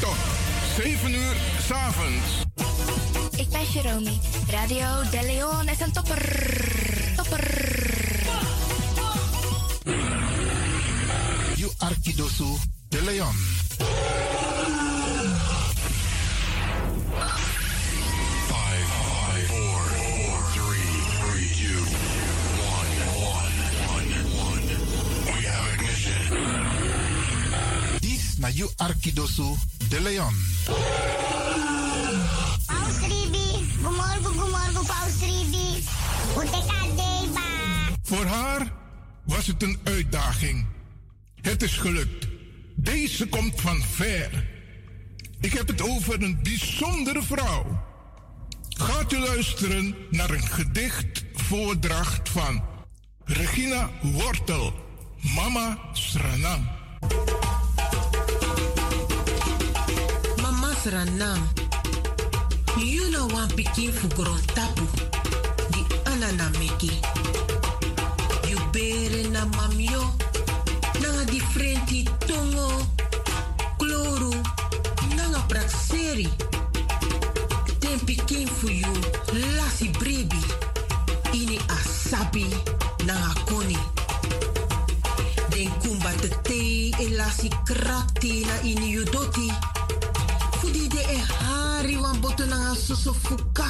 tot 7 uur s avonds. Ik ben Jerome. Radio De Leon is een topper. Topper. You Arkidosu de Leon. Five, five, four, four, three, three, two, one, one, one, one. We have ignition. This na you Arkidosu de Leon. Paus Ribi, Paus Ribi. Voor haar was het een uitdaging. Het is gelukt. Deze komt van ver. Ik heb het over een bijzondere vrouw. Gaat u luisteren naar een gedicht voordracht van Regina Wortel, Mama Sranang. Mama Sranang, you know one pikin fugoron tapu, di anana meki. You bere na mamio, nanga differenti tongo, kloru, nanga prakseri. Ten pikin fu you, lasi brebi, ini asabi, nanga koni. Den kumba te te e krakti na ini yudoti. Fudi de e hari wan boto nanga soso fuka.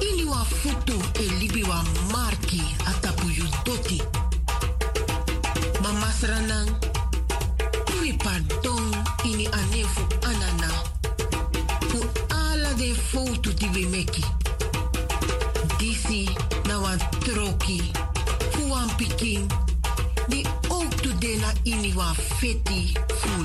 Ini wa futu e libi wa marki atapu yudoti. Mama sranang, wi pardon ini anefu anana. Fu ala de foto di we meki. Disi na wan troki, fu wan pikin. Di ook tu de na ini wan feti fu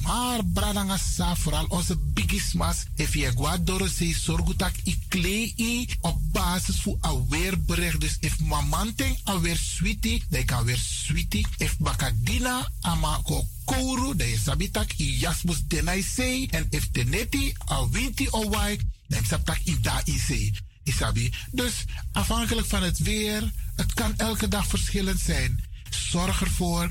Maar bradangasa, vooral onze bigismas, if je guadoro se sorgutak i klei op basis van aweerbericht. Dus if mamanting aweer sweetie, dan kan weer sweetie. If bakadina ama ko kouru, dan sabitak i jasmus denai sei. En if teneti o wai, dan sabtak i da i sei. Isabi. Dus afhankelijk van het weer, het kan elke dag verschillend zijn. Zorg ervoor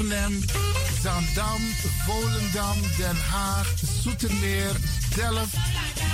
Zandam, Volendam, Den Haag, Zoetermeer, Delft,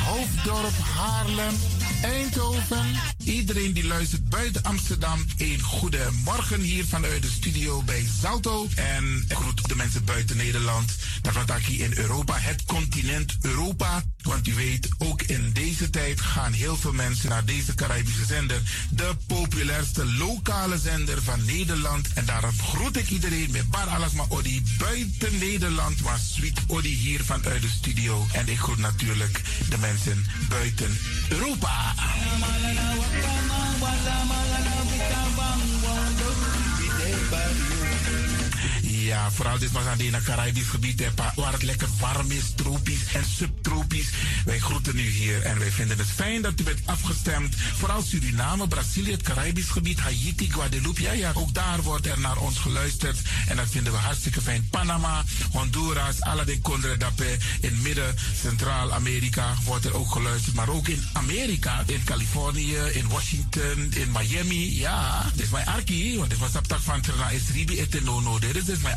Hoofddorp, Haarlem, Eindhoven. Iedereen die luistert buiten Amsterdam, een goede morgen hier vanuit de studio bij Zalto. En ik groet de mensen buiten Nederland, dat wat hier in Europa, het continent Europa. Want u weet, ook in deze tijd gaan heel veel mensen naar deze Caribische zender. De populairste lokale zender van Nederland. En daarom groet ik iedereen met Bar Alasma Odi buiten Nederland. Maar Sweet Odi hier vanuit de studio. En ik groet natuurlijk de mensen buiten Europa. A'a. Ja, vooral dit was aan het Caribisch gebied, waar het lekker warm is, tropisch en subtropisch. Wij groeten u hier en wij vinden het fijn dat u bent afgestemd. Vooral Suriname, Brazilië, het Caribisch gebied, Haiti, Guadeloupe. Ja, ja, ook daar wordt er naar ons geluisterd. En dat vinden we hartstikke fijn. Panama, Honduras, Aladdin Dapé. In midden, Centraal-Amerika wordt er ook geluisterd. Maar ook in Amerika, in Californië, in Washington, in Miami. Ja, dit is mijn arki, want dit was op van Trana is Ribi Etenono. Dit is dus mijn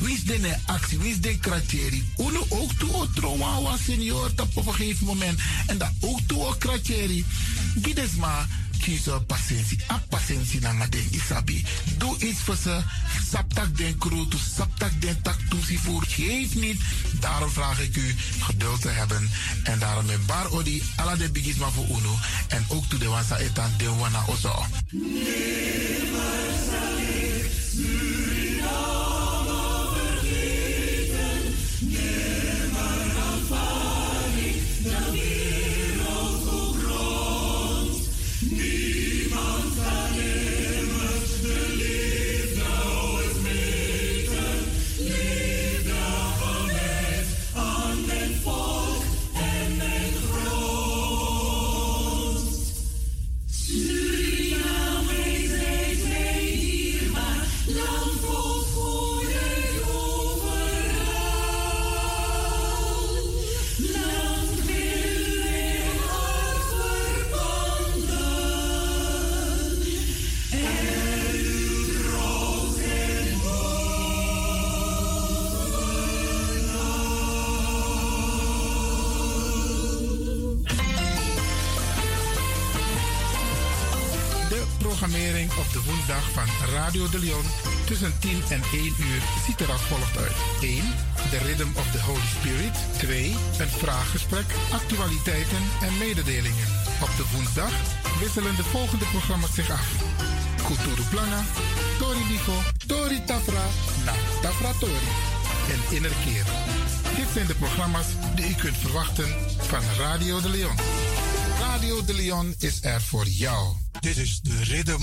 Is de actie? Is de kratjeri? Uno ook toe trouwawa senior op een gegeven moment. En dat ook toe kratjeri. Gides maar kiezen patiëntie. A patiëntie na den isabi. Doe iets voor ze. Saptak den kroto, saptak den tak voor. Geef niet. Daarom vraag ik u geduld te hebben. En daarom met bar odi ala de bigisma voor uno. En ook toe de wansa etan de wana ozo. op de woensdag van Radio de Leon tussen 10 en 1 uur ziet er als volgt uit. 1. The Rhythm of the Holy Spirit. 2. Een vraaggesprek, actualiteiten en mededelingen. Op de woensdag wisselen de volgende programma's zich af. Kulturu Plana, Tori Nico, Tori Tafra, na Tafra Tori en Innerkeer. Dit zijn de programma's die u kunt verwachten van Radio de Leon. Radio de Leon is er voor jou. Dit is de Rhythm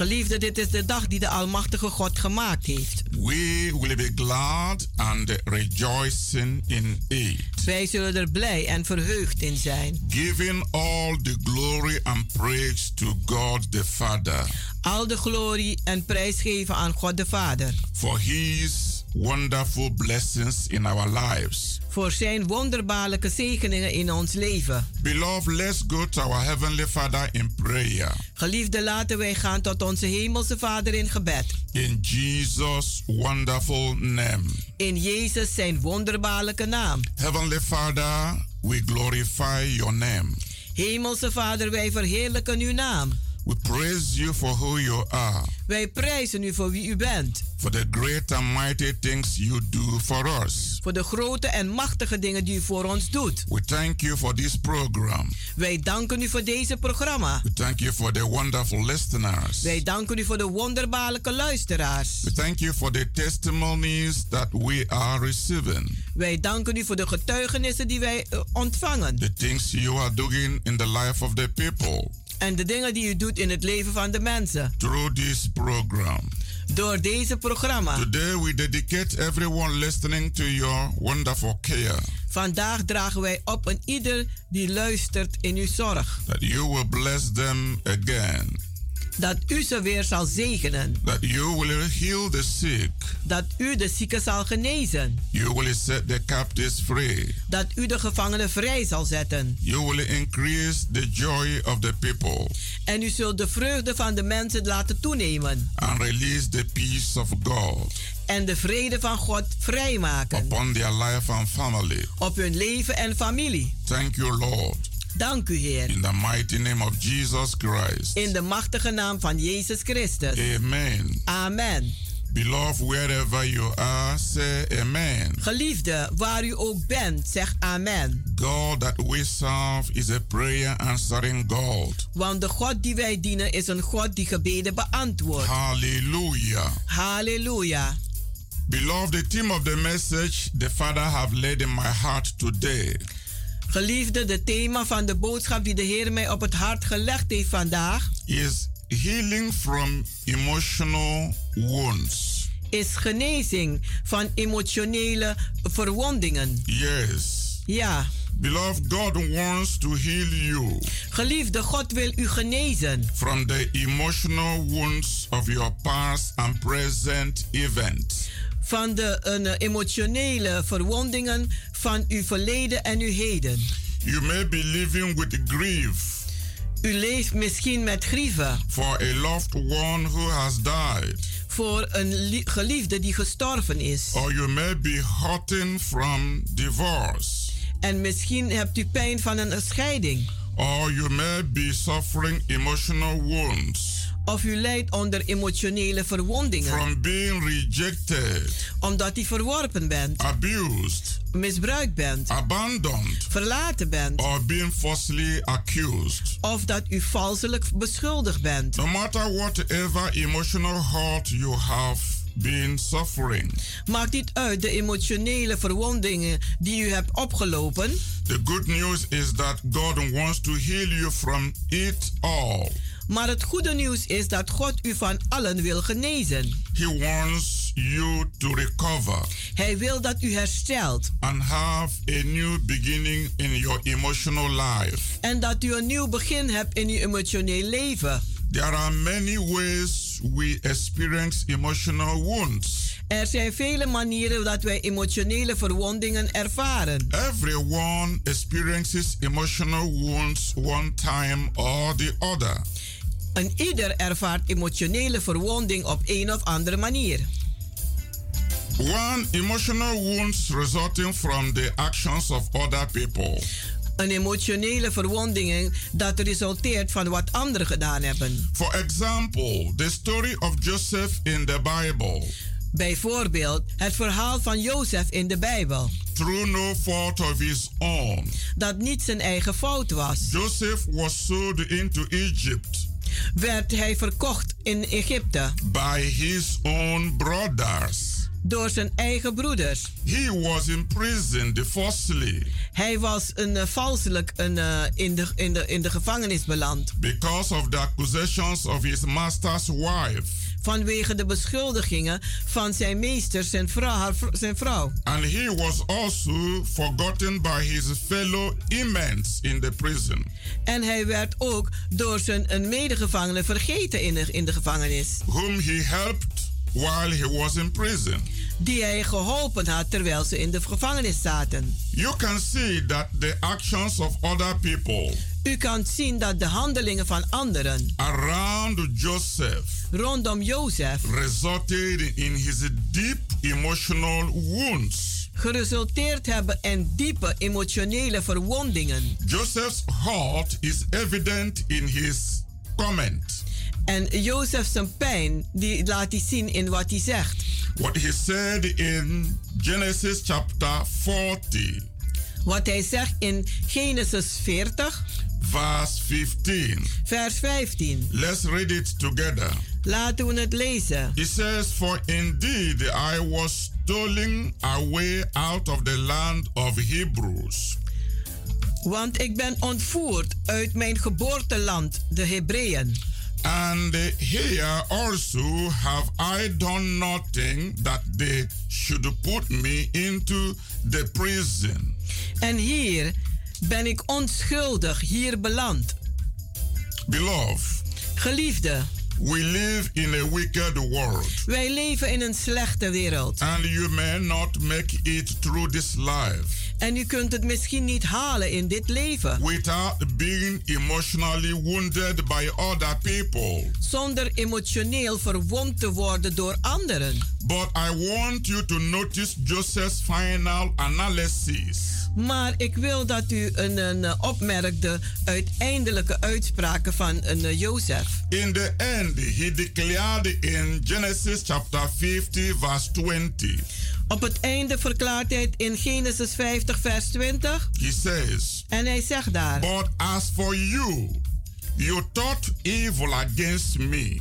Geliefde, dit is de dag die de Almachtige God gemaakt heeft. We will be glad and rejoicing in it, Wij zullen er blij en verheugd in zijn. giving all the glory and praise to God the Father Al de glorie en prijs geven aan God de Vader. for His wonderful blessings in our lives. Voor zijn wonderbaarlijke zegeningen in ons leven. Beloved, let's go to our Heavenly Father in prayer. Geliefde, laten wij gaan tot onze Hemelse Vader in gebed. In Jesus' wonderful name. In Jezus zijn wonderbaarlijke naam. Heavenly Father, we glorify your name. Hemelse Vader, wij verheerlijken uw naam. We praise you for who you are, Wij prijzen u voor wie u bent. for the great and mighty things you do for us. Voor de grote en machtige dingen die u voor ons doet. We thank you for this program. Wij danken u voor deze programma. We thank you for the wonderful listeners. Wij danken u voor de wonderbaarlijke luisteraars. We thank you for the testimonies that we are receiving. Wij danken u voor de getuigenissen die wij eh, ontvangen. The things you are doing in the life of the people En de dingen die u doet in het leven van de mensen. through this program. Door deze programma. Today we dedicate everyone listening to your wonderful care. Vandaag dragen wij op aan ieder die luistert in uw zorg. That you will bless them again. Dat u ze weer zal zegenen. That you will heal the sick. Dat u de zieken zal genezen. You will set the captives free. Dat u de gevangenen vrij zal zetten. You will increase the joy of the people En u zult de vreugde van de mensen laten toenemen. and release the peace of God En de vrede van God vrijmaken. upon their life and family. Op hun leven en familie. Thank you, Lord. Dank u, Heer. In the mighty name of Jesus Christ. In de machtige naam van Jezus Christus. Amen. Amen. Beloved, wherever you are, say amen. Geliefde, waar u ook bent, zeg amen. God that we serve is a prayer answering God. Want de God die wij dienen is een God die gebeden beantwoordt. Hallelujah. Halleluja. Beloved, the theme of the message the Father have laid in my heart today Geliefde, de thema van de boodschap die de Heer mij op het hart gelegd heeft vandaag is healing from emotional wounds. is genezing van emotionele verwondingen. Yes. Ja, Beloved, God wants to heal you geliefde, God wil u genezen from the emotional wounds of your past and present events. Van de eh, emotionele verwondingen van uw verleden en uw heden. You may be living with grief U leeft misschien met grieven for a loved one who has died, voor een lie- geliefde die gestorven is. or you may be hurting from divorce, En misschien hebt u pijn van een scheiding. or you may be suffering emotional wounds Of u lijdt onder emotionele verwondingen. From being rejected. Omdat u verworpen bent. Abused. Misbruikt bent. Abandoned. Verlaten bent. Or being falsely accused. Of dat u valselijk beschuldigd bent. No matter whatever emotional hurt you have been suffering. Maakt niet uit de emotionele verwondingen die u hebt opgelopen. The good news is that God wants to heal you from it all. Maar het goede nieuws is dat God u van allen wil genezen. He wants you to recover. Hij wil dat u herstelt. And have a new beginning in your emotional life. En dat u een nieuw begin hebt in uw emotioneel leven. There are many ways we experience emotional wounds. Er zijn vele manieren dat wij emotionele verwondingen ervaren. Everyone experiences emotional wounds one time or the other. En ieder ervaart emotionele verwonding op een of andere manier. One emotional wounds resulting from the actions of other people. Een emotionele verwonding dat resulteert van wat anderen gedaan hebben. For example, the story of Joseph in the Bible. Bijvoorbeeld het verhaal van Jozef in de Bijbel. Through no fault of his own. Dat niet zijn eigen fout was. Joseph was sold into Egypt. Werd hij verkocht in Egypte. By his own brothers. Door zijn eigen broeders. He was imprisoned falsely. Hij was een uh, valselijk een, uh, in, de, in, de, in de gevangenis beland. Because of the accusations of his master's wife. Vanwege de beschuldigingen van zijn meester, zijn vrouw. Zijn vrouw. And he was also forgotten by his fellow inmates in the prison. En hij werd ook door zijn een medegevangene vergeten in de, in de gevangenis. Whom he helped while he was in prison. Die hij geholpen had terwijl ze in de gevangenis zaten. You can see that the actions of other people. U kan zien dat de handelingen van anderen. Around Joseph. Rondom Jozef. Resulted in his deep emotional wounds. Geresulteerd hebben in diepe emotionele verwondingen. Joseph's heart is evident in his comment. En Jozef zijn pijn, die laat hij zien in wat hij zegt. What he said in Genesis chapter 40. Wat hij zegt in Genesis 40. Verse 15. Vers 15. Let's read it together. Laten we het lezen. It says, For indeed I was stolen away out of the land of Hebrews. Want ik ben ontvoerd uit mijn geboorteland, de Hebreeën. And here also have I done nothing that they should put me into the prison. En hier ben ik onschuldig hier beland. Beloved. Geliefde. We live in a wicked world. Wij leven in een slechte wereld. And you may not make it through this life. En u kunt het misschien niet halen in dit leven. Without being emotionally wounded by other people. Zonder emotioneel verwond te worden door anderen. But I want you to notice Joseph's final analysis. Maar ik wil dat u een, een opmerkt de uiteindelijke uitspraken van een uh, Jozef. In the end, he declared in Genesis chapter 50 verse 20. Op het einde verklaart hij in Genesis 50 vers 20. He says. En hij zegt daar. But as for you, you thought evil against me.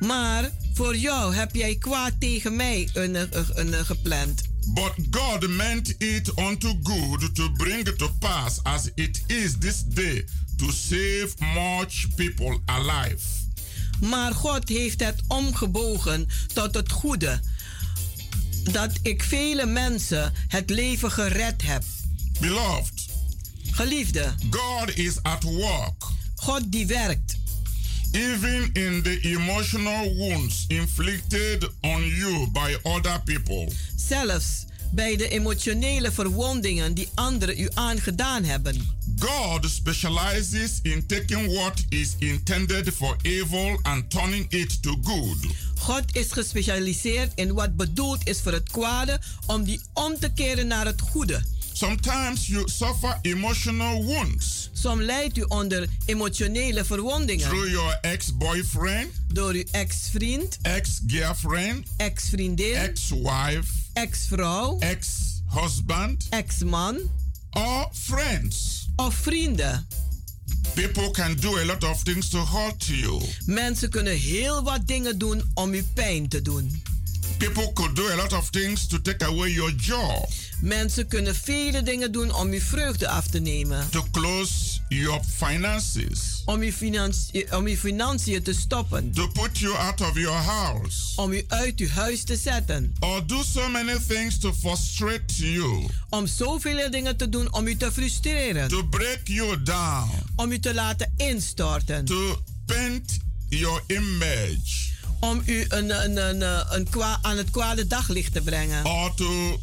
Maar voor jou heb jij kwaad tegen mij een, een, een, gepland. But God meant it unto good to bring it to pass as it is this day to save much people alive. Maar God heeft het omgebogen tot het goede, dat ik vele mensen het leven gered heb. Beloved, Geliefde, God is at work. God die werkt. Even in the emotional wounds inflicted on you by other people. Zelfs bij de emotionele verwondingen die anderen u aangedaan hebben. God specializes in taking what is intended for evil and turning it to good. God is gespecialiseerd in wat bedoeld is voor het kwade om die om te keren naar het goede. Sometimes you suffer emotional wounds. Soms lijdt u onder emotionele verwondingen. Through your ex-boyfriend. Door uw ex-vriend. Ex-girlfriend. Ex-vriendin. Ex-wife. Ex-vrouw. Ex-husband. Ex-man. Or friends. Of vrienden. People can do a lot of things to hurt you. Mensen kunnen heel wat dingen doen om u pijn te doen. People could do a lot of things to take away your joy. Mensen kunnen vele dingen doen om uw vreugde af te nemen. To close your finances. Om uw, financi om uw financiën te stoppen. To put you out of your house. Om u uit uw huis te zetten. Or do so many things to frustrate you. Om zoveel dingen te doen om u te frustreren. To break you down. Om u te laten instorten. To paint your image. Om u een, een, een, een, een kwa, aan het kwade daglicht te brengen. Or to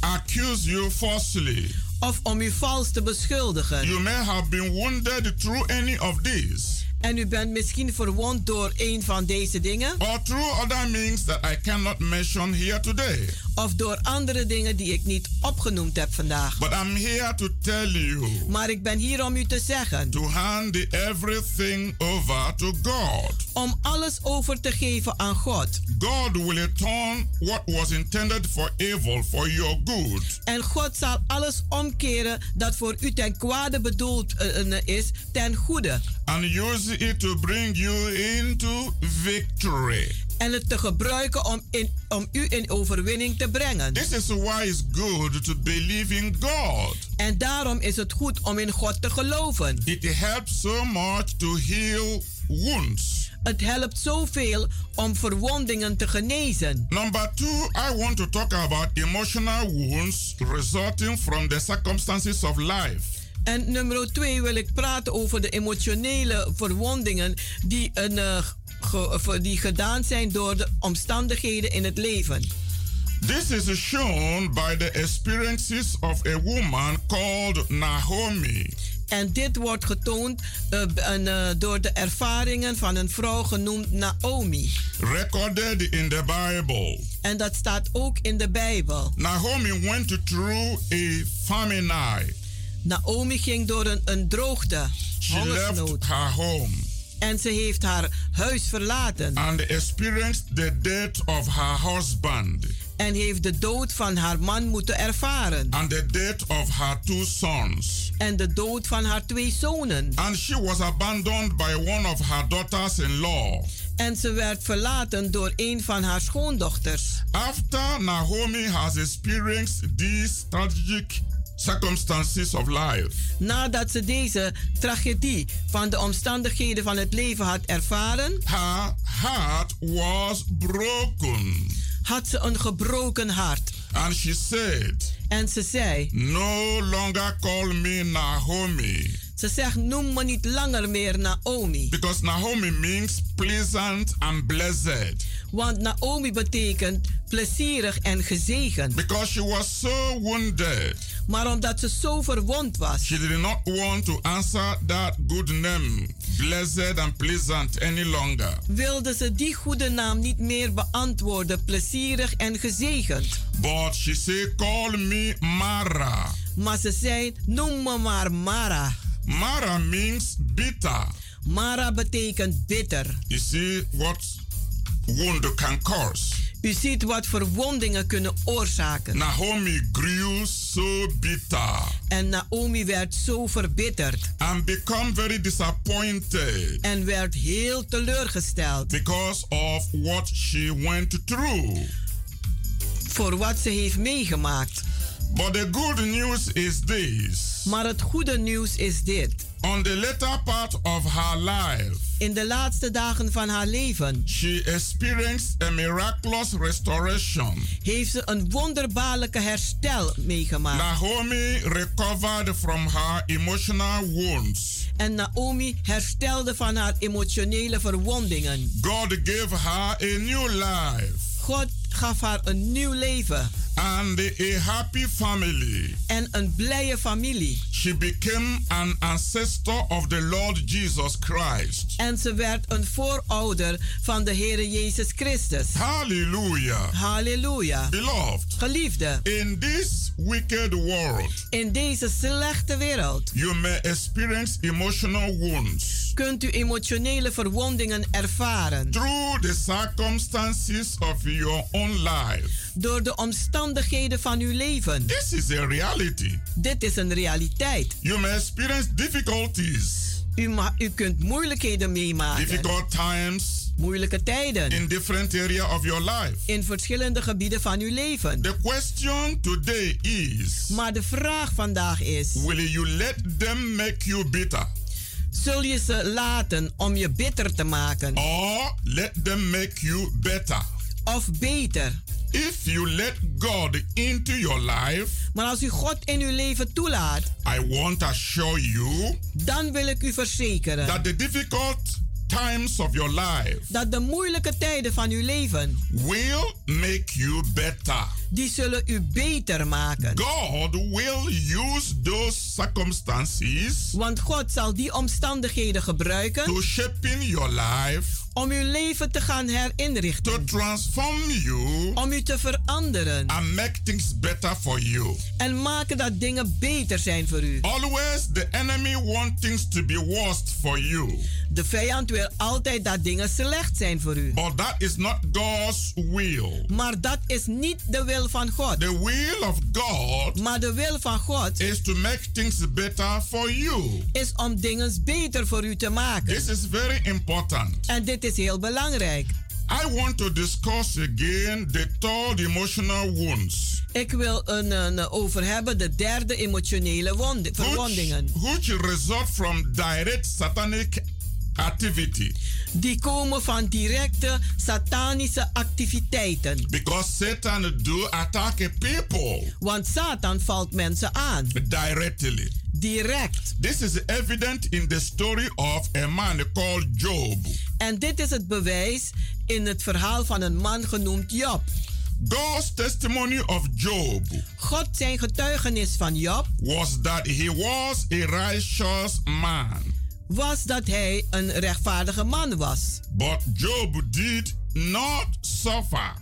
accuse you falsely. Of om u vals te beschuldigen. You may have been wounded through any of these. En u bent misschien verwond door een van deze dingen. Or through other means that I cannot mention here today. Of door andere dingen die ik niet opgenoemd heb vandaag. But I'm here to tell you. Maar ik ben hier om u te zeggen. To hand everything over to God. Om alles over te geven aan God. God will turn what was intended for evil for your good. En God zal alles omkeren dat voor u ten kwade bedoeld uh, is ten goede. And use it to bring you into victory. En het te gebruiken om, in, om u in overwinning te brengen. This is why it's good to believe in God. En daarom is het goed om in God te geloven. It helps so much to heal wounds. Het helpt zoveel om verwondingen te genezen. Number two, I want to talk about emotional wounds resulting from the circumstances of life. En nummer twee wil ik praten over de emotionele verwondingen die, een, uh, ge, die gedaan zijn door de omstandigheden in het leven. This is shown by the experiences of a woman called Naomi. En dit wordt getoond uh, uh, door de ervaringen van een vrouw genoemd Naomi. Recorded in the Bible. En dat staat ook in de Bijbel. Naomi went through a famine. Naomi ging door een, een droogte. She left her home. En ze heeft haar huis verlaten. And experienced the death of her husband. En heeft de dood van haar man moeten ervaren. And the death of her two sons. En de dood van haar twee zonen. And she was abandoned by one of her daughters-in-law. En ze werd verlaten door een van haar schoondochters. After Naomi has experienced these tragic circumstances of life. Nadat ze deze tragedie van de omstandigheden van het leven had ervaren, her heart was broken. Had ze een gebroken hart. And she said, en ze zei: No longer call me Naomi. Ze zegt: Noem me niet langer meer Naomi. Because Naomi means pleasant and blessed. Want Naomi betekent plezierig en gezegend. Because she was so wounded. Maar omdat ze zo verwond was. She did not want to answer that good name, blessed and pleasant, any longer. Wilde ze die goede naam niet meer beantwoorden, plezierig en gezegend. But she said, call me Mara. Maar ze zei, noem me maar Mara. Mara means bitter. Mara betekent bitter. You see what wound can cause. U ziet wat verwondingen kunnen oorzaken. Naomi grew so bitter. En Naomi werd zo verbitterd. And become very disappointed. En werd heel teleurgesteld. Because of what she went through. Voor wat ze heeft meegemaakt. But the good news is this. Maar het goede nieuws is dit. On the later part of her life. In de laatste dagen van haar leven. She experienced a miraculous restoration. Heeft ze een wonderbaarlijke herstel meegemaakt. Naomi recovered from her emotional wounds. En Naomi herstelde van haar emotionele verwondingen. God gave her a new life. God gaf haar een nieuw leven. And a happy family. En een blije familie. She became an ancestor of the Lord Jesus Christ. En ze werd een voorouder van de Heere Jezus Christus. Hallelujah. Halleluja. Beloved. Geliefde. In this wicked world. In deze slechte wereld. You may experience emotional wounds. Kunt u emotionele verwondingen ervaren. Through the circumstances of your own life. Door de omstandigheden van uw leven. This is a reality. Dit is een realiteit. You may experience difficulties. U, ma u kunt moeilijkheden meemaken. Difficult times. Moeilijke tijden. In different area of your life. In verschillende gebieden van uw leven. The question today is. Maar de vraag vandaag is. Will you let them make you bitter? Zul je ze laten om je bitter te maken? Or let them make you better? Of beter? If you let God into your life, maar als u God in uw leven toelaat, I want to assure you, dan wil ik u verzekeren that the difficult times of your life, dat de moeilijke tijden van uw leven, will make you better. Die zullen u beter maken. God will use those circumstances. Want God zal die omstandigheden gebruiken. To shape in your life om uw leven te gaan herinrichten. To transform you. Om u te veranderen. And make things better for you. En maken dat dingen beter zijn voor u. Always the enemy wants things to be worse for you. De vijand wil altijd dat dingen slecht zijn voor u. But that is not God's will. Maar dat is niet de wil van God. The will of God. Maar de wil van God is to make things better for you. Is om dingen beter voor u te maken. This is very important. En dit is heel belangrijk. I want to discuss again the third emotional wounds. Ik wil een, een over hebben de derde emotionele wond, verwondingen. Which, which result from direct satanic activity. Die komen van directe satanische activiteiten. Because Satan do attack people. Want Satan valt mensen aan. Directly. Direct. This is evident in the story of a man called Job. En dit is het bewijs in het verhaal van een man genoemd Job. God's testimony of Job. God zijn getuigenis van Job was that he was a righteous man. Was dat hij een rechtvaardige man was. But Job did not suffer.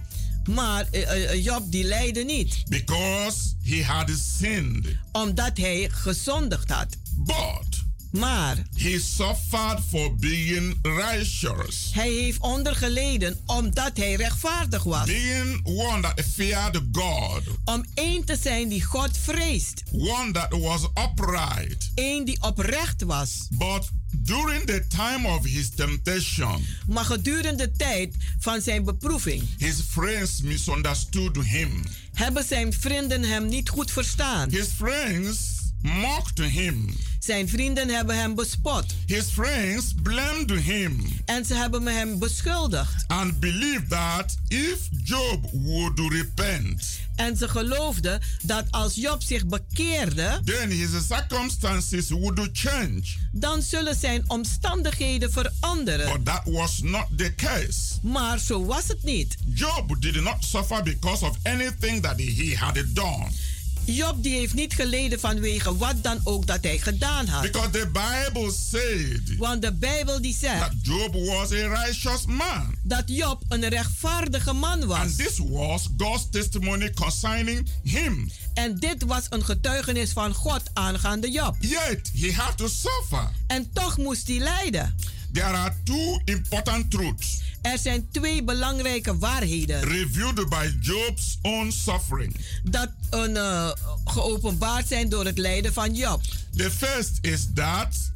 Maar uh, Job die lijde niet. Because he had sinned. Omdat hij gezondigd had. But maar he suffered for being righteous. Hij heeft ondergeleden omdat hij rechtvaardig was. Being one that feared God. Om één te zijn die God vreest. One that was upright. Eén die oprecht was. But during the time of his temptation. Maar gedurende de tijd van zijn beproeving. His friends misunderstood him. Hebben zijn vrienden hem niet goed verstaan. His friends mocked him. Zijn vrienden hebben hem bespot. His friends blamed him. En ze hebben hem beschuldigd. And believed that if Job would repent. En ze geloofden dat als Job zich bekeerde, then his circumstances would change. Dan zullen zijn omstandigheden veranderen. But that was not the case. Maar zo was het niet. Job did not suffer because of anything that he had done. Job die heeft niet geleden vanwege wat dan ook dat hij gedaan had. Because the Bible said. Want de Bijbel die zegt. That Job was a righteous man. Dat Job een rechtvaardige man was. And this was God's testimony concerning him. En dit was een getuigenis van God aangaande Job. Yet he had to suffer. En toch moest hij lijden. There are two important truths. Er zijn twee belangrijke waarheden. Revealed by Job's own suffering. Dat een, uh, geopenbaard zijn door het lijden van Job. The first is that.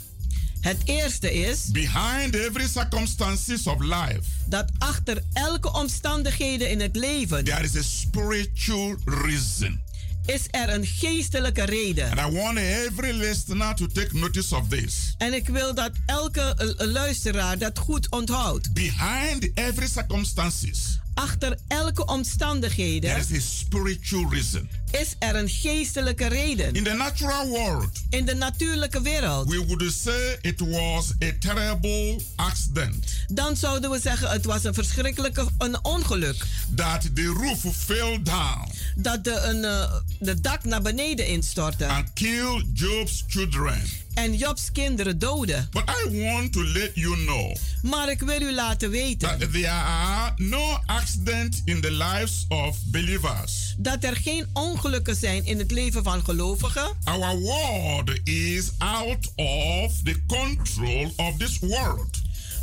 Het eerste is. Behind every circumstances of life. Dat achter elke omstandigheden in het leven. There is a spiritual reason is er een geestelijke reden. And I want every listener to take notice of this. En ik wil dat elke luisteraar dat goed onthoudt. Behind every circumstances. Achter elke omstandigheden there is a spiritual reason. Is er een geestelijke reden. In the natural world, In de natuurlijke wereld. we would say it was a terrible accident. Dan zouden we zeggen het was een verschrikkelijke een ongeluk. That the roof fell down Dat de, een, eh, de dak naar beneden instortte. and killed Job's children. En Jobs kinderen doden. But I want to let you know Maar ik wil u laten weten that there are no accidents in the lives of believers. dat er geen ongelukken zijn in het leven van gelovigen. Our world is out of the control of this world.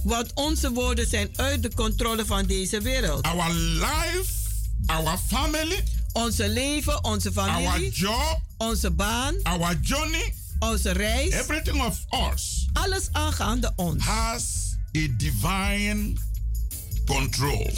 Want onze woorden zijn uit de controle van deze wereld. Our life, our family, Onze leven, onze our familie, job, onze baan, our journey, onze reis. everything of us Alles aangaande ons. has a divine control.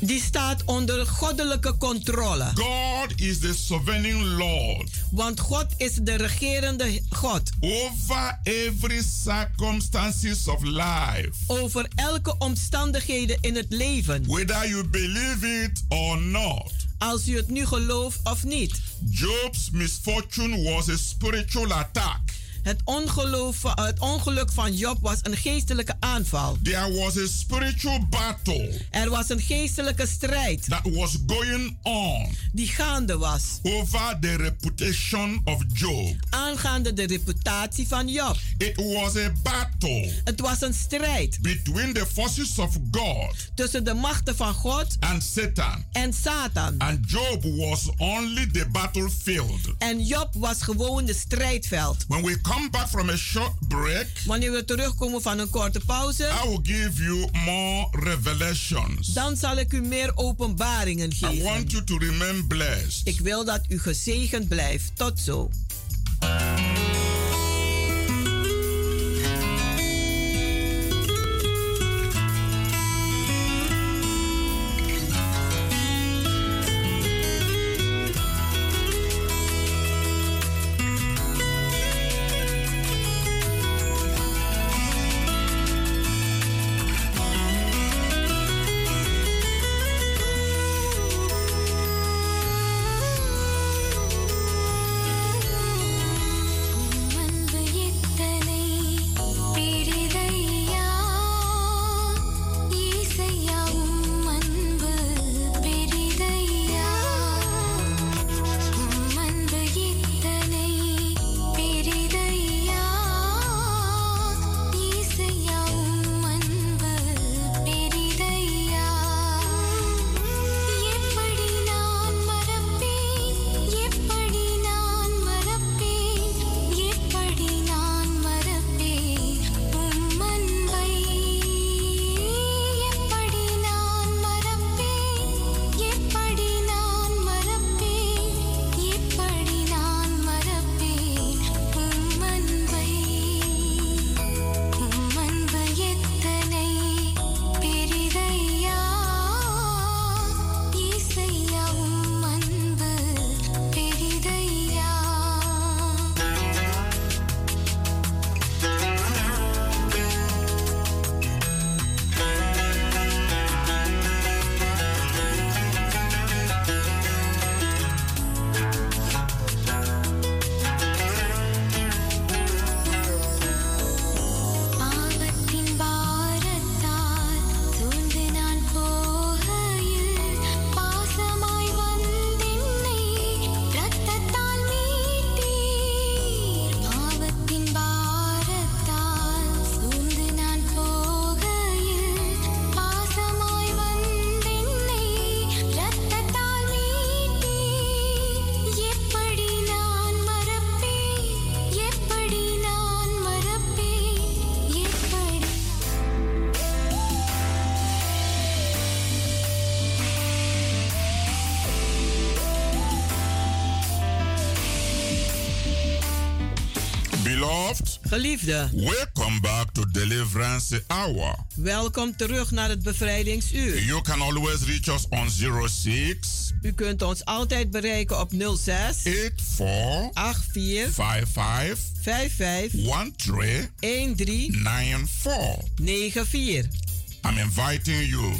Die staat onder goddelijke controle. God is the sovereign Lord Want God is de regerende God. over every circumstances of life. Over elke omstandigheden in het leven. Whether you believe it or not. Als u het nu gelooft of niet. Job's misfortune was a spiritual attack. Het, ongeloof, het ongeluk van Job was een geestelijke aanval. There was a spiritual battle Er was een geestelijke strijd that was going on die gaande was. over the reputation of Job. Aangaande de reputatie van Job. It was a battle Het was een strijd between the forces of God tussen de machten van God and Satan. en Satan. And Job was only the battlefield. En Job was gewoon de strijdveld. When we come back from a short break, Wanneer we terugkomen van een korte pauze, I will give you more revelations. dan zal ik u meer openbaringen I geven. want you to remain blessed. Ik wil dat u gezegend blijft. Tot zo. Geliefde, welcome back to Deliverance Hour. welkom terug naar het bevrijdingsuur. You can always reach us on 06 U kunt ons altijd bereiken op 06 84 84 55 55 13 13 94. 94. I'm inviting you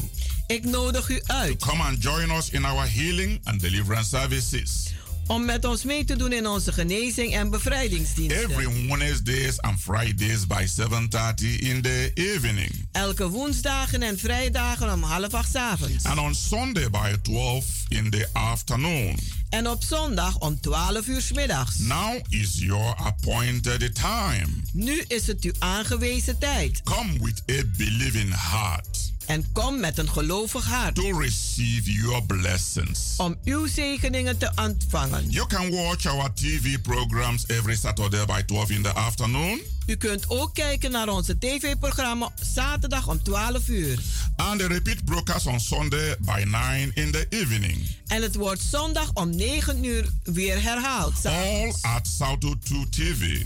Ik nodig u uit. To come and join us in our healing and deliverance services. Om met ons mee te doen in onze genezing en bevrijdingsdiensten. Every Wednesdays and Fridays by 7:30 in the evening. Elke woensdagen en vrijdagen om half acht 's avonds. And on Sunday by 12 in the afternoon. En op zondag om 12 uur 's middags. Now is your appointed time. Nu is het uw aangewezen tijd. Come with a believing heart. En kom met een gelovig hart. To receive your blessings. Om uw zegeningen te ontvangen. You can watch our TV programs every Saturday by 12 in the afternoon. U kunt ook kijken naar onze tv-programma zaterdag om 12 uur. And the repeat broadcast on Sunday by 9 in the evening. En het wordt zondag om 9 uur weer herhaald. All at Salto 2 TV.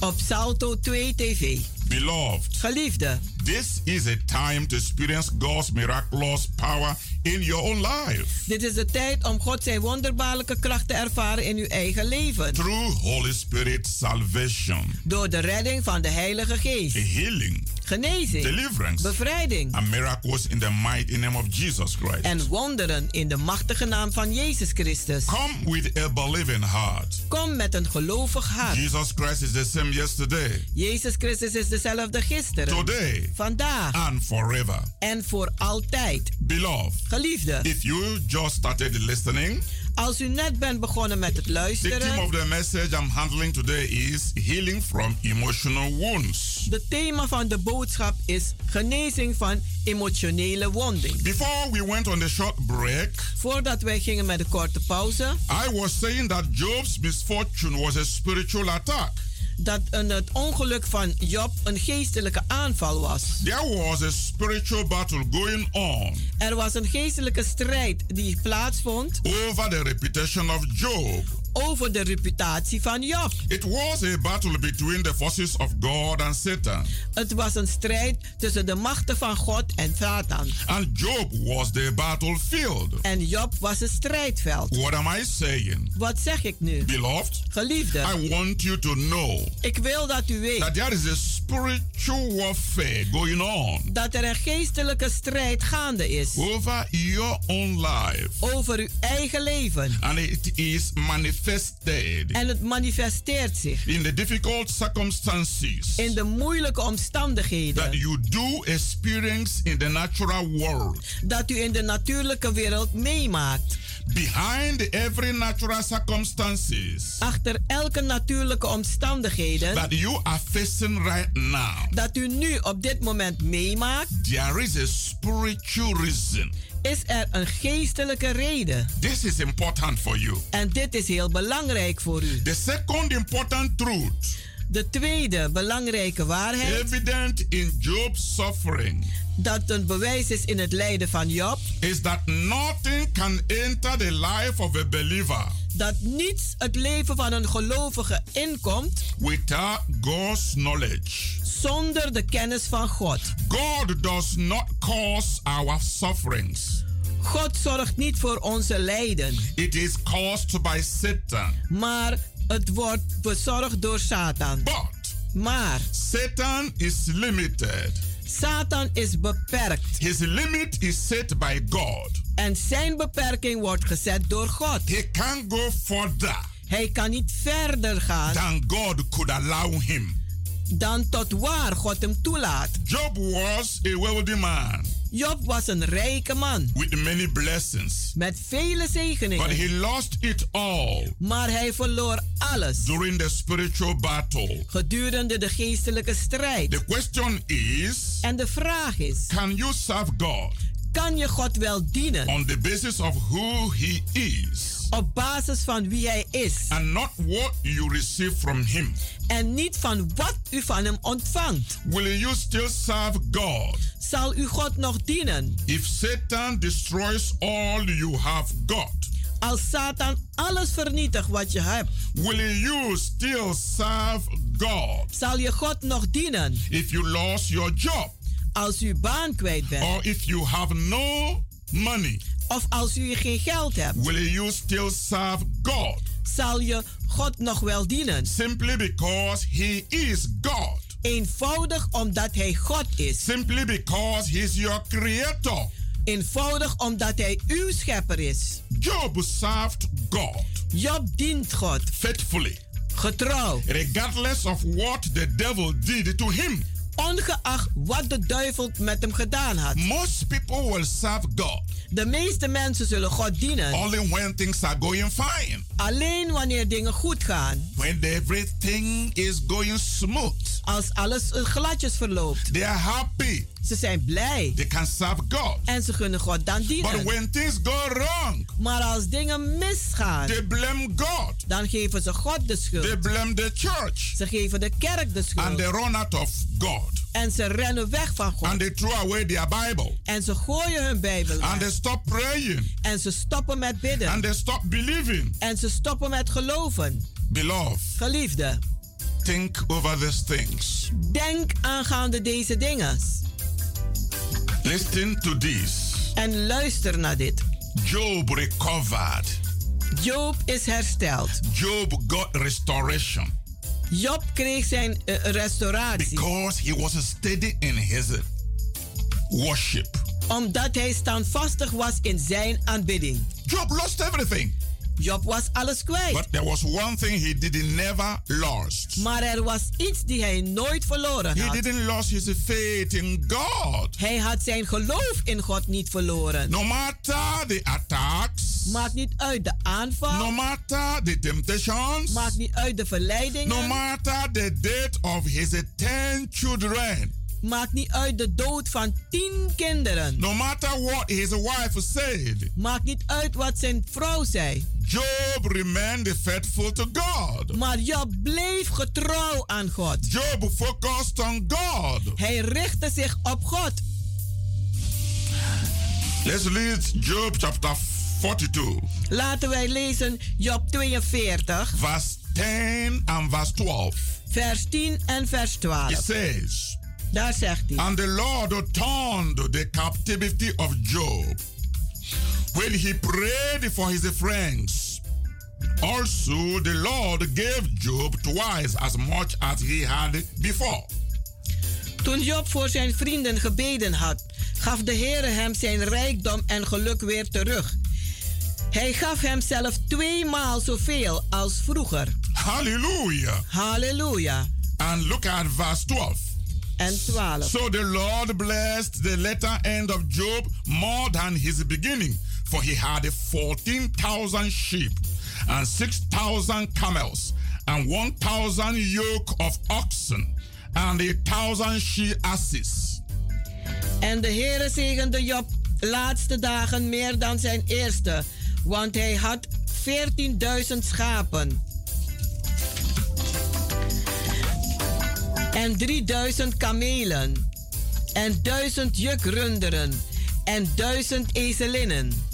Op Salto 2 TV. Beloved, Geliefde, this is a time to experience God's miraculous power in your own life. dit is de tijd om God zijn wonderbaarlijke kracht te ervaren in uw eigen leven. Through Holy Spirit salvation, Door de redding van de Heilige Geest. a healing, Genezing, deliverance, bevrijding and miracles in the mighty name of Jesus Christ. en wonderen in de machtige naam van Jezus Christus. Come with a believing heart. Kom met een gelovig hart. Jesus Christ is the same yesterday, Jezus Christus is dezelfde gisteren, today, vandaag and forever. en voor altijd. Beloved, Geliefde, if you just started listening, als u net bent begonnen met het the theme luisteren, of the message I'm handling today is healing from emotional wounds. de thema van de boodschap is genezing van emotionele wonding. Before we went on the short break, Voordat wij gingen met de korte pauze, I was saying that Job's misfortune was a spiritual attack. Dat een, het ongeluk van Job een geestelijke aanval was. There was a spiritual battle going on Er was een geestelijke strijd die plaatsvond over the reputation of Job. Over de reputatie van Job. It was a battle between the forces of God and Satan. Het was een strijd tussen de machten van God en Satan. And Job was the battlefield. En Job was het strijdveld. What am I saying? Wat zeg ik nu? Beloved, Geliefde, I want you to know ik wil dat u weet that there is a spiritual warfare going on dat er een geestelijke strijd gaande is over your own life. over uw eigen leven. And it is manifested En het manifesteert zich. In the difficult circumstances. In de moeilijke that omstandigheden you do experience in the natural world. dat u in de natuurlijke wereld meemaakt. Behind every natural circumstances. Achter elke natuurlijke omstandigheden. That you are facing right now, dat u nu op dit moment meemaakt, there is a spiritual reason. Is er een geestelijke reden. This is important for you. En dit is heel belangrijk voor u. The second important truth, De tweede belangrijke waarheid, evident in Job's suffering, dat een bewijs is in het lijden van Job, is that nothing can enter the life of a believer dat niets het leven van een gelovige inkomt without God's knowledge. zonder de kennis van God. God does not cause our sufferings. God zorgt niet voor onze lijden, It is caused by Satan. maar het wordt bezorgd door Satan. But Maar Satan is limited. Satan is beperkt His limit is set by God. En zijn beperking wordt gezet door God. He can't go further Hij kan niet verder gaan than God could allow him. dan tot waar God hem toelaat. Job was a wealthy man Job was een rijke man with many blessings, met vele but zegeningen, he lost it all maar hij verloor alles during the spiritual battle. gedurende de geestelijke strijd. The question is En de vraag is: can you serve God kan je God wel dienen on the basis of who he is op basis van wie hij is and not what you receive from him? en niet van wat u van hem ontvangt? Will you still serve God Zal u God nog dienen if Satan destroys all you have got? als Satan alles vernietigt wat je hebt? Will you still serve God Zal je God nog dienen if you lost your job als u baan kwijt bent or if you have no money? of als u geen geld hebt? Will you still serve God Zal je God nog wel dienen? simply because He is God? Eenvoudig omdat hij God is. Simply because He's your creator? Eenvoudig omdat hij uw schepper is. Job served God Job dient God faithfully, getrouw. regardless of what the devil did to him. Ongeacht wat de duivel met hem gedaan had. Most people will serve God De meeste mensen zullen God dienen. only when things are going fine. Alleen wanneer dingen goed gaan. When everything is going smooth, Als alles gladjes verloopt. they are happy. Ze zijn blij. They can serve God. En ze kunnen God dan But dienen. when things go wrong, Maar als dingen misgaan. they blame God. Dan geven ze God de They schuld. blame the church. Ze geven de kerk de And they schuld. run out of God. En ze rennen weg van And God. they throw away their Bible. En ze gooien hun Bijbel And they stop praying. En ze stoppen met And bidden. they stop believing. En ze stoppen met geloven. Beloved, Geliefde, think over these things. denk aangaande deze dingen. Listen to this. En luister naar dit. Job recovered. Job is hersteld. Job got restoration Job kreeg zijn eh, restauratie. because he was steady in his worship. Omdat hij standvastig was in zijn aanbidding. Job lost everything. Job was alles kwijt. But there was one thing he did never lost. Maar er was iets die hij nooit verloren He had. didn't lose his faith in God. Hij had zijn geloof in God niet verloren. No matter the attacks, Maakt niet uit de aanval. no matter the temptations, Maakt niet uit de verleidingen. no matter the death of his ten children, Maakt niet uit de dood van tien kinderen. no matter what his wife said, Maakt niet uit wat zijn vrouw zei. Job remained faithful to God. Maar Job bleef getrouw aan God. Job focused on God. Hij richtte zich op God. Let's read Job chapter 42, Laten wij lezen Job 42, verse 10 and verse 12. vers 10 en vers It 12. says, Daar zegt hij. And the Lord turned the captivity of Job when he prayed for his friends. Also, the Lord gave Job twice as much as he had before. Toen Job voor zijn vrienden gebeden had, gaf de Heere hem zijn rijkdom en geluk weer terug. Hij gaf hem zelf tweemaal zoveel als vroeger. Hallelujah. Halleluja. And look at verse 12. En 12. So the Lord blessed the latter end of Job more than his beginning, for he had 14,000 sheep and 6,000 camels and 1,000 yoke of oxen and a thousand she. En de Heere zegende Job laatste dagen meer dan zijn eerste, want hij had 14.000 schapen. En 3000 kamelen. En 1000 jukrunderen. En 1000 ezelinnen.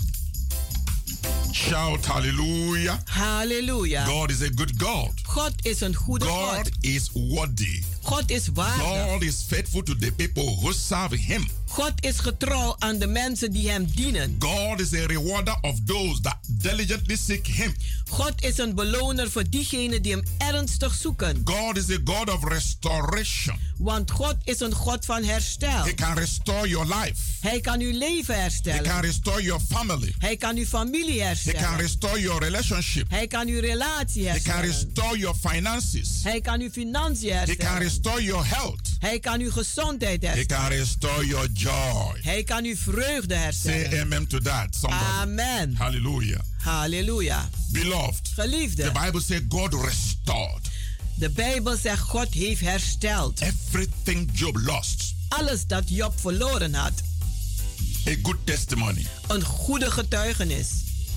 Shout hallelujah. Hallelujah. God is a good God. God is een goede God. God is worthy. God is waardig. God is faithful to the people who serve him. God is getrouw aan de mensen die hem dienen. God is a rewarder of those that diligently seek him. God is een beloner voor diegenen die hem ernstig zoeken. God is a God of restoration. Want God is een God van herstel. He can restore your life. Hij kan uw leven He herstellen. can restore your family. Hij kan uw familie He can herstellen. restore your relationship. Hij kan uw relatie He can herstellen. restore your finances. Hij kan uw financiën He can herstellen. restore your health. Hij kan uw gezondheid He herstellen. can restore your joy. Hij kan uw vreugde Say herstellen. amen to that. Somebody. Amen. Hallelujah. Halleluja. Beloved, the Geliefde, Bible says God restored de Bijbel zegt God heeft hersteld. everything Job lost. Alles dat Job verloren had. A good testimony. Een goede getuigenis.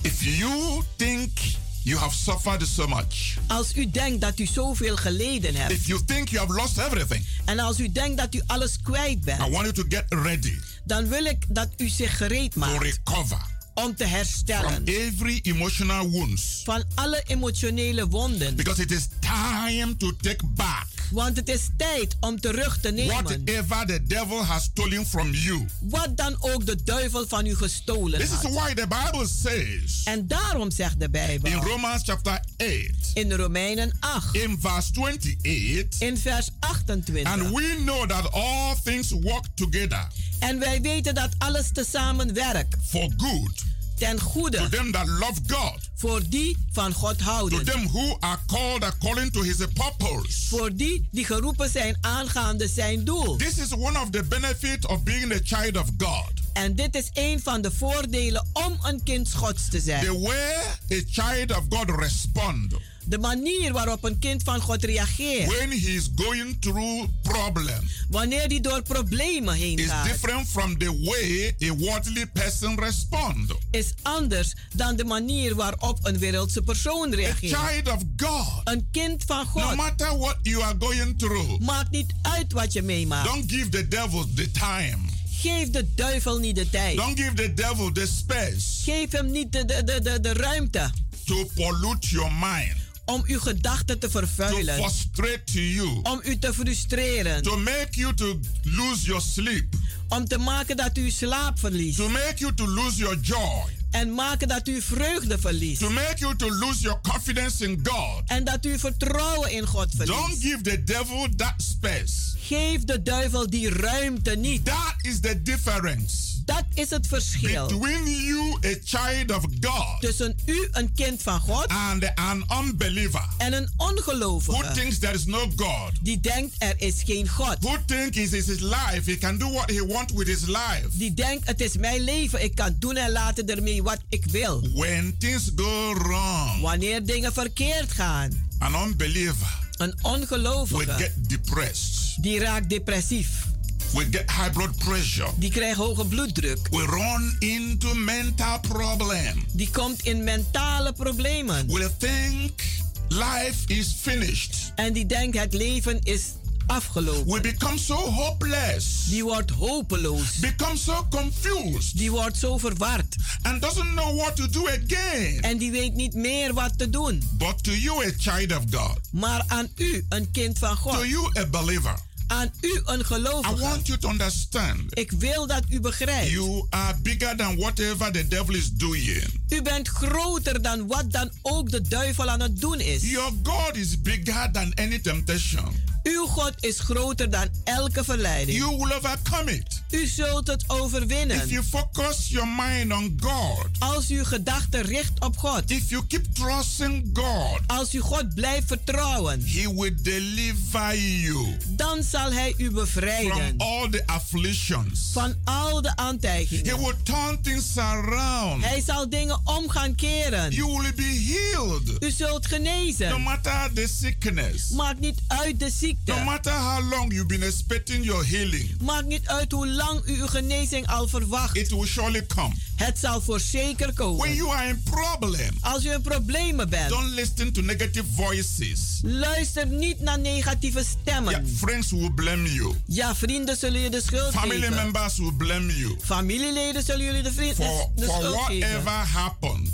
If you think you have suffered so much, Als u denkt dat u zoveel geleden hebt. if you think you have lost everything, En als u denkt dat u alles kwijt I bent. want you to get ready Dan wil ik dat u zich gereed to maakt recover om te from herstellen. every emotional wounds Van alle emotionele wonden. because it is time to take back Want het is tijd om terug te nemen. whatever the devil has stolen from you. Wat dan ook de duivel van u gestolen This is had. why the Bible says En daarom zegt de in Bijbel Romans chapter 8, in Romeinen 8, in verse 28, in vers 28. and we know that all things work together En wij weten dat alles tezamen werkt. For good. Ten goede. To them that love God. Voor die van God houden. To them who are called according to his purpose. Voor die die geroepen zijn aangaande zijn doel. This is one of the benefits of being a child of God. En dit is een van de voordelen om een kind Gods te zijn. The way a child of God responds. De manier waarop een kind van God reageert. When he is going through problems. Wanneer hij door problemen heen is gaat. different from the way a worldly person responds. Is anders dan de manier waarop een wereldse persoon reageert. A child of God. Een kind van God. No matter what you are going through. Maakt niet uit wat je meemaakt. Don't give the devil the time. Geef de duivel niet de tijd. Don't give the devil the space. Geef hem niet de, de, de, de, de ruimte. To pollute your mind om uw gedachten te vervuilen. To frustrate you. Om u te frustreren. To make you to lose your sleep. Om te maken dat u slaap verliest. To make you to lose your joy. En maken dat u vreugde verliest. To make you to lose your confidence in God. En dat u vertrouwen in God verliest. Don't give the devil that space. Geef de duivel die ruimte niet. That is the difference. Dat is het verschil. Between you, a child of God. Tussen u, een kind van God. And an unbeliever. En een ongelovige. Who thinks there is no God. Die denkt er is geen God. Who thinks it is his life. He can do what he wants with his life. Die denkt het is mijn leven. Ik kan doen en laten ermee wat ik wil. When things go wrong. Wanneer dingen verkeerd gaan. An unbeliever. Een ongelovige. Will get depressed. Die raakt depressief. We get high blood pressure. Die krijgt hoge bloeddruk. We run into mental problem. Die komt in mentale problemen. We think life is finished. En die denkt het leven is afgelopen. We become so hopeless. Die wordt hopeloos. Become so confused. Die wordt zo verward. And doesn't know what to do again. En die weet niet meer wat te doen. But to you a child of God. Maar aan u een kind van God. To you a believer. Aan u een gelovige. I want you to understand. Ik wil dat u begrijpt. You are bigger than whatever the devil is doing. U bent groter dan wat dan ook de duivel aan het doen is. Your God is bigger than any temptation. Uw God is groter dan elke verleiding. You will overcome it. U zult het overwinnen. If you focus your mind on God. Als u gedachten richt op God. If you keep trusting God. Als u God blijft vertrouwen. He will deliver you. Dan zal hij u bevrijden. From all the afflictions. Van al de aantijgingen. He will turn things around. Hij zal dingen om gaan keren. You will be healed. U zult genezen. No matter the sickness. Maakt niet uit de ziekte. No matter how long you've been expecting your healing. Maakt niet uit hoe lang u uw genezing al verwacht. It will surely come. Het zal voor zeker komen. When you are in problem. Als u in problemen bent. Don't listen to negative voices. Luister niet naar negatieve stemmen. Yeah, friends will blame you. Ja, vrienden zullen je de schuld Family geven. members will blame you. Familieleden zullen jullie de, vriend, for, de for schuld whatever geven. happened.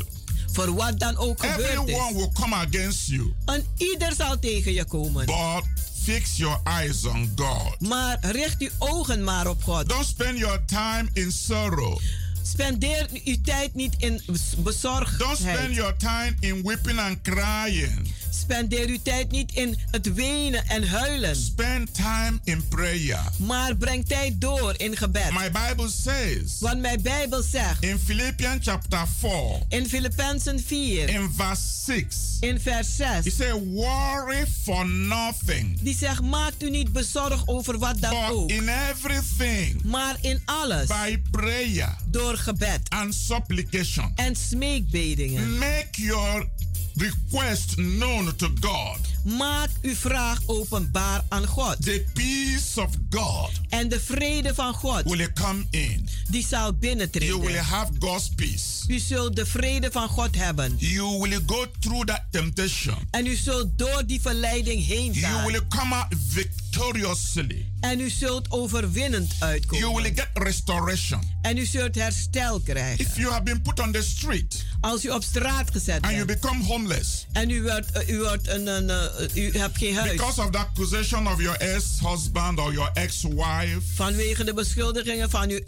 Voor wat dan ook gebeurd Everyone is. will come against you. En ieder zal tegen je komen. But fix your eyes on God. Maar richt uw ogen maar op God. Don't spend your time in sorrow. Spendeer uw tijd niet in bezorgdheid. Don't spend your time in weeping and crying. Spendeer uw tijd niet in het wenen en huilen. Spend time in prayer. Maar breng tijd door in gebed. My Bible says. Want mijn Bijbel zegt. In Philippians chapter 4. In Filippenzen 4. In verse 6. In vers 6. He said worry for nothing. Die zegt maakt u niet bezorgd over wat dan But ook. in everything. Maar in alles. By prayer. Door gebed. And supplication. En smeekbedingen. Make your request known to God. Maak uw vraag openbaar aan God. The peace of God. En de vrede van God. Will come in. Die zal binnentreden. You will have God's peace. U zult de vrede van God hebben. You will go through that temptation. En u zult door die verleiding heen gaan. You will come out victoriously. En u zult overwinnend uitkomen. You will get restoration. En u zult herstel krijgen. If you have been put on the street. Als u op straat gezet and bent. you become homeless. En u wordt, uh, u wordt een, een, u hebt geen huis. Because of the accusation of your ex-husband or your ex-wife. Vanwege de beschuldigingen van uw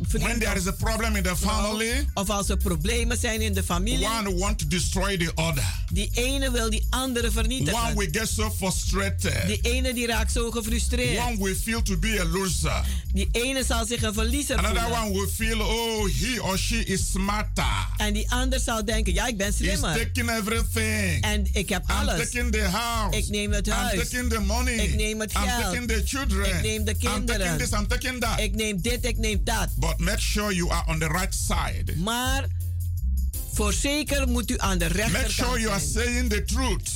ex-vriend. When there is a problem in the family. Of als er problemen zijn in de familie. One want to destroy the other. Die ene wil die andere vernietigen. One will get so frustrated. Die ene die raakt zo gefrustreerd. One will feel to be a loser. Die ene zal zich een verliezer Another voelen. one will feel, oh, he or she is smarter. En die ander zal denken, ja, ik ben slimmer. He's taking everything. En ik heb I'm alles. taking the house. Ik neem het huis. I'm taking the money. Ik neem het I'm geld. taking the children. Ik neem de I'm taking kinderen. this, I'm taking that. Ik neem dit, ik neem dat. But make sure you are on the right side. Maar voorzeker moet u aan de rechterkant Make sure you are saying the truth.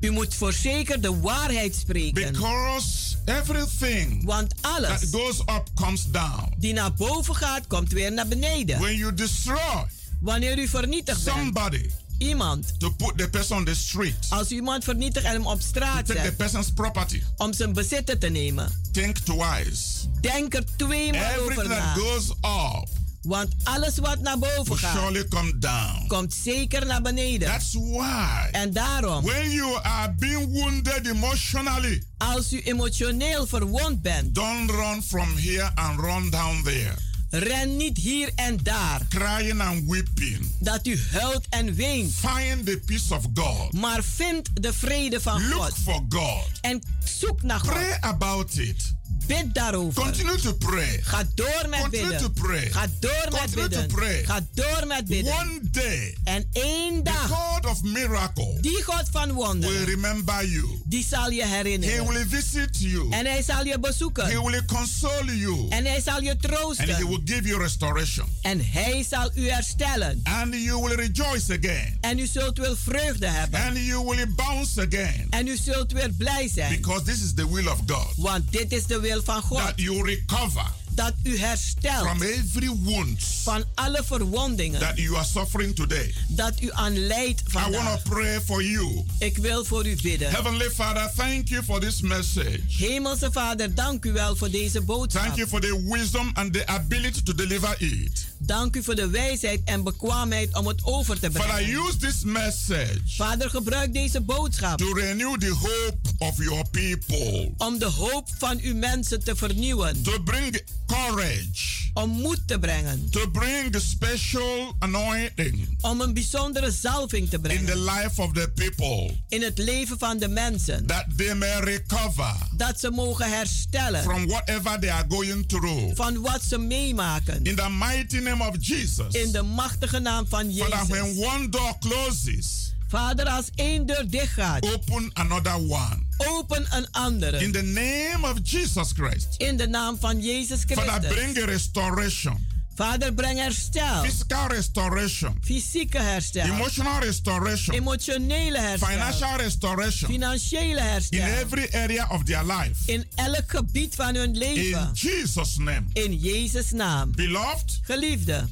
U moet voorzeker de waarheid spreken. Because everything Want alles that goes up comes down. die naar boven gaat, komt weer naar beneden. When you destroy Wanneer u vernietigt bent, somebody iemand, to put the person on the street, als u iemand vernietigt en hem op straat take the zet, person's property, om zijn bezitten te nemen, think twice. denk er tweemaal over Everything na. that goes up Want alles wat naar boven gaat, surely come down. komt zeker naar beneden. That's why En daarom, when you are being wounded emotionally, als u emotioneel verwond bent, don't run from here and run down there. Ren niet hier en daar. Crying and weeping. Dat u huilt en weent. Find the peace of God. Maar vind de vrede van Look God. for God. En zoek naar God. Pray about it. Bid daarover. Continue to pray. Ga door met Continue bidden. to pray. Ga door met Continue bidden. to pray. Ga door met bidden. One day, En één the dag, God of miracle die God van will wonderen, remember you. die zal je He herinneren. will visit you. En hij zal je He bezoeken. will console you. En hij zal je And he troosten. will give you restoration. En hij zal u herstellen. And you will rejoice again. En u zult weer vreugde hebben. And you will bounce again. En u zult weer blij zijn. Because this is the will of God. Want dit is de wil van God. That you recover Dat u herstelt from every wound van alle verwondingen. that you are suffering today. Dat u aan lijdt I want vandaag. to pray for you. Ik wil voor u bidden. Heavenly Father, thank you for this message. Hemelse Vader, dank u wel voor deze boodschap. Thank you for the wisdom and the ability to deliver it. Dank u voor de wijsheid en bekwaamheid om het over te Father, brengen. use this message Vader, gebruik deze boodschap to renew the hope of your people, om de hoop van uw mensen te vernieuwen. to bring courage, Om moed te brengen. to bring a special anointing Om een bijzondere zalving te in the brengen. life of the people, In het leven van de mensen. that they may recover Dat ze mogen herstellen from whatever they are going through. van wat ze meemaken. In the mighty name of Jesus. In de machtige naam van Father, when Jezus. one door closes, Vader, als één deur dicht gaat, open another one. open een andere. In the name of Jesus Christ. In de naam van Jezus Father, Christus. bring a restoration, Vader, breng herstel. physical restoration, Fysieke herstel. emotional restoration, Emotionele herstel. financial restoration Financiële in herstel. every area of their life. In elk gebied van hun In leven. Jesus' name. In Jezus' naam. Beloved, Geliefde,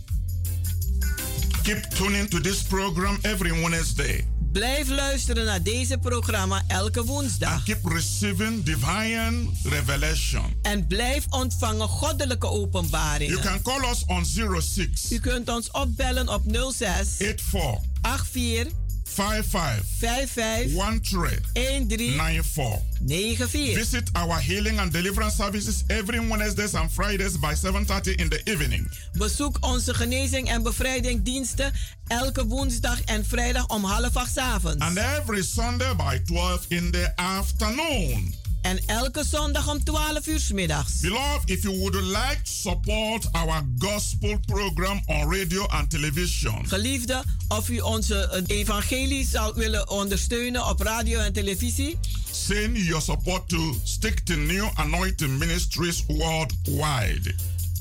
keep tuning to this program every Wednesday blijf luisteren naar deze programma elke woensdag. and keep receiving divine revelation. En blijf ontvangen goddelijke You openbaringen. can call us on 06 U kunt ons opbellen op 06 84 84 55 55 13 13 94. 94. Visit our healing and deliverance services every Wednesdays and Fridays by 7:30 in the evening. Bezoek onze genezing en bevrijdingdiensten elke woensdag en vrijdag om half acht 's avonds. And every Sunday by 12 in the afternoon. En elke zondag om 12 uur 's middags. Beloved, if you would like to support our gospel program on radio and television, Geliefde, of u onze evangelie zou willen ondersteunen op radio en televisie, send your support to Stick to New Anointing Ministries worldwide.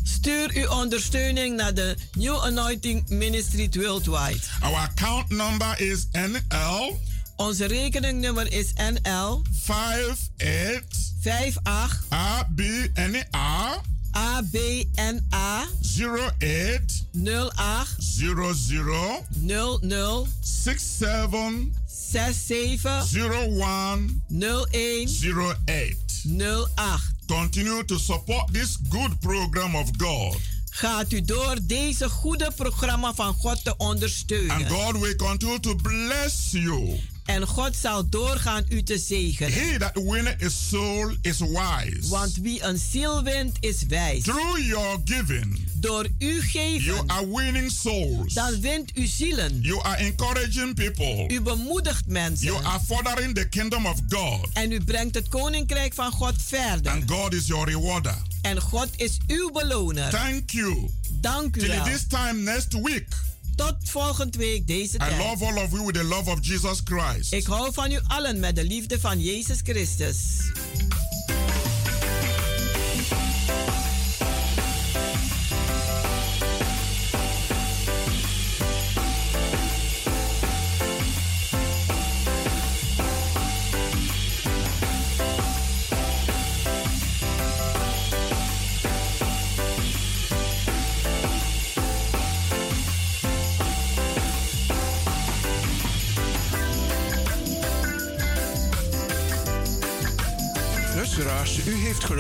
stuur uw ondersteuning naar de New Anointing Ministry Worldwide. Our account number is NL Onze rekeningnummer is NL 58 58 ABNA ABNA 08 08 00 00 67 67 01 01 08. 08. Continue to support this good program of God. Gaat u door deze goede programma van God te And ondersteunen. God will continue to bless you En God zal doorgaan u te zegenen. He that winneth a soul is wise. Want wie een ziel wint is wijs. Through your giving, Door u geven, you are winning souls. dan wint u zielen. You are encouraging people. U bemoedigt mensen. You are furthering the kingdom of God. En u brengt het koninkrijk van God verder. And God is your rewarder. En God is uw beloner. Thank you. Dank u Till wel. this time next week. Tot volgende week deze I tijd. love all of you with the love of Jesus Christ. Ik hou van u allen met de liefde van Jezus Christus.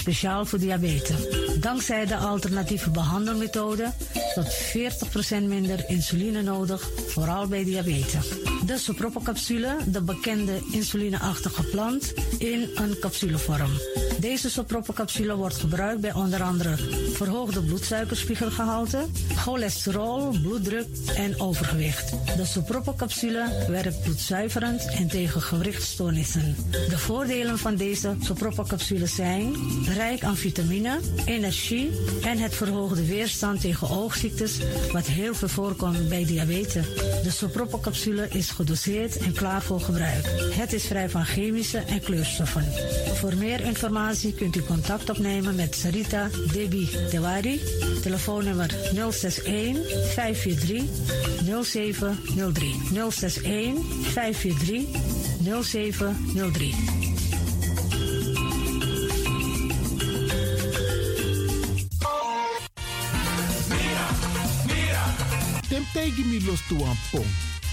Speciaal voor diabetes. Dankzij de alternatieve behandelmethode tot 40% minder insuline nodig, vooral bij diabetes. De soproppencapsule, de bekende insulineachtige plant, in een capsulevorm. Deze soproppencapsule wordt gebruikt bij onder andere verhoogde bloedsuikerspiegelgehalte, cholesterol, bloeddruk en overgewicht. De soproppencapsule werkt bloedzuiverend en tegen gewrichtstoornissen. De voordelen van deze soproppencapsule zijn rijk aan vitamine, energie en het verhoogde weerstand tegen oogziektes, wat heel veel voorkomt bij diabetes. De soproppencapsule is gedoseerd en klaar voor gebruik. Het is vrij van chemische en kleurstoffen. Voor meer informatie kunt u contact opnemen met Sarita Debi Dewari. Telefoonnummer 061 543 0703. 061 543 0703. Tim tegen me los toe aan pom.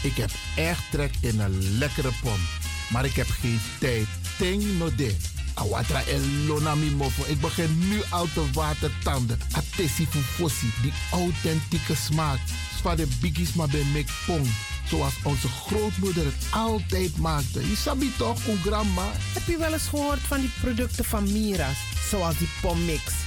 Ik heb echt trek in een lekkere pom. maar ik heb geen tijd. Ting no de. Awatra elona mi mofo. Ik begin nu al te watertanden. Atesi fufosi, die authentieke smaak. Zwa de biggies maar bij mek pong. Zoals onze grootmoeder het altijd maakte. Je sabi toch, grandma? Heb je wel eens gehoord van die producten van Mira's? Zoals die pommix.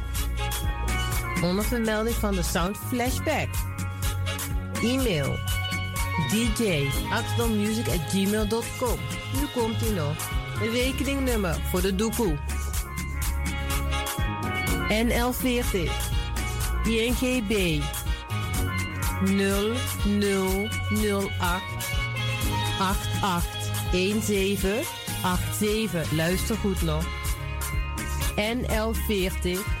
Onder van de Sound Flashback. E-mail dj at gmail.com. Nu komt ie nog. Rekeningnummer voor de doekoe. NL40 INGB 0008 8817 87. Luister goed nog. NL40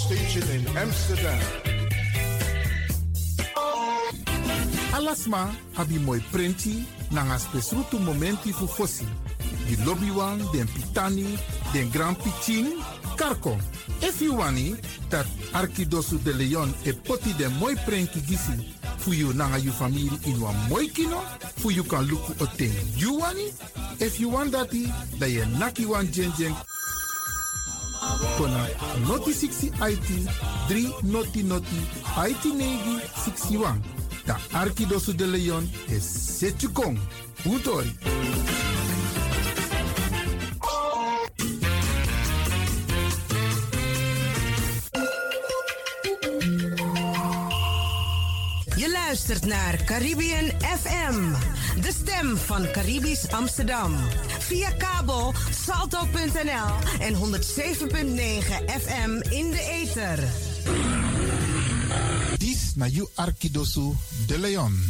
Station in Amsterdam. Alasma abi moi prenti nanga spesrutu momenti fu fosi. Di lobby wan, den pitani, den grand pitin, karko. If you wani, dat Arkidosu de Leon e poti den moi prenki gisi fu you nanga you family in wan moi kino, fu you kan luku o ten you wani. If you want dati, da ye naki wan jen jen kona noti 60 IT 3 noti noti IT negi 61. Da Arkidosu de Leon is Setjukong. Utori. Luistert naar Caribbean FM, de stem van Caribisch Amsterdam. Via kabel salto.nl en 107.9 FM in de ether. Dis na you Arkidosu de Leon.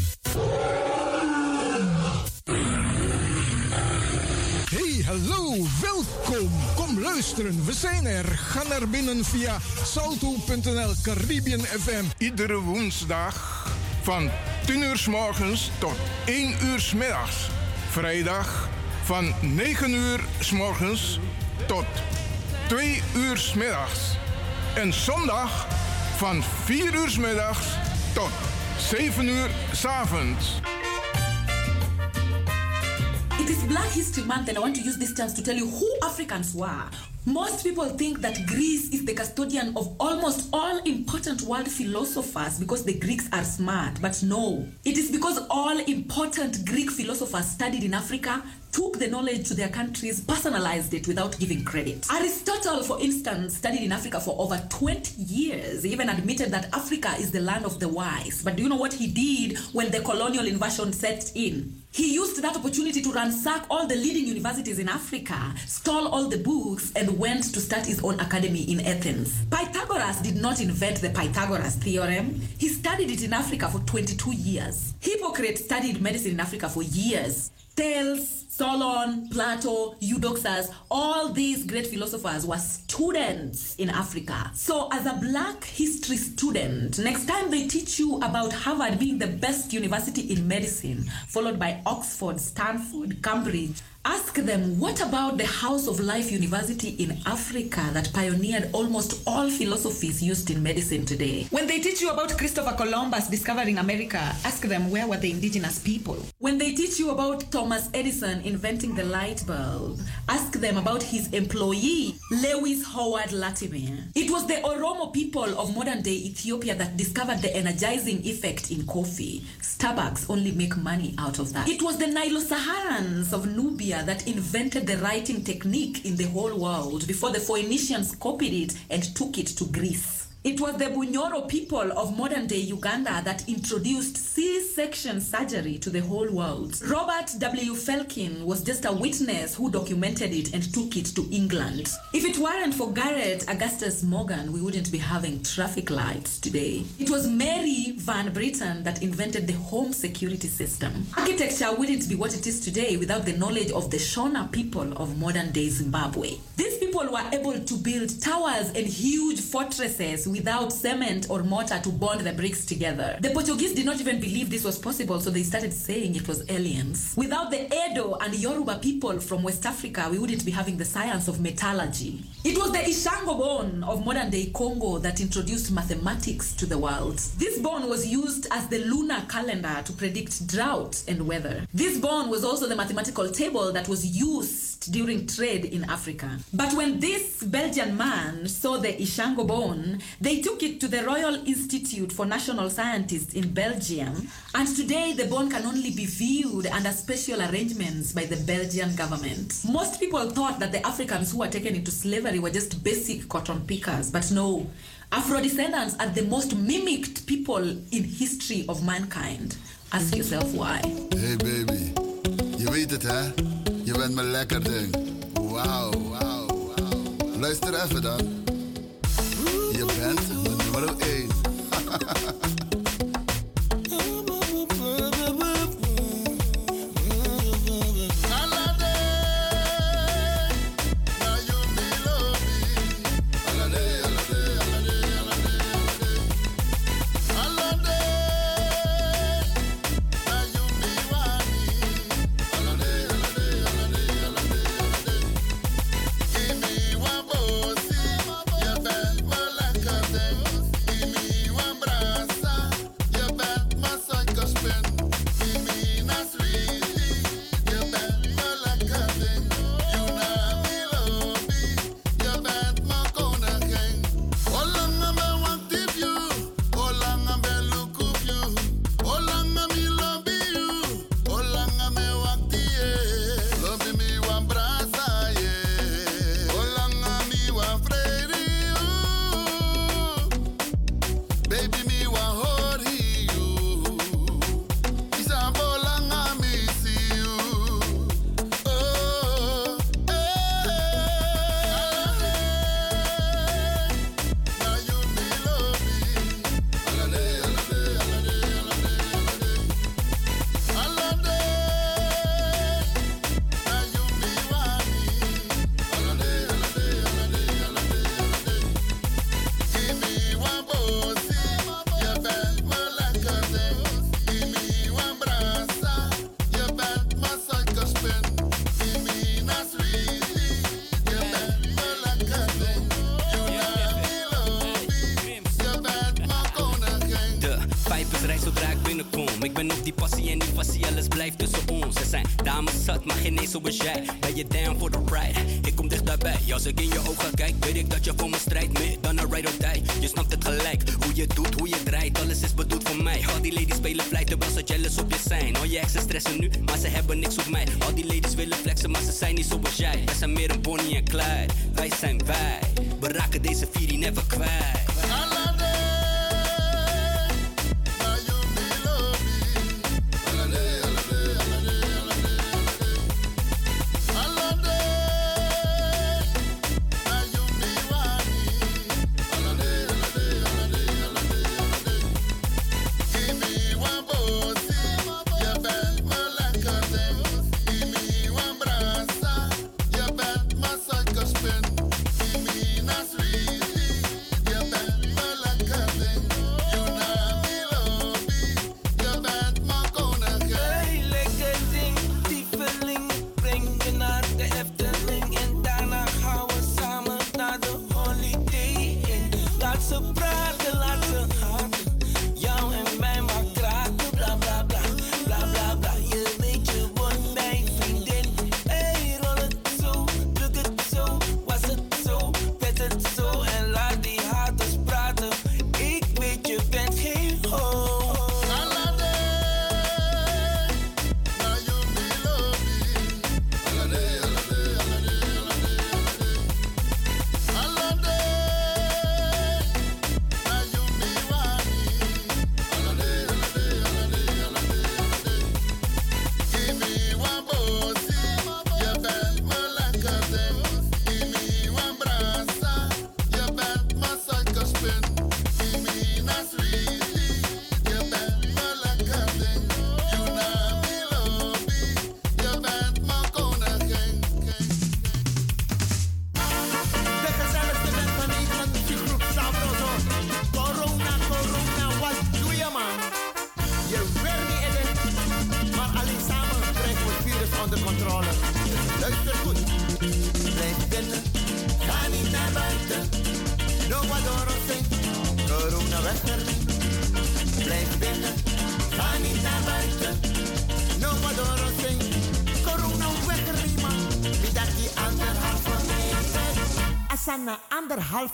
Hey, hallo, welkom. Kom luisteren, we zijn er. Ga naar binnen via salto.nl Caribbean FM. Iedere woensdag van 10 uur s morgens tot 1 uur s middags. Vrijdag van 9 uur s morgens tot 2 uur s middags. En zondag van 4 uur s middags tot 7 uur s avonds. It is Black History Month, and I want to use this chance to tell you who Africans were Most people think that Greece is the custodian of almost all important world philosophers because the Greeks are smart. But no, it is because all important Greek philosophers studied in Africa, took the knowledge to their countries, personalized it without giving credit. Aristotle, for instance, studied in Africa for over 20 years. He even admitted that Africa is the land of the wise. But do you know what he did when the colonial invasion set in? He used that opportunity to ransack all the leading universities in Africa, stole all the books, and went to start his own academy in Athens. Pythagoras did not invent the Pythagoras theorem. He studied it in Africa for 22 years. Hippocrates studied medicine in Africa for years. Thales, Solon, Plato, Eudoxus, all these great philosophers were students in Africa. So, as a black history student, next time they teach you about Harvard being the best university in medicine, followed by Oxford, Stanford, Cambridge, ask them what about the House of Life University in Africa that pioneered almost all philosophies used in medicine today? When they teach you about Christopher Columbus discovering America, ask them where were the indigenous people? When they teach you about Thomas Edison inventing the light bulb, ask them about his employee, Lewis Howard Latimer. It was the Oromo people of modern day Ethiopia that discovered the energizing effect in coffee. Starbucks only make money out of that. It was the Nilo-Saharans of Nubia that invented the writing technique in the whole world before the Phoenicians copied it and took it to Greece. It was the Bunyoro people of modern day Uganda that introduced C section surgery to the whole world. Robert W. Felkin was just a witness who documented it and took it to England. If it weren't for Garrett Augustus Morgan, we wouldn't be having traffic lights today. It was Mary Van Britten that invented the home security system. Architecture wouldn't be what it is today without the knowledge of the Shona people of modern day Zimbabwe. These people were able to build towers and huge fortresses without cement or mortar to bond the bricks together. The Portuguese did not even believe this was possible, so they started saying it was aliens. Without the Edo and Yoruba people from West Africa, we wouldn't be having the science of metallurgy. It was the Ishango bone of modern day Congo that introduced mathematics to the world. This bone was used as the lunar calendar to predict drought and weather. This bone was also the mathematical table that was used during trade in Africa. But when this Belgian man saw the Ishango bone, they took it to the Royal Institute for National Scientists in Belgium, and today the bone can only be viewed under special arrangements by the Belgian government. Most people thought that the Africans who were taken into slavery were just basic cotton pickers, but no. Afro descendants are the most mimicked people in history of mankind. Ask yourself why. Hey baby, je weet het hè? Je bent me lekker ding. Wauw, wauw, wauw. Luister even dan.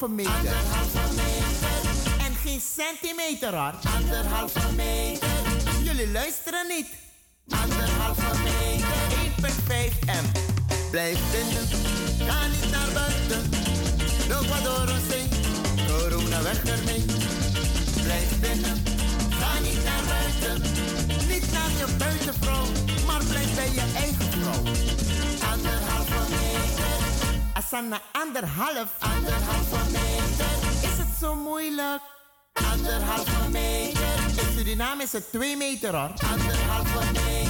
anderhalve meter. En geen centimeter hoor. Anderhalve meter. Jullie luisteren niet. Anderhalve meter. 1,5 m. Blijf binnen. Ga niet naar buiten. Loop maar door ons heen. Corona weg ermee. Blijf binnen. Ga niet naar buiten. Niet naar je buitenvrouw. Maar blijf bij je eigen vrouw. Anderhalve meter. Asana anderhalf is het 2 meter hoor. Anderhalve meter.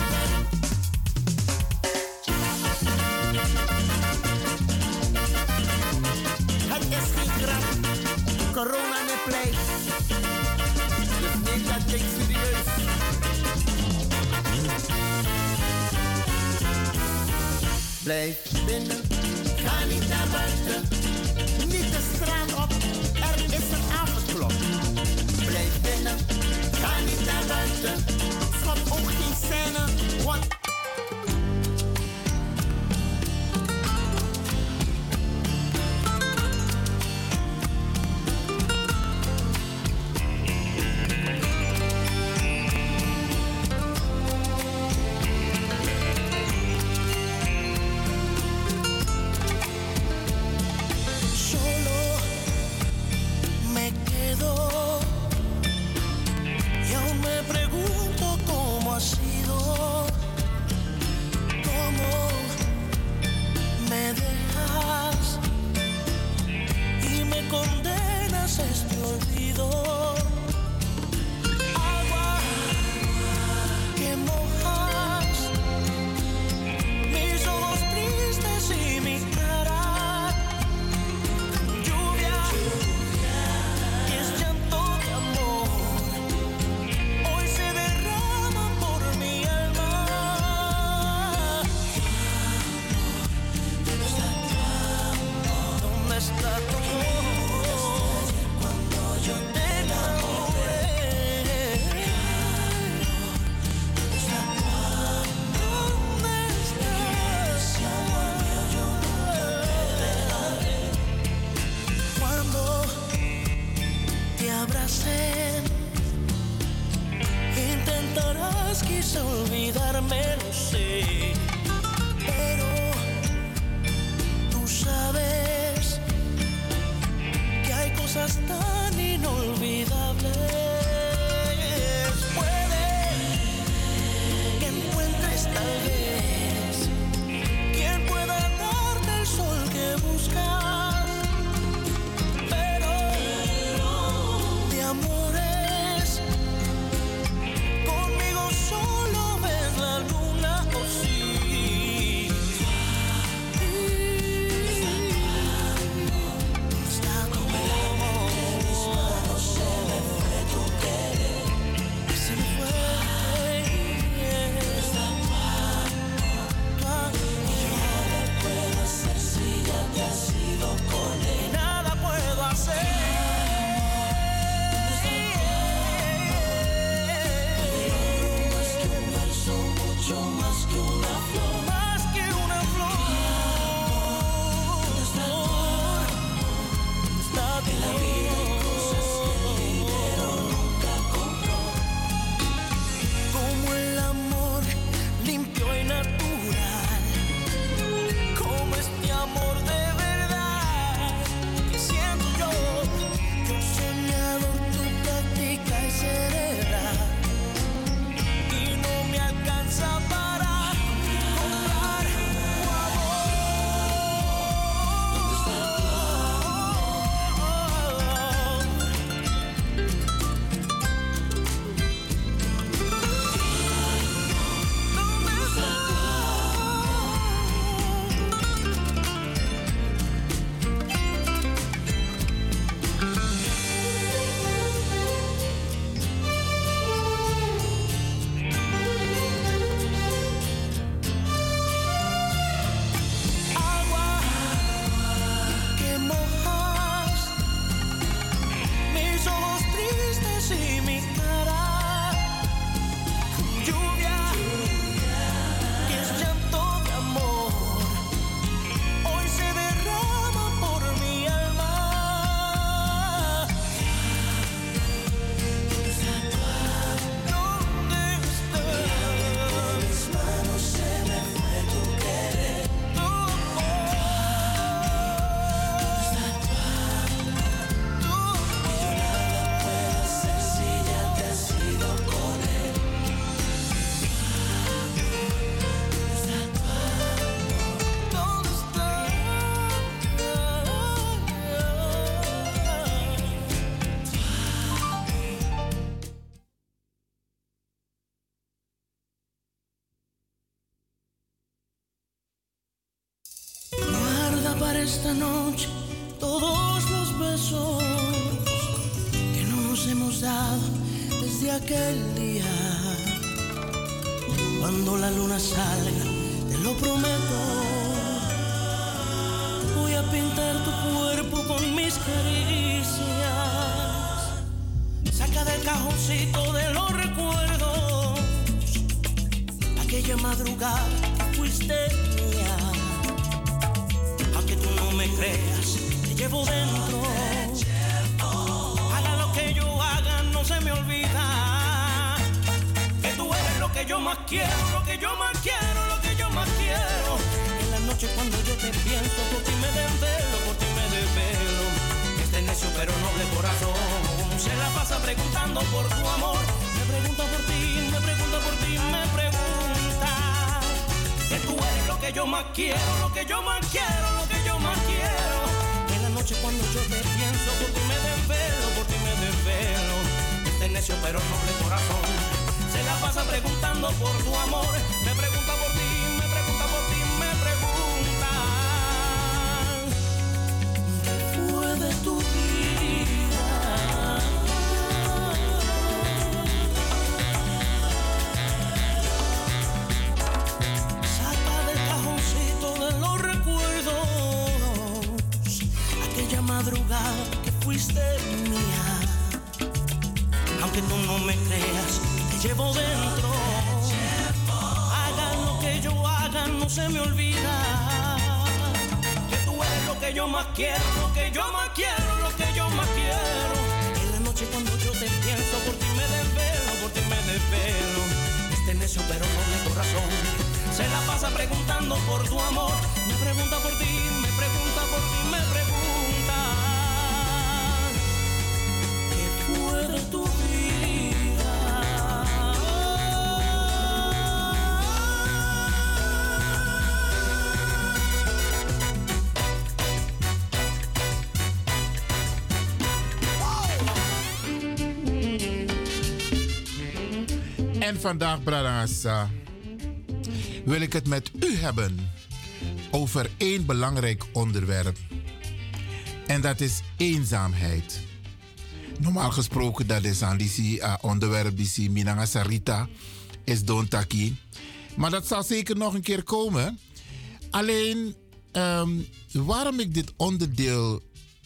Vandaag, Bradassa, wil ik het met u hebben over één belangrijk onderwerp. En dat is eenzaamheid. Normaal gesproken, dat is aan die uh, onderwerp die Minanga Sarita is Don Taki. Maar dat zal zeker nog een keer komen. Alleen, ehm, waarom ik dit onderdeel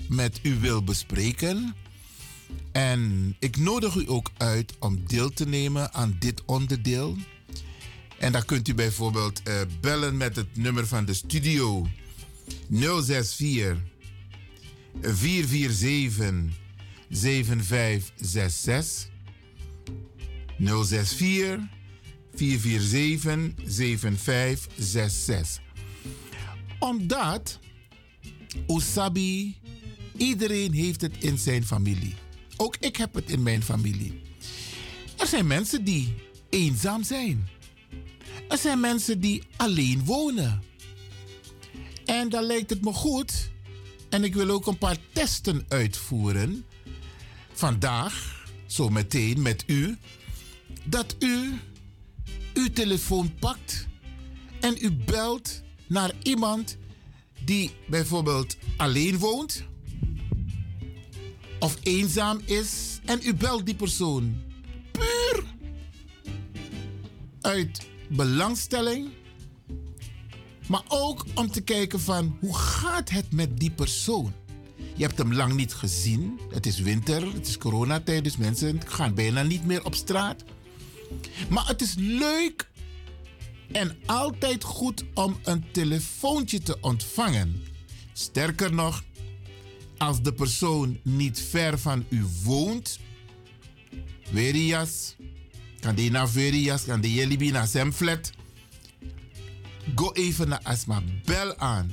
met u wil bespreken. En ik nodig u ook uit om deel te nemen aan dit onderdeel. En dan kunt u bijvoorbeeld eh, bellen met het nummer van de studio 064 447 7566. 064 447 7566. Omdat Osabi, iedereen heeft het in zijn familie. Ook ik heb het in mijn familie. Er zijn mensen die eenzaam zijn. Er zijn mensen die alleen wonen. En dan lijkt het me goed. En ik wil ook een paar testen uitvoeren. Vandaag, zo meteen met u. Dat u uw telefoon pakt en u belt naar iemand die bijvoorbeeld alleen woont of eenzaam is en u belt die persoon puur uit belangstelling, maar ook om te kijken van hoe gaat het met die persoon. Je hebt hem lang niet gezien. Het is winter, het is coronatijd, dus mensen gaan bijna niet meer op straat. Maar het is leuk en altijd goed om een telefoontje te ontvangen. Sterker nog, als de persoon niet ver van u woont, Verias, kan die naar Verias, kan die jullie naar. Go even naar Asma, bel aan.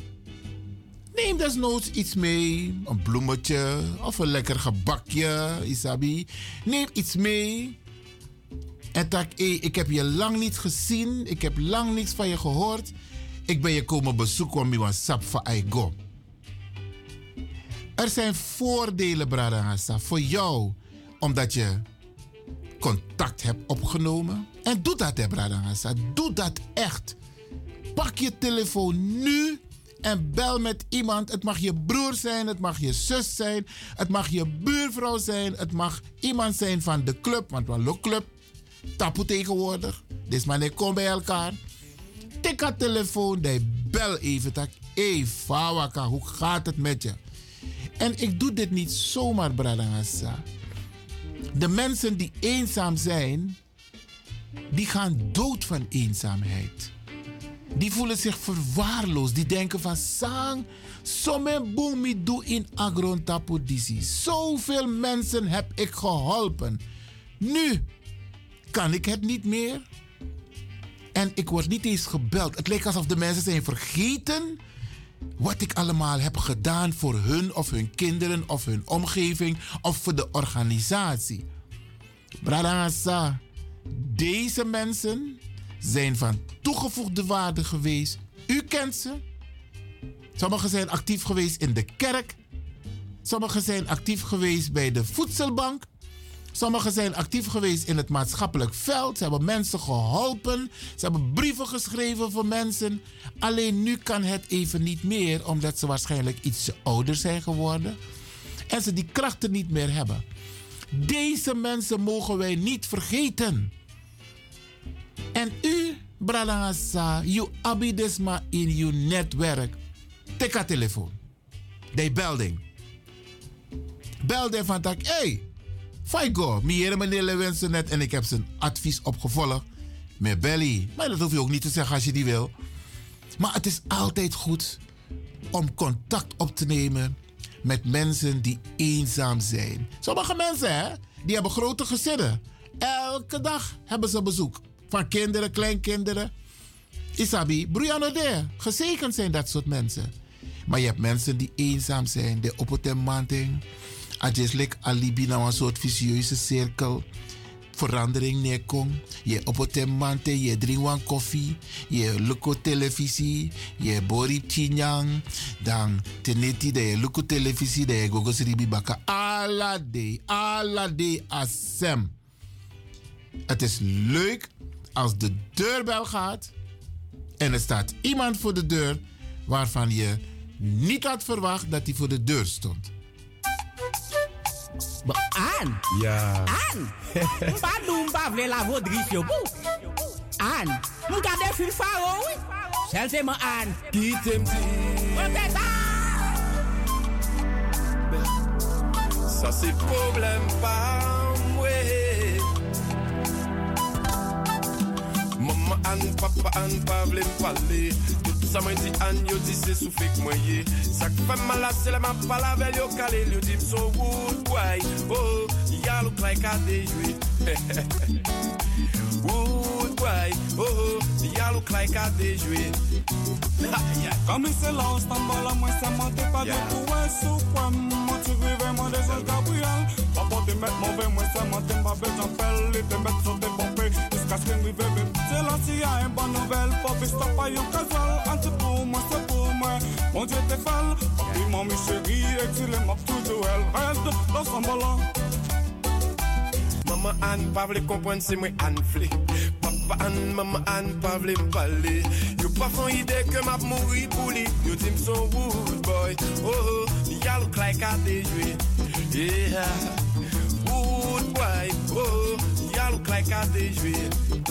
Neem desnoods iets mee, een bloemetje of een lekker gebakje, Isabi. Neem iets mee. En tak, hey, ik heb je lang niet gezien, ik heb lang niets van je gehoord. Ik ben je komen bezoeken om je sap van go. Er zijn voordelen, Bradangasa, voor jou, omdat je contact hebt opgenomen. En doe dat, hè. Doe dat echt. Pak je telefoon nu en bel met iemand. Het mag je broer zijn, het mag je zus zijn, het mag je buurvrouw zijn, het mag iemand zijn van de club, want we club. Tapu tegenwoordig. Dus maar kom bij elkaar. Tik haar telefoon, die bel even. Tak, hey, Fawaka, hoe gaat het met je? En ik doe dit niet zomaar, Bradangasa. De mensen die eenzaam zijn, die gaan dood van eenzaamheid. Die voelen zich verwaarloosd. Die denken van sang, some boemi doe in agrontapodisi. Zoveel mensen heb ik geholpen. Nu kan ik het niet meer. En ik word niet eens gebeld. Het lijkt alsof de mensen zijn vergeten wat ik allemaal heb gedaan voor hun of hun kinderen of hun omgeving of voor de organisatie. Bradangasa, deze mensen zijn van toegevoegde waarde geweest. U kent ze. Sommigen zijn actief geweest in de kerk. Sommigen zijn actief geweest bij de voedselbank. Sommigen zijn actief geweest in het maatschappelijk veld. Ze hebben mensen geholpen. Ze hebben brieven geschreven voor mensen. Alleen nu kan het even niet meer, omdat ze waarschijnlijk iets ouder zijn geworden. En ze die krachten niet meer hebben. Deze mensen mogen wij niet vergeten. En u, Bralangasa, you abidesma in uw netwerk. Tik telefoon. De belding. Belde van tak, hey, Faigo, meer meneer Lewensen net en ik heb zijn advies opgevolgd. Met Belly. Maar dat hoef je ook niet te zeggen als je die wil. Maar het is altijd goed om contact op te nemen met mensen die eenzaam zijn. Sommige mensen, hè, die hebben grote gezinnen. Elke dag hebben ze bezoek. Van kinderen, kleinkinderen. Isabi, Brianna de. Gezegend zijn dat soort mensen. Maar je hebt mensen die eenzaam zijn, die op het Ajeslik alibi naar een soort vicieuze cirkel. Verandering neerkomt. Je op het mante, je drinkt koffie. Je lukt televisie. Je bori. Dan teneti de je televisie. De je gogos ribi baka. Alla day asem. Het is leuk als de deurbel gaat en er staat iemand voor de deur waarvan je niet had verwacht dat hij voor de deur stond. Aan. Ja. Aan. Mpa nou mpa vle la vodris yo pou. Aan. Mou gade fil faro oui. Sel se man aan. Kitem ti. Mpe sa. Ça c'est problème pas moi. Maman an, papa an, pa vle m pale Tout Sa mwen di an yo di se sou fek mwen ye. Sak fèm mala se le man palavel yo kale Yo di so wout kway Oh, ya look like a day we Wout kway Oh, ya look like a day we Kame se la ou stambala mwen se mante pa de pou wè sou pwèm Mwen ti rive mwen de zon Gabriel. Papo di met mwen ve mwen se mante mba be jan pel Li te met sou te pompe Iska sken vive bebe Se la si ya en ban nouvel Po bi stop a yon kazal Ante pou mwen se pou mwen Mwen die te fel Papi mami chéri Exile map toujou el Red la stambala Maman an pa vle kompwen se mwen an vle Papa an, maman an pa vle pale Yo pa fon ide ke map mouri pou li Yo di m son wood boy. Oh oh, ya look like a dejwe Yeah. Wood boy, oh oh, ya look like a dejwe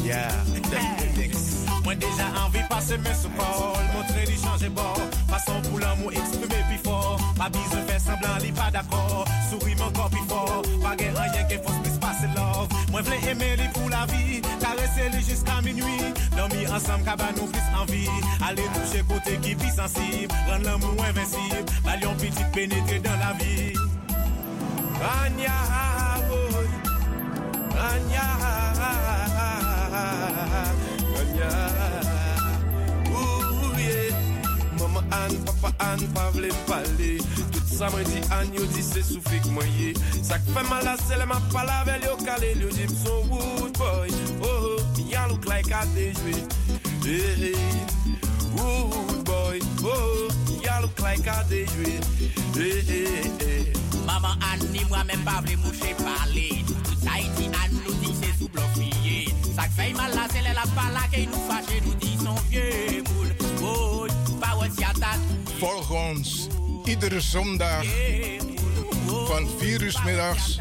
Yeah. Mwen deja anvi pase men sou kol Montre li chanje bor Fason pou l'amour eksprime pi for Pa bize fè semblant li pa d'akor Souri men kor pi for Pa gen anyen gen fos plis pase love. Mwen vle eme li pou la vi Karese li jiska minui Dormi ansam kaba nou flis anvi Ale touche kote ki pi sensib Ran l'amour invincible. Balyon pitit penetre dans la vie. Anya, an, papa pa vle pale. Tout sa mwen di an, yo di se sou fik mwen ye Sak fe mala se le ma pala vel yo kale Yo di wood boy. Oh, oh, look like a dejwe Hey, hey Wood boy. Oh, oh, like a dejwe Maman an ni mwa men pa vle mouche pale Tout blofiye Sak fey mal la pala ke nou fache nou di son vie moun Oy, pa wè si atatou Volg ons iedere zondag van 4 uur middags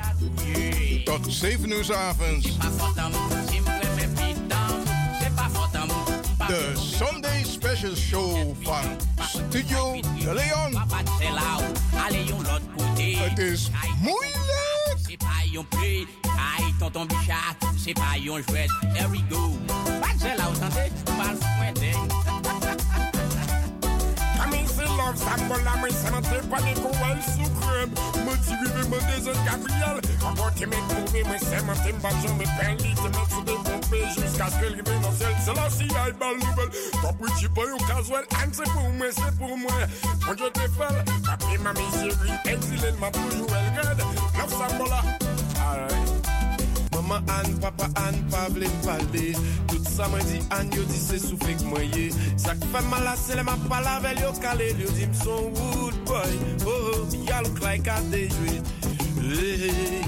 tot 7 uur avonds. De Sunday Special Show van Studio De Leon. Het is moeilijk. Se pa yon jwet, there we go. Bak jè la ou tante, pas mwen deng se love, sambol la mwen sanate Panik ou al sou krem Mwen ti vive mwen de zon kapriol Apote mwen kouve, mwen semente Mbap jom mwen pen. Li, te mwen sou de pompe Juska skil rive nan sel, se la si ay bal nouvel Top wichi boy ou kazwel An se pou mwen, se pou mwen Mwen je te fel, papi mami siri Exilen ma poujou el gred Love sambola, alright Maman an, papa an, pa vle pale Tout sa mwen di an, yo di se sou fik mwen ye. Sak fèm mala se le ma pala vel yo kale. Yo di m son wood boy, oh oh Ya look like a day dream Hey,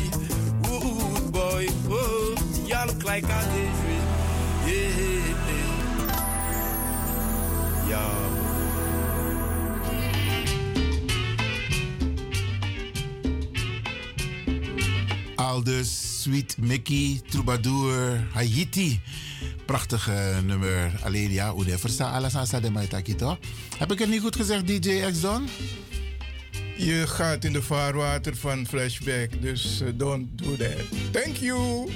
wood boy, oh oh Ya look like a day dream Hey, hey, hey Ya Aldus, Sweet Mickey, Troubadour, Haiti. Prachtige nummer. Alleen ja, hoe de versta alles aan sa de maitaki toch? Heb ik het niet goed gezegd, DJ X Don? Je gaat in de vaarwater van flashback, dus uh, don't do that. Thank you.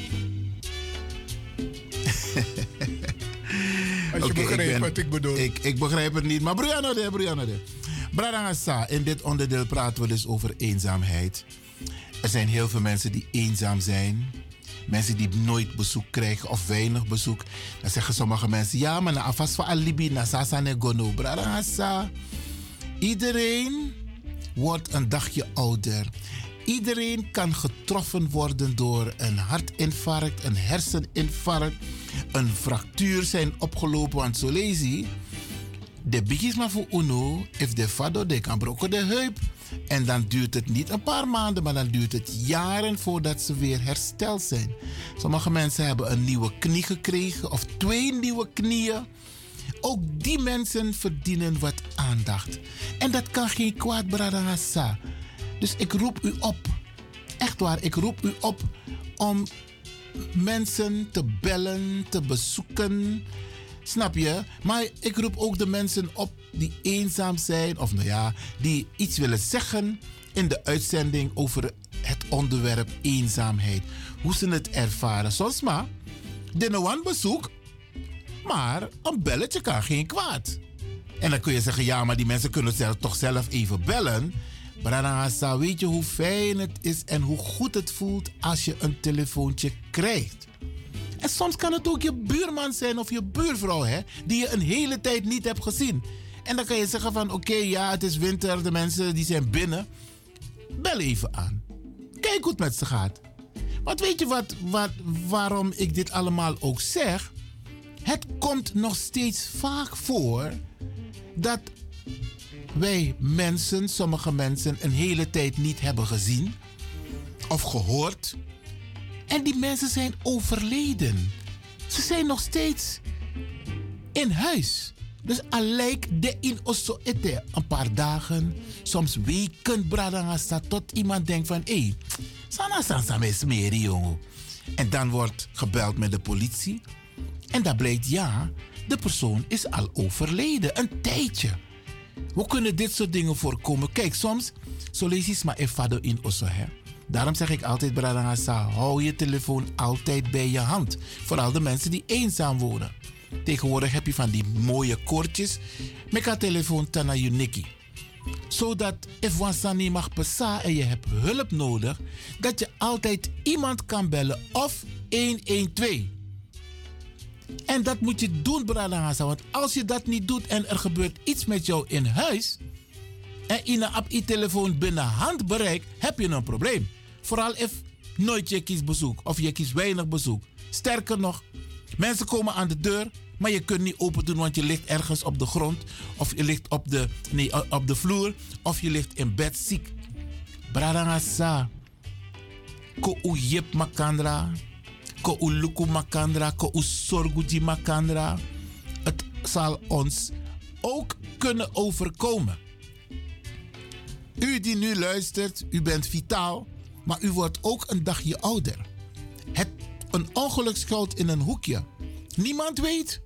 Als je begrijpt ben- wat ik bedoel. Ik, ik begrijp het niet, maar Brianna de, Brianna de. Bradangasa, in dit onderdeel praten we dus over eenzaamheid. Er zijn heel veel mensen die eenzaam zijn. Mensen die nooit bezoek krijgen of weinig bezoek. Dan zeggen sommige mensen, ja, maar na afas van alibi, na sasa ne gono, brarasa. Iedereen wordt een dagje ouder. Iedereen kan getroffen worden door een hartinfarct, een herseninfarct, een fractuur zijn opgelopen. Want zo lees de bigisma voor uno, if de fado, de kan broken de heup. En dan duurt het niet een paar maanden, maar dan duurt het jaren voordat ze weer hersteld zijn. Sommige mensen hebben een nieuwe knie gekregen of twee nieuwe knieën. Ook die mensen verdienen wat aandacht. En dat kan geen kwaad, Bradangasa. Dus ik roep u op, echt waar, ik roep u op om mensen te bellen, te bezoeken. Snap je? Maar ik roep ook de mensen op die eenzaam zijn, of nou ja, die iets willen zeggen in de uitzending over het onderwerp eenzaamheid. Hoe ze het ervaren. Soms maar, one bezoek, maar een belletje kan geen kwaad. En dan kun je zeggen, ja, maar die mensen kunnen zelf, toch zelf even bellen. Branagasa, weet je hoe fijn het is en hoe goed het voelt als je een telefoontje krijgt. En soms kan het ook je buurman zijn of je buurvrouw, hè, die je een hele tijd niet hebt gezien. En dan kan je zeggen van, oké, ja, het is winter, de mensen die zijn binnen. Bel even aan. Kijk hoe het met ze gaat. Want weet je wat, wat, waarom ik dit allemaal ook zeg? Het komt nog steeds vaak voor dat wij mensen, sommige mensen, een hele tijd niet hebben gezien of gehoord. En die mensen zijn overleden. Ze zijn nog steeds in huis. Dus alijk de in osso ete. Een paar dagen, soms weken bradanga staat tot iemand denkt van... Hé, hey, sana sansa me smeren jongen. En dan wordt gebeld met de politie. En dan blijkt ja, de persoon is al overleden. Een tijdje. Hoe kunnen dit soort dingen voorkomen? Kijk, soms, zo lees je maar efado in osso hè. Daarom zeg ik altijd, Bradangasa, hou je telefoon altijd bij je hand. Vooral de mensen die eenzaam wonen. Tegenwoordig heb je van die mooie koortjes met je telefoon tana uniki. Zodat, if wansani mag pesa en je hebt hulp nodig, dat je altijd iemand kan bellen of 112. En dat moet je doen, Bradangasa. Want als je dat niet doet en er gebeurt iets met jou in huis... en in een app telefoon binnen handbereik, heb je een probleem. Vooral if nooit je kiest bezoek of je kiest weinig bezoek. Sterker nog, mensen komen aan de deur, maar je kunt niet open doen, want je ligt ergens op de grond of je ligt op de, nee, op de vloer of je ligt in bed ziek. Bradangasa. Ko u makandra, ko u luku makandra, ko makandra. Het zal ons ook kunnen overkomen. U die nu luistert, u bent vitaal, maar u wordt ook een dagje ouder. Het, een ongeluk schuilt in een hoekje. Niemand weet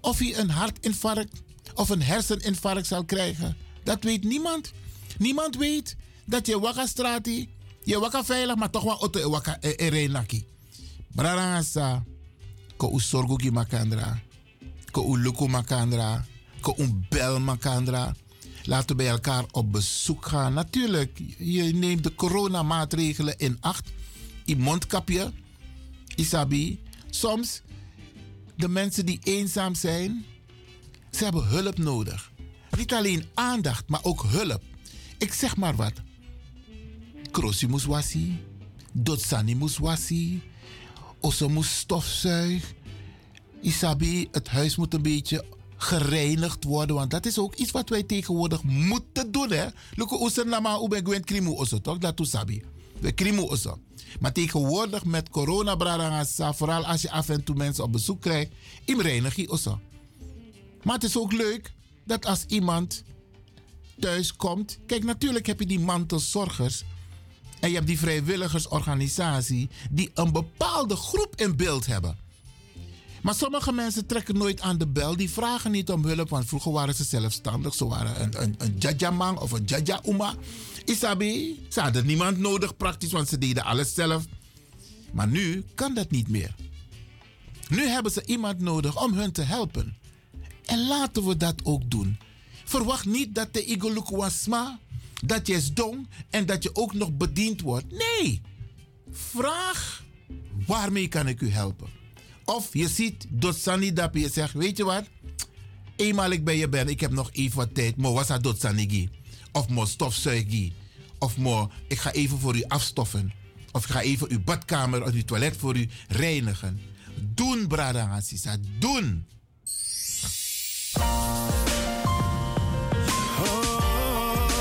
of hij een hartinfarct of een herseninfarct zal krijgen. Dat weet niemand. Niemand weet dat je wakka strati, je wakka veilig, maar toch wel auto wakka erenaki. Brarangasa, ko u sorgugi makandra, ko u makandra, ko u bel makandra. Laten we bij elkaar op bezoek gaan. Natuurlijk, je neemt de coronamaatregelen in acht. Je mondkapje, Isabi. Soms, de mensen die eenzaam zijn, ze hebben hulp nodig. Niet alleen aandacht, maar ook hulp. Ik zeg maar wat. Krosi moest wassi. Dotsani moest wassi. Osso moest stofzuig. Isabi, het huis moet een beetje gereinigd worden. Want dat is ook iets wat wij tegenwoordig moeten doen. Luko oeser nama ube krimu osso, toch? Dat sabi. We krimu. Maar tegenwoordig met corona bradangasa, vooral als je af en toe mensen op bezoek krijgt, im reinig je. Maar het is ook leuk dat als iemand thuis komt. Kijk, natuurlijk heb je die mantelzorgers. En je hebt die vrijwilligersorganisatie die een bepaalde groep in beeld hebben. Maar sommige mensen trekken nooit aan de bel. Die vragen niet om hulp, want vroeger waren ze zelfstandig. Ze waren een, een, een of een jaja-uma. Isabi, ze hadden niemand nodig praktisch, want ze deden alles zelf. Maar nu kan dat niet meer. Nu hebben ze iemand nodig om hun te helpen. En laten we dat ook doen. Verwacht niet dat de igoluk wasma, dat je is dong en dat je ook nog bediend wordt. Nee. Vraag Waarmee kan ik u helpen? Of je ziet Dotsani Dapi, je zegt, weet je wat? Eenmaal ik bij je ben, ik heb nog even wat tijd. Mo was dat Dotsanigi? Of mo stofzuigi? Of mo, ik ga even voor u afstoffen. Of ik ga even uw badkamer of uw toilet voor u reinigen. Doen, brada Hassisa, doen.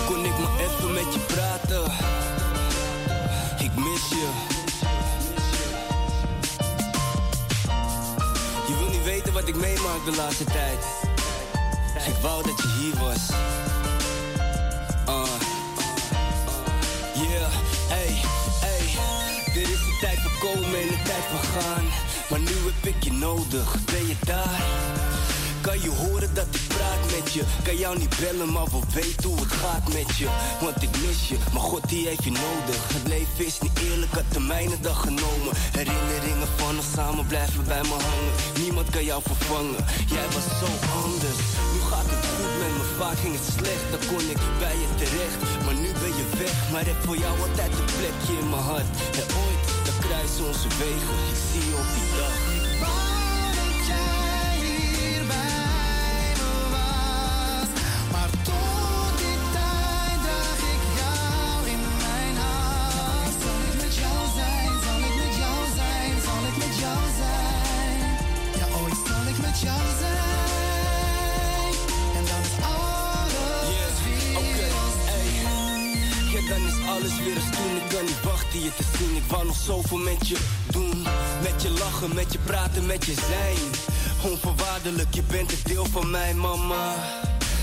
Kon ik maar even met je praten? Wat ik meemaak de laatste tijd. Ik wou dat je hier was. Uh. Yeah, hey, hey. Dit is de tijd van komen en de tijd van gaan. Maar nu heb ik je nodig. Ben je daar? Kan je horen dat ik praat met je? Kan jou niet bellen, maar wel weten hoe het gaat met je. Want ik mis je, maar God die heeft je nodig. Het leven is niet eerlijk, had de mijne dag genomen. Herinneringen van ons samen blijven bij me hangen. Niemand kan jou vervangen, jij was zo anders. Nu gaat het goed met me, vaak ging het slecht. Dan kon ik bij je terecht, maar nu ben je weg. Maar heb voor jou altijd een plekje in mijn hart. En ooit, dan kruisen onze wegen. Ik zie je op die dag. Alles weer als toen. Ik kan niet wachten je te zien. Ik wou nog zoveel met je doen. Met je lachen, met je praten, met je zijn. Onvoorwaardelijk, je bent een deel van mij, mama.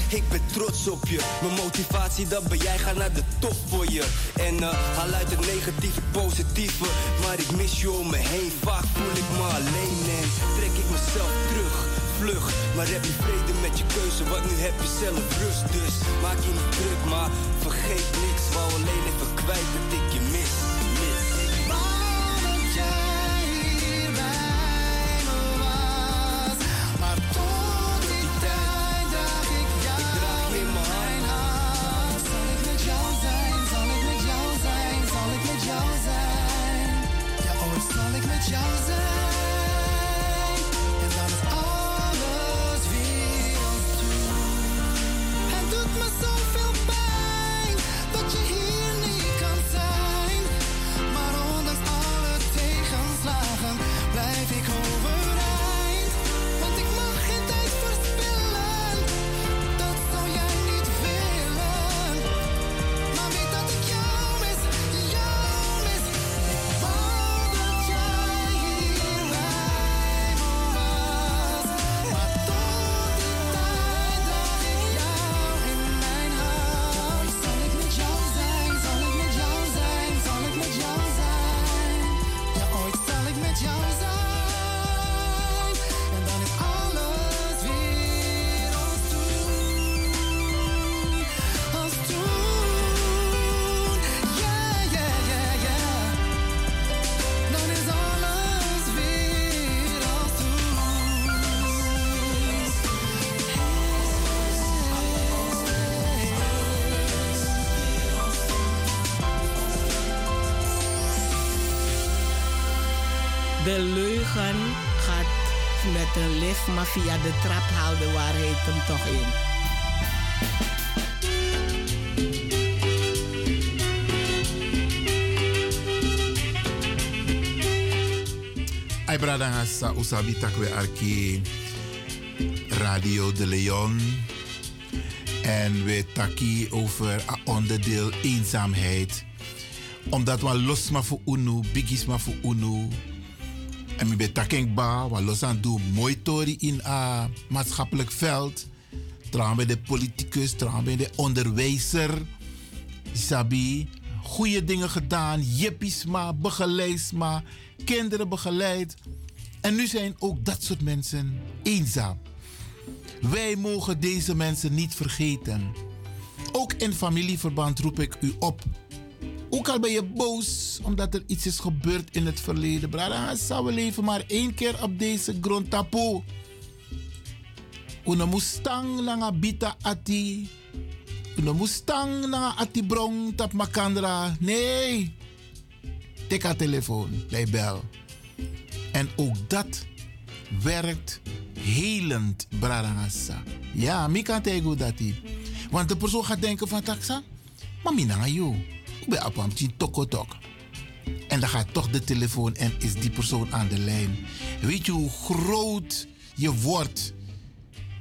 Ik ben trots op je. Mijn motivatie, dat ben jij. Ga naar de top voor je. En eh, haal uit het negatieve positieve. Maar ik mis je om me heen. Vaak voel ik me alleen en trek ik mezelf terug. Maar heb je vrede met je keuze, want nu heb je zelf rust. Dus maak je niet druk, maar vergeet niks. Wou alleen even kwijt dat ik je de trap haalt de waarheid hem toch in. Ay brada hasa usabi takwe arki Radio de Leon. En we taki over een onderdeel eenzaamheid. Omdat we los maar voor unu, bigis maar voor unu. En we ben ba, we los aan doen mooi tori in a maatschappelijk veld. Trouwens bij de politicus, trouwens bij de onderwijzer. Sabi, goede dingen gedaan, jippies maar, begeleid kinderen begeleid. En nu zijn ook dat soort mensen eenzaam. Wij mogen deze mensen niet vergeten. Ook in familieverband roep ik u op. Ook al ben je boos omdat er iets is gebeurd in het verleden. Brada, we leven maar één keer op deze grond tapo. Una mustang langa bita ati. Una mustang langa ati brong tap makandra. Nee. Tik haar telefoon, bij bel. En ook dat werkt helend, Bradangasa. Ja, mi kan tegen dat. Want de persoon gaat denken van taxa, maar mi na yo. Ben op een tokotok. En dan gaat toch de telefoon en is die persoon aan de lijn. Weet je hoe groot je wordt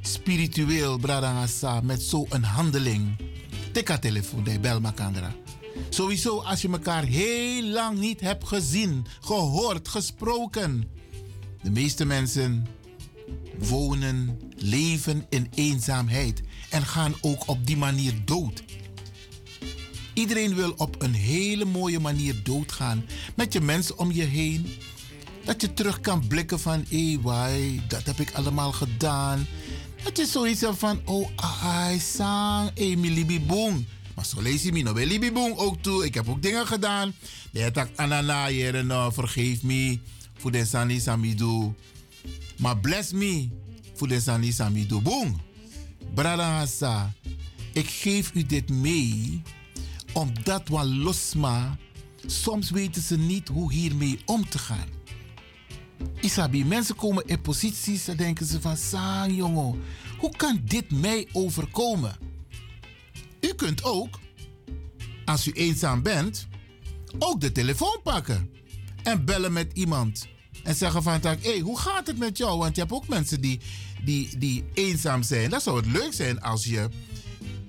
spiritueel, Bradangasa, met zo'n handeling? Tikka telefoon, de bel makandra. Sowieso als je elkaar heel lang niet hebt gezien, gehoord, gesproken. De meeste mensen wonen, leven in eenzaamheid en gaan ook op die manier dood. Iedereen wil op een hele mooie manier doodgaan met je mensen om je heen. Dat je terug kan blikken van, hé, hey, dat heb ik allemaal gedaan. Dat je zoiets hebt van, oh, ai, sang, mi libi boom. Maar zo lees je me nog boom ook toe. Ik heb ook dingen gedaan. Het tak anana, jere, no, vergeef me voor de sani samidu. Maar bless me voor de sani samidu. Boom. Brada ik geef u dit mee omdat wat losma, soms weten ze niet hoe hiermee om te gaan. Isabi, mensen komen in posities en denken ze van, sang jongen, hoe kan dit mij overkomen? U kunt ook, als u eenzaam bent, ook de telefoon pakken en bellen met iemand. En zeggen van, hé, hey, hoe gaat het met jou? Want je hebt ook mensen die, die, die eenzaam zijn. Dat zou het leuk zijn als je,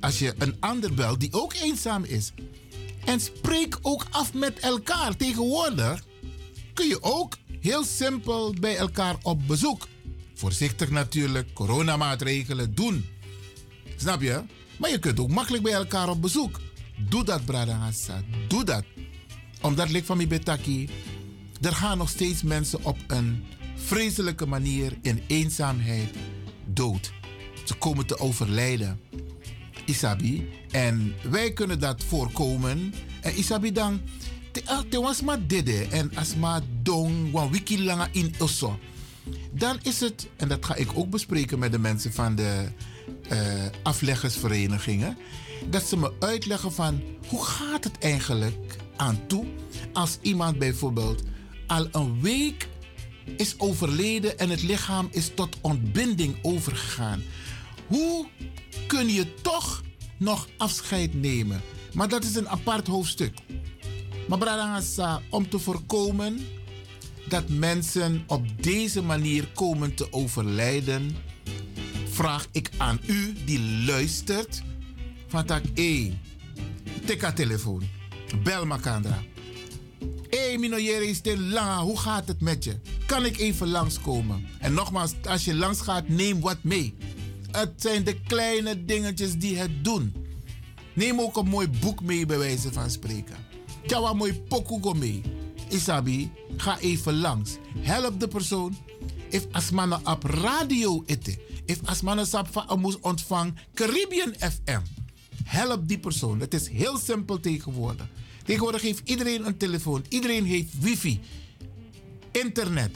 als je een ander belt die ook eenzaam is. En spreek ook af met elkaar. Tegenwoordig kun je ook heel simpel bij elkaar op bezoek. Voorzichtig natuurlijk, coronamaatregelen doen. Snap je? Maar je kunt ook makkelijk bij elkaar op bezoek. Doe dat, Brada Hassa. Doe dat. Omdat ik van mijn betaki. Er gaan nog steeds mensen op een vreselijke manier in eenzaamheid dood. Ze komen te overlijden. Isabi. En wij kunnen dat voorkomen. En Isabi dan. Te was maar en als maar dong wan wiki in osso. Dan is het, en dat ga ik ook bespreken met de mensen van de uh, afleggersverenigingen, dat ze me uitleggen van hoe gaat het eigenlijk aan toe als iemand bijvoorbeeld al een week is overleden en het lichaam is tot ontbinding overgegaan. Hoe kun je toch nog afscheid nemen? Maar dat is een apart hoofdstuk. Maar Bradangasa, om te voorkomen dat mensen op deze manier komen te overlijden, vraag ik aan u die luistert: van tak E, tik telefoon, bel Makandra. Hé, hey, Minoyere is lang. Hoe gaat het met je? Kan ik even langskomen? En nogmaals, als je langs gaat, neem wat mee. Het zijn de kleine dingetjes die het doen. Neem ook een mooi boek mee, bij wijze van spreken. Tjawa mooi pokugo mee. Isabi, ga even langs. Help de persoon. If asmana op radio ete. If asmana sap van moest ontvang Caribbean FM. Help die persoon. Het is heel simpel tegenwoordig. Tegenwoordig heeft iedereen een telefoon. Iedereen heeft wifi. Internet.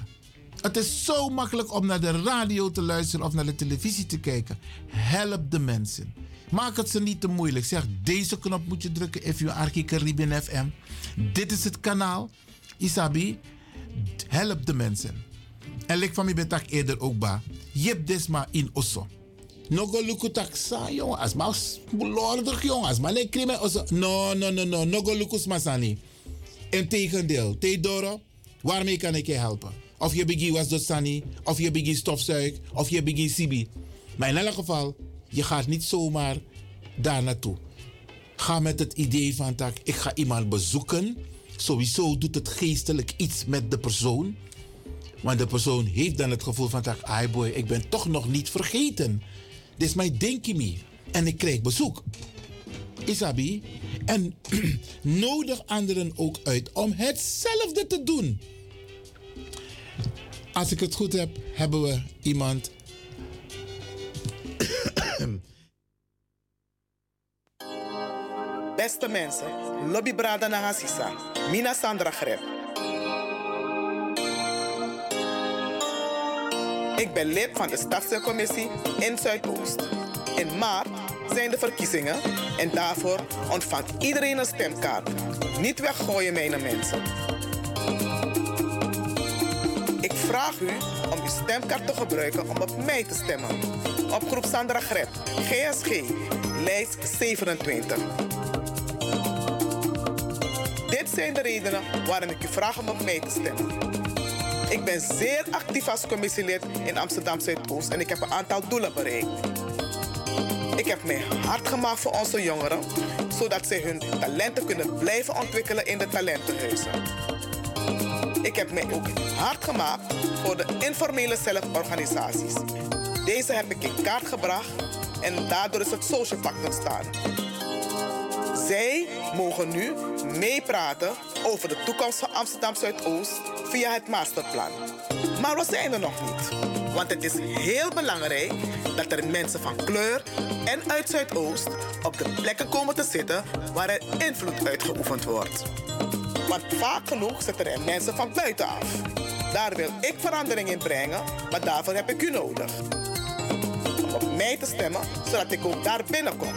Het is zo makkelijk om naar de radio te luisteren of naar de televisie te kijken. Help de mensen. Maak het ze niet te moeilijk. Zeg, deze knop moet je drukken if you Arki Caribbean FM. Dit is het kanaal. Isabi, help de mensen. En lik van mij betak eerder ook ba. Jep desma in osso. Nogo luku taksa, jongen. As ma lordig, jongen. As ma ne krime osso. No, no, no, no. Nogo luku smasani. Integendeel. Theodoro, waarmee kan ik je helpen? Of je bigi was sani, of je bigi stofzuig, of je bigi sibi. Maar in elk geval, je gaat niet zomaar daar naartoe. Ga met het idee van dat ik ga iemand bezoeken. Sowieso doet het geestelijk iets met de persoon. Maar de persoon heeft dan het gevoel van dat, ai boy, ik ben toch nog niet vergeten. Dit is mijn denkimi. En ik krijg bezoek. Isabi. En nodig anderen ook uit om hetzelfde te doen. Als ik het goed heb, hebben we iemand. Beste mensen, Lobby Brada Nagasisa, Mina Sandra Greb. Ik ben lid van de stadscommissie in Zuidoost. In maart zijn de verkiezingen en daarvoor ontvangt iedereen een stemkaart. Niet weggooien, mijn mensen. Vraag u om uw stemkaart te gebruiken om op mij te stemmen. Op groep Sandra Grep, GSG, lijst 27. Dit zijn de redenen waarom ik u vraag om op mij te stemmen. Ik ben zeer actief als commissielid in Amsterdam Zuidoost en ik heb een aantal doelen bereikt. Ik heb mij hard gemaakt voor onze jongeren, zodat zij hun talenten kunnen blijven ontwikkelen in de talentenhuizen. Ik heb mij ook hard gemaakt voor de informele zelforganisaties. Deze heb ik in kaart gebracht en daardoor is het Social Pact ontstaan. Zij mogen nu meepraten over de toekomst van Amsterdam Zuidoost via het masterplan. Maar we zijn er nog niet. Want het is heel belangrijk dat er mensen van kleur en uit Zuidoost op de plekken komen te zitten waar er invloed uitgeoefend wordt. Want vaak genoeg zitten er mensen van buitenaf. Daar wil ik verandering in brengen, maar daarvoor heb ik u nodig. Om mij te stemmen, zodat ik ook daar binnenkom.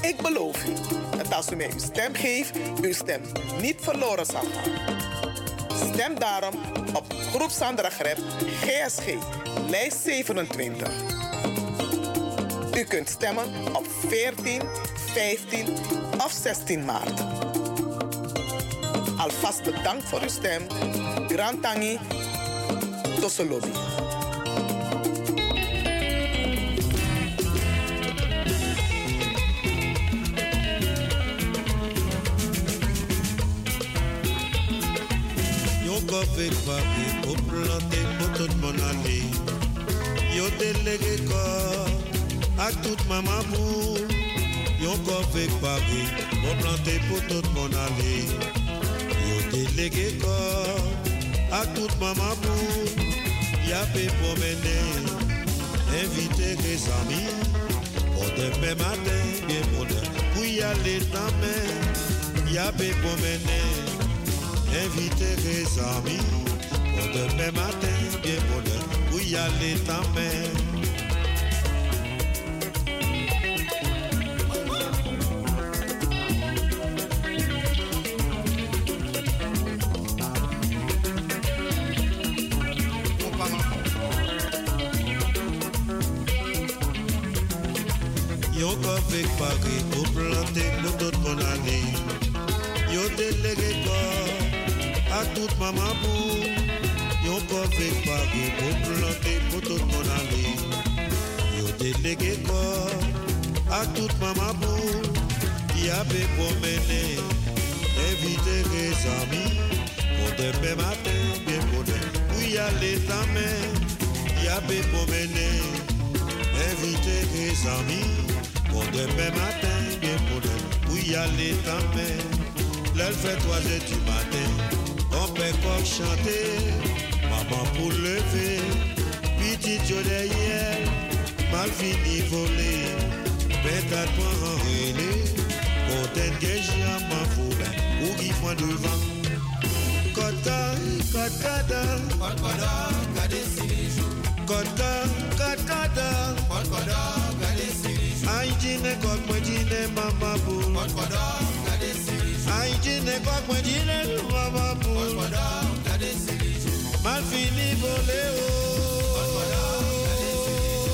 Ik beloof u dat als u mij uw stem geeft, uw stem niet verloren zal gaan. Stem daarom op Groep Sandra GSG, lijst 27. U kunt stemmen op 14, 15 of 16 maart. Alvast bedankt voor uw stem. Durantangi, Tosse Lobby. Kofi kwapi oplote potot monali Yo delege toute ak tout mama bou Yo kofi kwapi oplote potot monali elenge kor atout mama bou ya pe promene invite ke zami po demain matin bien bonheur pou y aller dans main ya pe promene invite ke zami pour demain matin bien bonheur pour y aller dans main pari pou plante pou tout bon ane Yo delege kor a tout maman pou Yo kor fek pari pou plante pou tout bon ane Yo delege kor a tout maman pou Ki ape promene evite ke zami Pou dembe maten bien bonen Pou yale tamen Ki ape promene evite ke zami pour demain matin, bien bonheur, où y ta mère. L'elle fait trois du matin, on peut comme chanter. Maman pour lever, petit Dieu derrière, mal fini volé. Peut-être pas en relais, pour t'engager à ma foule, ou qui point devant. Kota, siriju. Aijine kokmajine mama bu. Ododo na de series. Aijine kokmajine mama bu. Ododo na de series. Malfini vole o. Ododo na de series.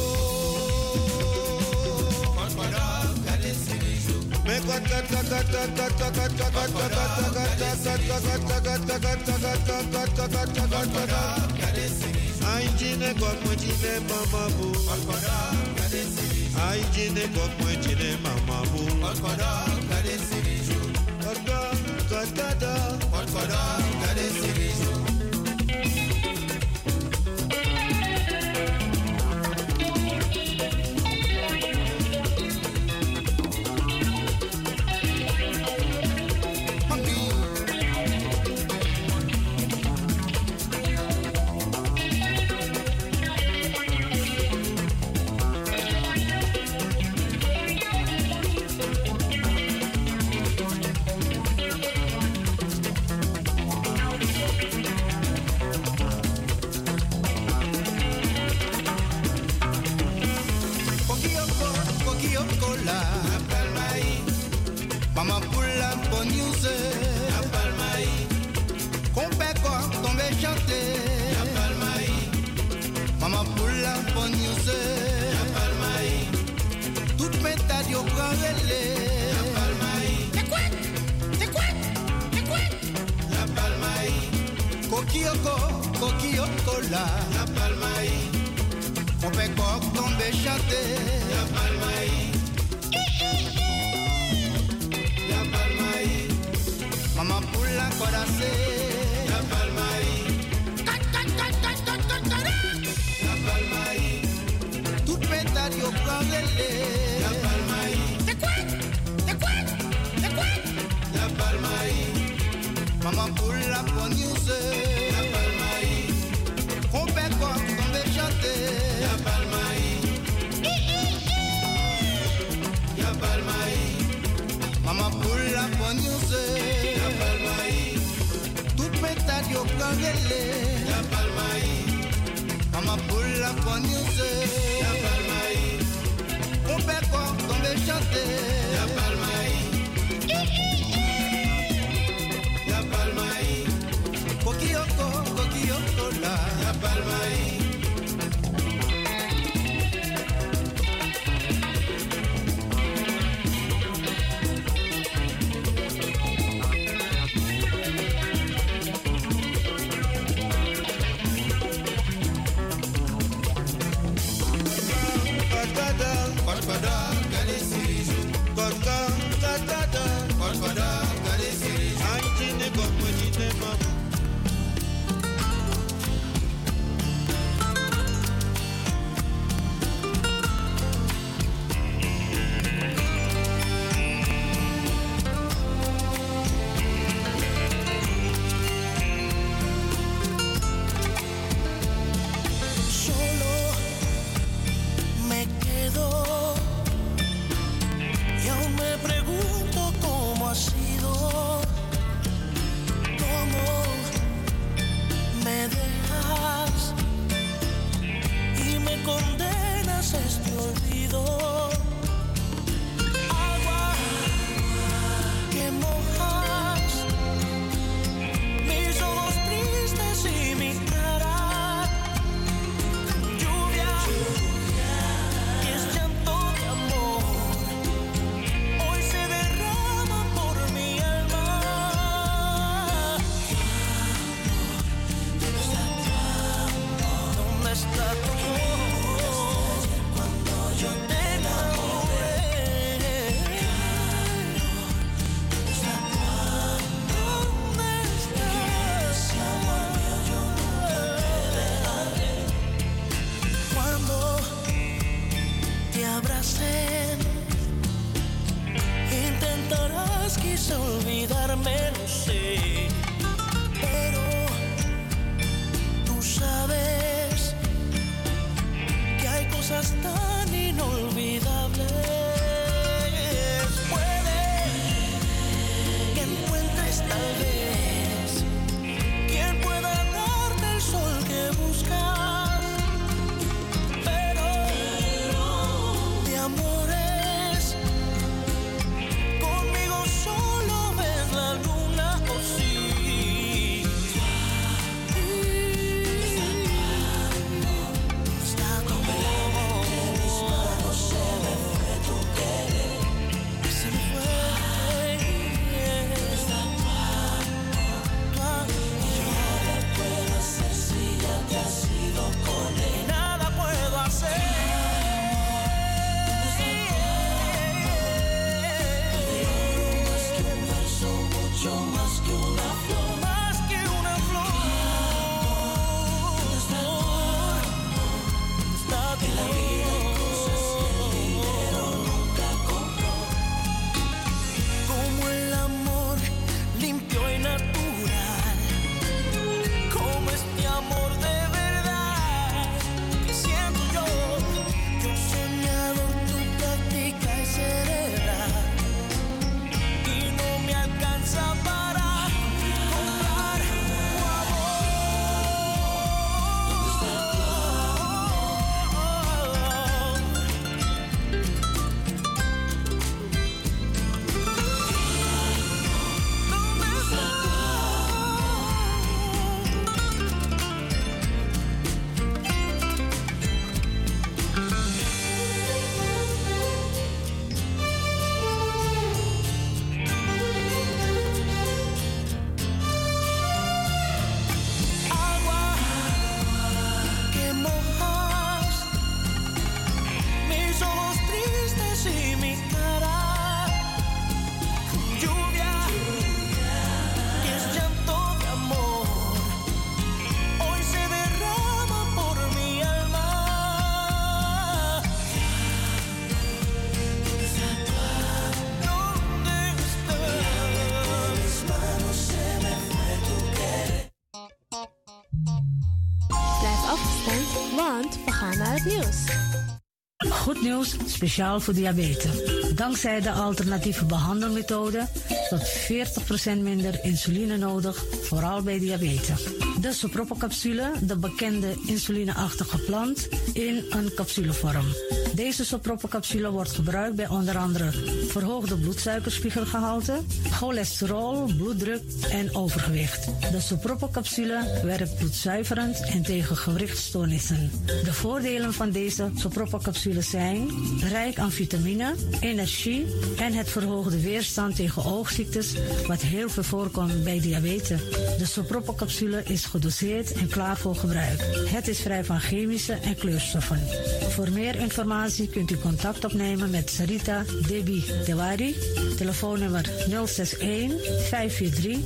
Ododo na de series. Me kot kot kot kot kot kot kot kot anyị ji na-eke ọkpụ echere ma ma bụ ọkọdọ ka dị siri jụ ọkọdọ ka dị siri jụ Kokioko, kokioko la. La palmaï. On fait quoi tomber chanter. La palmaï. La palmaï. Mama pula corace. La palmaï. La palmaï. Tout pétard yo prendele. La palmaï. C'est quoi? C'est quoi? C'est quoi? La palmaï. Mama pula poniuse. Pétard yo prendele. La palmaï. Mama pula poniuse. La palmaï. On fait quoi tomber chanter. Speciaal voor diabetes. Dankzij de alternatieve behandelmethode tot 40% minder insuline nodig, vooral bij diabetes. De sopropocapsule, de bekende insulineachtige plant, in een capsulevorm. Deze sopropocapsule wordt gebruikt bij onder andere verhoogde bloedsuikerspiegelgehalte, cholesterol, bloeddruk en overgewicht. De sopropocapsule werkt bloedzuiverend en tegen gewrichtstoornissen. De voordelen van deze sopropocapsule zijn rijk aan vitamine, energie en het verhoogde weerstand tegen oogziektes, wat heel veel voorkomt bij diabetes. De sopropocapsule is gedoseerd en klaar voor gebruik. Het is vrij van chemische en kleurstoffen. Voor meer informatie kunt u contact opnemen met Sarita Debi Dewari. Telefoonnummer 061 543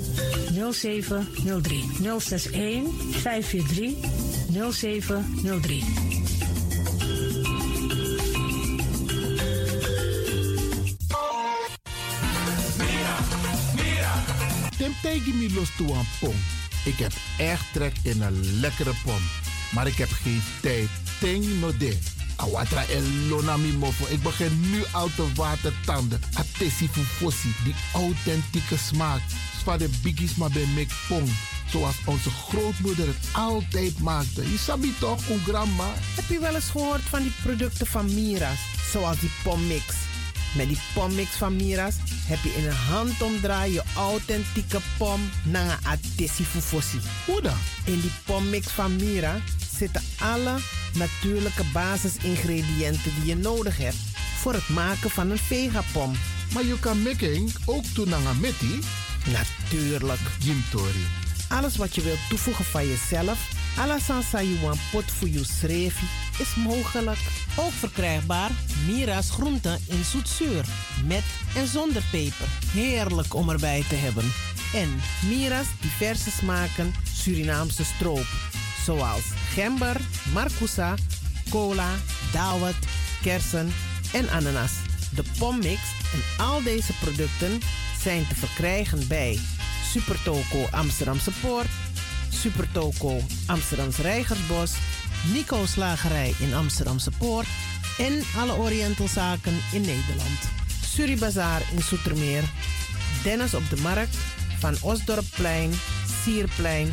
0703. 061 543 0703. Tim tegen me los toe aan pom. Ik heb echt trek in een lekkere pom. Maar ik heb geen tijd. Ting no. Awatra elona mi mofo. Ik begin nu al te watertanden. Atesi fufosi. Die authentieke smaak. Zwa de biggies maar bij mek pom. Zoals onze grootmoeder het altijd maakte. Je sabi toch, een grandma? Heb je wel eens gehoord van die producten van Mira's? Zoals die pommix. Met die pommix van Mira's heb je in een handomdraai je authentieke pom naar een atesi fufosi. Hoe dan? In die pommix van Mira zitten alle natuurlijke basisingrediënten die je nodig hebt voor het maken van een vegapom. Maar je kan making ook metti? Natuurlijk. Jim Tori. Alles wat je wilt toevoegen van jezelf, alla sansa you want pot voor je srefi, is mogelijk. Ook verkrijgbaar Mira's groenten in zoetzuur. Met en zonder peper. Heerlijk om erbij te hebben. En Mira's diverse smaken Surinaamse stroop. Zoals gember, marcousa, cola, dawet, kersen en ananas. De pommix en al deze producten zijn te verkrijgen bij Supertoco Amsterdamse Poort, Supertoco Amsterdamse Reigersbos, Nico's Slagerij in Amsterdamse Poort en alle Orientalzaken in Nederland. Suribazaar in Soetermeer, Dennis op de Markt, Van Osdorpplein, Sierplein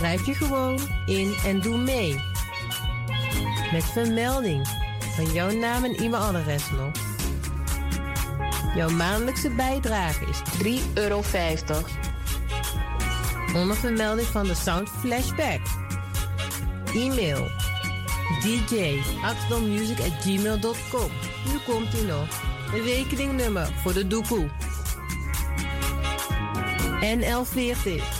Schrijf je gewoon in en doe mee. Met vermelding van jouw naam en e-mailadres nog. Jouw maandelijkse bijdrage is 3,50 euro. Onder vermelding van de Sound Flashback. E-mail dj.axdommusic.gmail.com Nu komt ie nog. Rekeningnummer voor de doekoe. NL40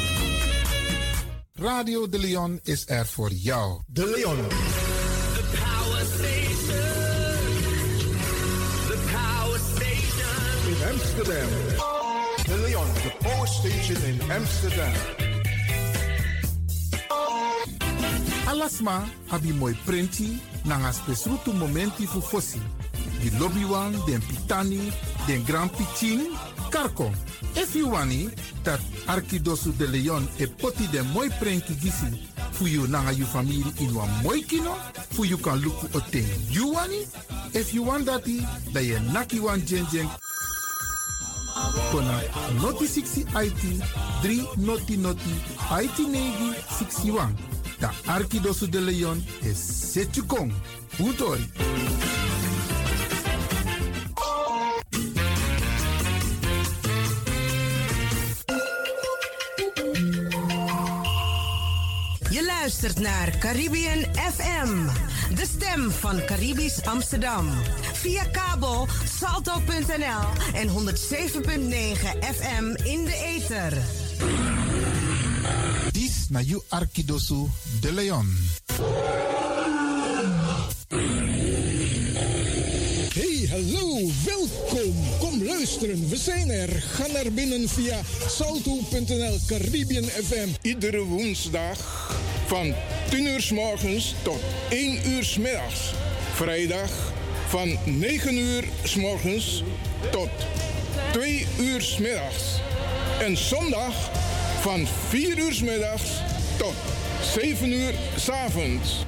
Radio De Leon is er voor jou. De Leon. The power station. The power station. In Amsterdam. De Leon, the power station in Amsterdam. Alasma abi moi prenti nanga spesrutu momenti fu fosi. Di lobby wan, den pitani, den grand pitin, karko. If you wani, dat Arkidosu de Leon e poti den moi prenki gisi fu you nanga you family in wan moi kino, fu you kan luku o ten you wani. If you want dati, da ye naki wan jen jen kona noti 60 IT 3 noti noti IT negi 61 Da Arkidosu de Leon is Setjukong. Utori. Luistert naar Caribbean FM, de stem van Caribisch Amsterdam. Via kabel salto.nl en 107.9 FM in de ether. Dis na you Arkidosu de Leon. Hey, hallo, welkom. Kom luisteren, we zijn er. Ga naar binnen via salto.nl Caribbean FM. Iedere woensdag van 10 uur s morgens tot 1 uur s middags. Vrijdag van 9 uur s morgens tot 2 uur s middags. En zondag van 4 uur s middags tot 7 uur s avonds.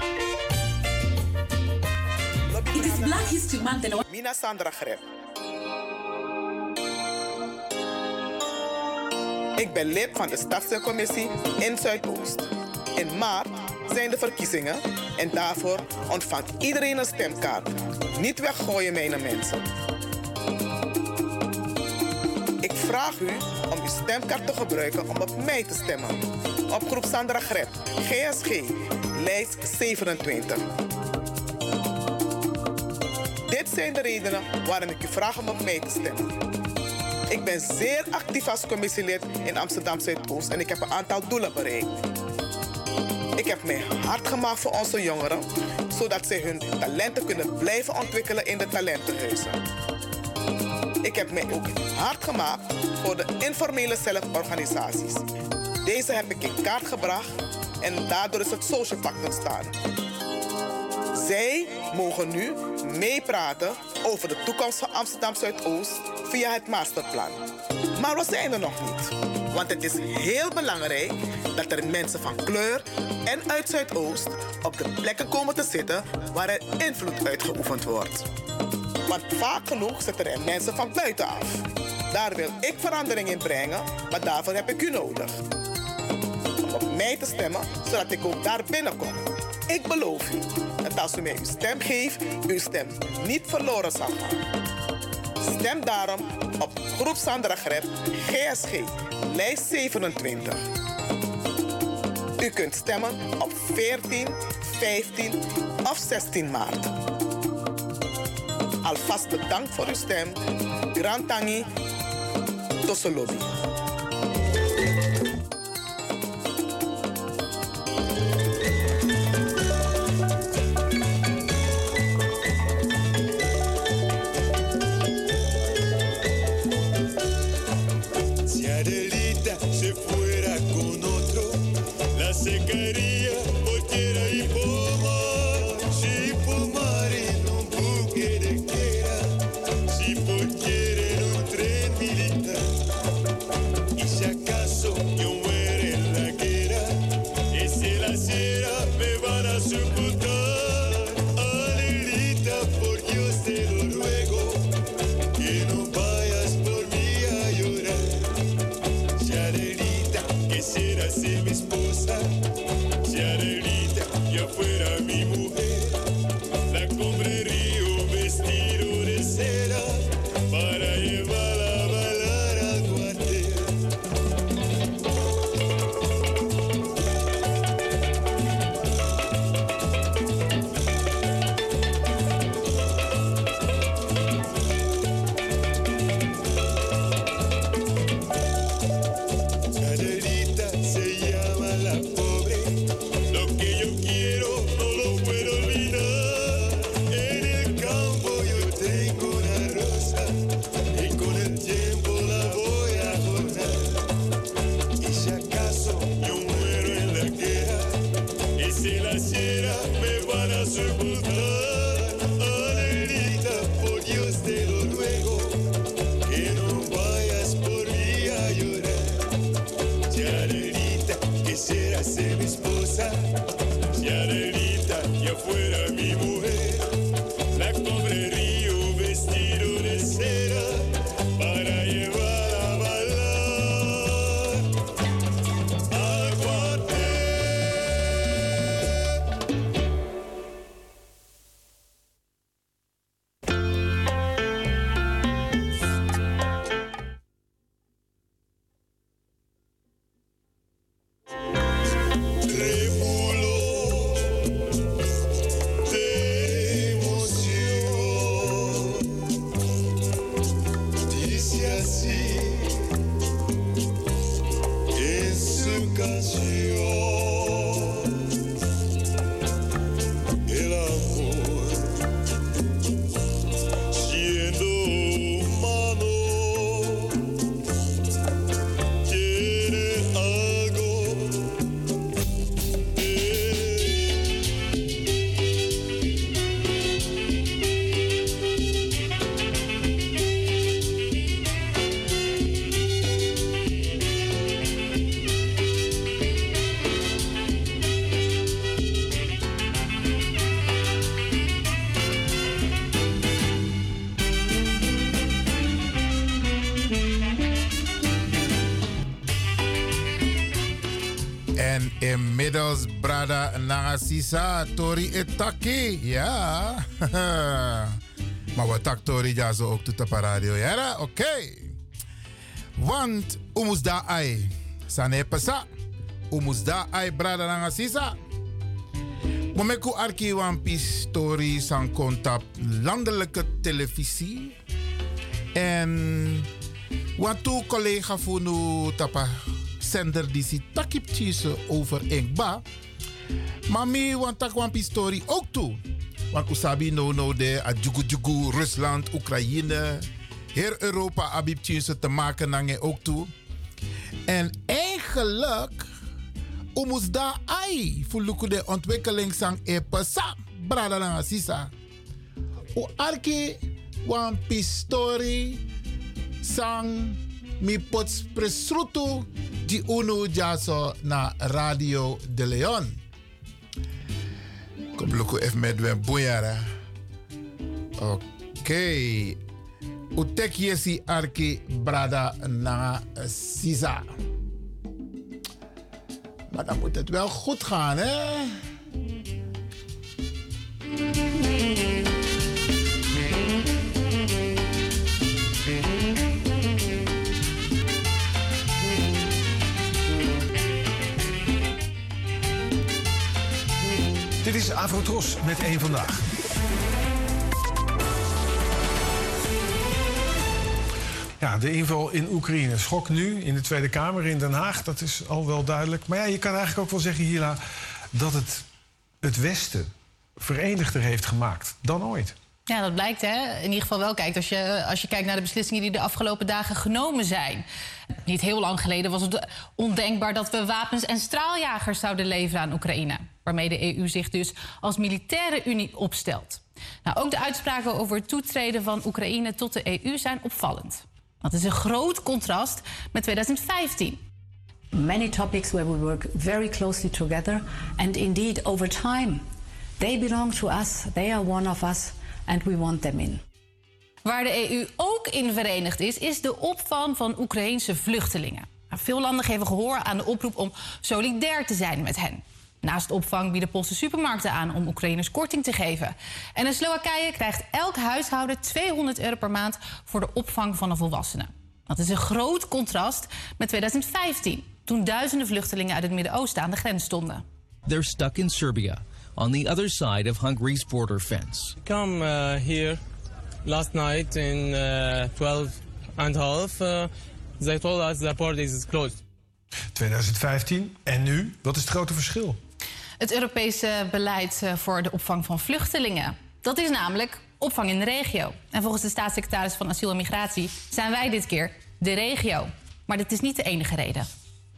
Het is Black History Month en Mina Sandra Greb. Ik ben lid van de Stadscommissie in Zuidoost. In maart zijn de verkiezingen en daarvoor ontvangt iedereen een stemkaart. Niet weggooien, mijn mensen. Ik vraag u om uw stemkaart te gebruiken om op mij te stemmen. Op groep Sandra Gret, GSG, lijst 27. Dit zijn de redenen waarom ik u vraag om op mij te stemmen. Ik ben zeer actief als commissielid in Amsterdam Zuidoost en ik heb een aantal doelen bereikt. Ik heb mij hard gemaakt voor onze jongeren, zodat zij hun talenten kunnen blijven ontwikkelen in de talentenhuizen. Ik heb mij ook hard gemaakt voor de informele zelforganisaties. Deze heb ik in kaart gebracht en daardoor is het Social Pact ontstaan. Zij mogen nu meepraten over de toekomst van Amsterdam Zuidoost via het masterplan. Maar we zijn er nog niet. Want het is heel belangrijk dat er mensen van kleur en uit Zuidoost op de plekken komen te zitten waar er invloed uitgeoefend wordt. Want vaak genoeg zitten er mensen van buitenaf. Daar wil ik verandering in brengen, maar daarvoor heb ik u nodig. Om op mij te stemmen, zodat ik ook daar binnenkom. Ik beloof u dat als u mij uw stem geeft, uw stem niet verloren zal gaan. Stem daarom op Groep Sandra GSG, lijst 27. U kunt stemmen op 14, 15 of 16 maart. Alvast bedankt voor uw stem. Grand Tangi, Tosolobi. disposa Nagasisa, Tori Etaki. Ja. maar wat tak Tori ja zo ook tot op radio. Ja, oké. Want, umus da ai. Sane pasa. Umus da ai, brada Nagasisa. Momeku arki wan pistori san kontap landelijke televisie. En wat toe collega funu tapa zender die si takip over Engba. Maar mi want tak wan pistori ook toe. Want usabi no no de a jugu jugu Rusland, Oekraïne. Heel Europa abib tjise te maken nange ook toe. En eigenlijk Omus da ai fuluku de ontwikkeling sang e pasa brada na sisa. O arki wan pistori sang mi pots presrutu di unu jaso na Radio de Leon. Luku even met wen boyara. Oké. Okay. Utek yesi arki brada na sisa. Maar dan moet het wel goed gaan, hè? Dit is Avrotros met één vandaag. Ja, de inval in Oekraïne. Schok nu in de Tweede Kamer in Den Haag. Dat is al wel duidelijk. Maar ja, je kan eigenlijk ook wel zeggen, Hila... dat het het Westen verenigder heeft gemaakt dan ooit. Ja, dat blijkt hè. In ieder geval wel. Kijk, als je, als je kijkt naar de beslissingen die de afgelopen dagen genomen zijn. Niet heel lang geleden was het ondenkbaar dat we wapens en straaljagers zouden leveren aan Oekraïne. Waarmee de EU zich dus als militaire unie opstelt. Nou, ook de uitspraken over het toetreden van Oekraïne tot de EU zijn opvallend. Dat is een groot contrast met 2015. many topics where we work very closely together. And indeed, over time, they belong to us, they are one of us, and we want them in. Waar de EU ook in verenigd is, is de opvang van Oekraïense vluchtelingen. Nou, Veel landen geven gehoor aan de oproep om solidair te zijn met hen. Naast opvang bieden Poolse supermarkten aan om Oekraïners korting te geven. En in Slowakije krijgt elk huishouden 200 euro per maand voor de opvang van een volwassene. Dat is een groot contrast met 2015, toen duizenden vluchtelingen uit het Midden-Oosten aan de grens stonden. They're stuck in Serbia, on the other side of Hungary's border fence. come uh, here last night in uh, 12 and a half. Uh, they told us the border is closed. 2015 en nu? Wat is het grote verschil? Het Europese beleid eh, voor de opvang van vluchtelingen. Dat is namelijk opvang in de regio. En volgens de staatssecretaris van Asiel en Migratie zijn wij dit keer de regio. Maar dit is niet de enige reden.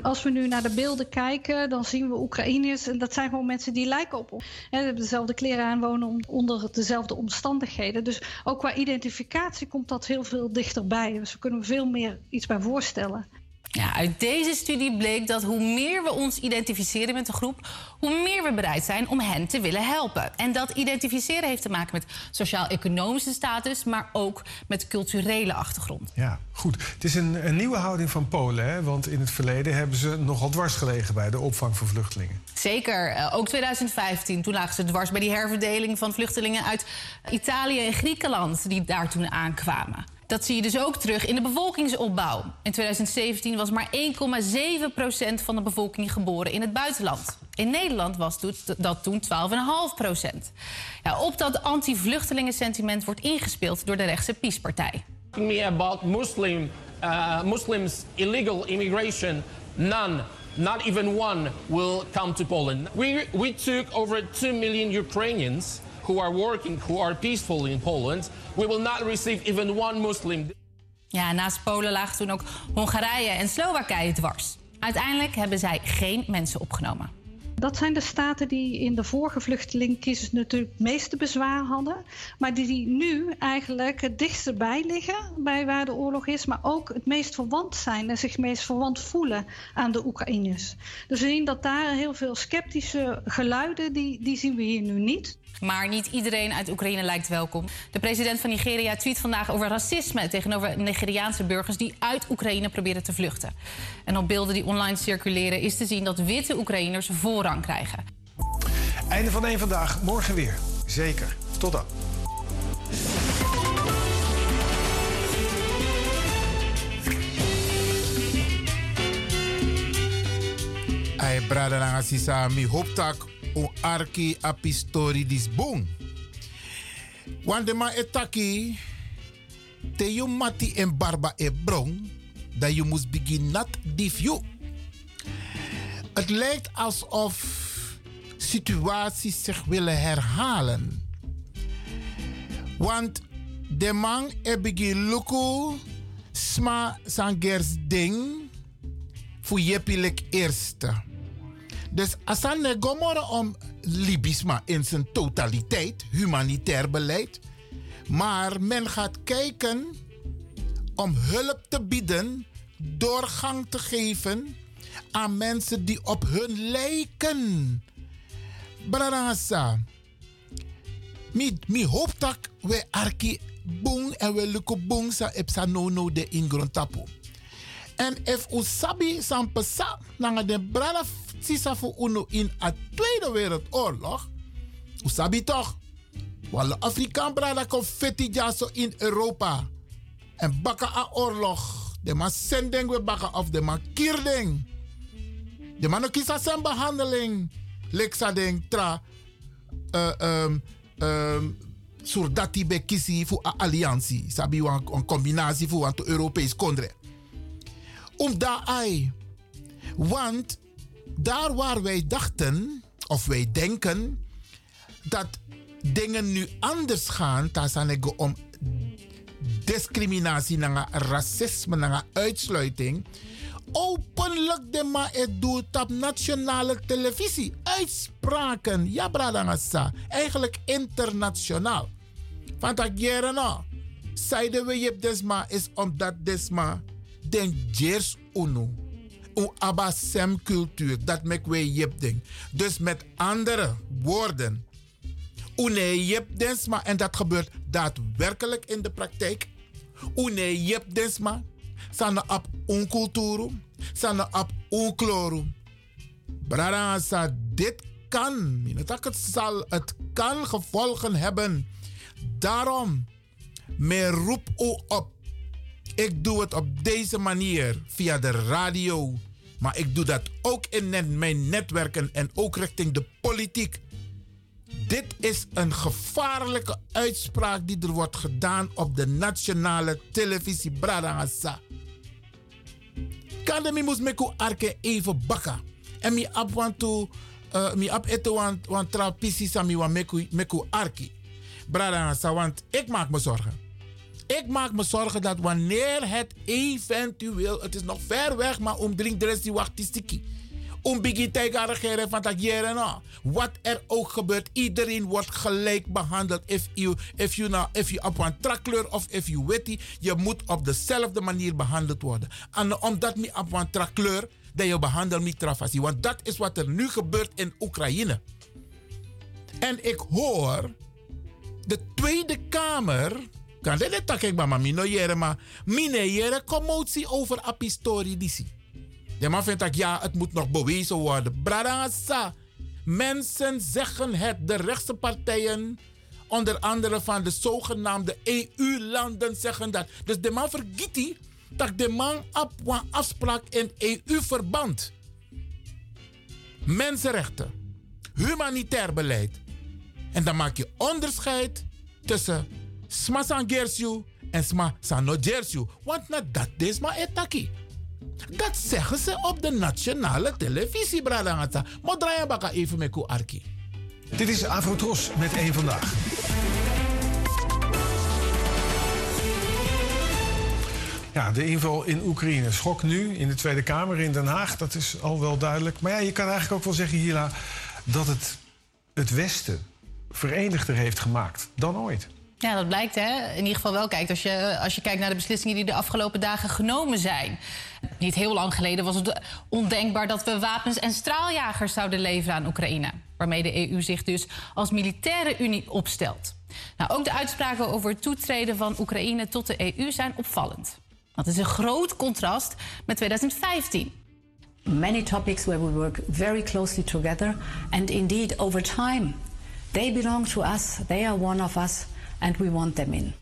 Als we nu naar de beelden kijken, dan zien we Oekraïners. En dat zijn gewoon mensen die lijken op ons. Ze hebben dezelfde kleren aan, wonen onder dezelfde omstandigheden. Dus ook qua identificatie komt dat heel veel dichterbij. Dus we kunnen veel meer iets bij voorstellen. Ja, uit deze studie bleek dat hoe meer we ons identificeren met de groep, hoe meer we bereid zijn om hen te willen helpen. En dat identificeren heeft te maken met sociaal-economische status, maar ook met culturele achtergrond. Ja, goed. Het is een, een nieuwe houding van Polen, hè? want in het verleden hebben ze nogal dwars gelegen bij de opvang van vluchtelingen. Zeker, eh, ook 2015. Toen lagen ze dwars bij die herverdeling van vluchtelingen uit Italië en Griekenland die daar toen aankwamen. Dat zie je dus ook terug in de bevolkingsopbouw. In 2017 was maar 1,7% van de bevolking geboren in het buitenland. In Nederland was dat toen 12,5 ja, Op dat anti-vluchtelingensentiment wordt ingespeeld door de rechtse PiS-partij. me about Muslim, uh, Muslims illegal immigration, none. not even one will come to Poland. We, we took over 2 million Ukrainians who are working, who are peaceful in Poland. We will not receive even one Muslim. Ja, naast Polen lagen toen ook Hongarije en Slowakije dwars. Uiteindelijk hebben zij geen mensen opgenomen. Dat zijn de staten die in de vorige vluchtelingencrisis natuurlijk het meeste bezwaar hadden. Maar die nu eigenlijk het dichtst erbij liggen bij waar de oorlog is. Maar ook het meest verwant zijn en zich het meest verwant voelen aan de Oekraïners. Dus we zien dat daar heel veel sceptische geluiden, die, die zien we hier nu niet. Maar niet iedereen uit Oekraïne lijkt welkom. De president van Nigeria tweet vandaag over racisme tegenover Nigeriaanse burgers die uit Oekraïne proberen te vluchten. En op beelden die online circuleren is te zien dat witte Oekraïners voorrang krijgen. Einde van één vandaag, morgen weer. Zeker. Tot dan. Ai brada na sisa mi hoop o arki api story dis bon. Want de ma etaki te you mati en barba e brong dat je moest begin nat dif you. Het lijkt alsof situaties zich willen herhalen. Want de man e begin luku sma sangers ding voor jepilik eerste. Dus Asane Gomorre om Libisma in zijn totaliteit, humanitair beleid. Maar men gaat kijken om hulp te bieden, doorgang te geven aan mensen die op hun lijken. Brarasa. Mi, mi hoop dat we arki boom en we lukken boom sa epsa no no de ingrontapu. En if usabi sampesa nanga de brada sisa fu uno in a Tweede Wereldoorlog. Usabi toch? Walle Afrikaan brada kon feti jaso in Europa. En baka a oorlog. De man sending we baka of de man kierding. De man ook kisa zijn behandeling. Ding tra uh, um, um, surdati be kisi fu a alliantie. Sabi wan een combinatie fu want Europees kondre. Om daar ai. Want daar waar wij dachten, of wij denken, dat dingen nu anders gaan, tasanego om discriminatie, racisme, uitsluiting. Openlijk de ma het doet op nationale televisie. Uitspraken, ja bradangasa. Eigenlijk internationaal. Want dat jaren nou. Zeiden we je desma is omdat desma den jers unu. U abasem cultuur. Dat mek we jep ding. Dus met andere woorden. Une jep desma. En dat gebeurt daadwerkelijk in de praktijk. Une jep desma. Sana ap unculturu. Sana ap unkloru. Brarasa, dit kan. Het, zal, het kan gevolgen hebben. Daarom, me roep u op. Ik doe het op deze manier via de radio. Maar ik doe dat ook in mijn netwerken en ook richting de politiek. Dit is een gevaarlijke uitspraak die er wordt gedaan op de nationale televisie Bradangasa. Kan de mi moest meku arke even bakken. En mi ap want to uh, mi ete want sami wa meku arki. Want ik maak me zorgen. Ik maak me zorgen dat wanneer het eventueel, het is nog ver weg, maar om rest die wachtistiki. Om biggie tegen regeren van dat jaren nou. Wat er ook gebeurt, iedereen wordt gelijk behandeld. If you, if you, nou, if you op een of if you witty, je moet op dezelfde manier behandeld worden. En omdat me op een trakkleur, dat je behandelt trafasi. Want dat is wat er nu gebeurt in Oekraïne. En ik hoor de Tweede Kamer kan dit tak ik mama mino jere maar mine jere commotie over apistori disi. De man vindt dat ja, het moet nog bewezen worden. Bradangasa. Mensen zeggen het, de rechtse partijen, onder andere van de zogenaamde EU-landen, zeggen dat. Dus de man vergiet dat de man op een afspraak in EU-verband. Mensenrechten, humanitair beleid. En dan maak je onderscheid tussen sma san gersiu en sma san. Want na dat is maar etaki. Dat zeggen ze op de nationale televisie, Bradangata. Maar draai baka even met Arki. Dit is Avrotros met één vandaag. Ja, de inval in Oekraïne. Schok nu in de Tweede Kamer in Den Haag, dat is al wel duidelijk. Maar ja, je kan eigenlijk ook wel zeggen, Hila, dat het het Westen verenigder heeft gemaakt dan ooit. Ja, dat blijkt hè. In ieder geval wel. Kijk, als je, als je kijkt naar de beslissingen die de afgelopen dagen genomen zijn. Niet heel lang geleden was het ondenkbaar dat we wapens en straaljagers zouden leveren aan Oekraïne. Waarmee de EU zich dus als militaire unie opstelt. Nou, ook de uitspraken over het toetreden van Oekraïne tot de EU zijn opvallend. Dat is een groot contrast met 2015. Many topics where we work very closely together, and indeed, over time, they belong to us, they are one of us, and we want them in.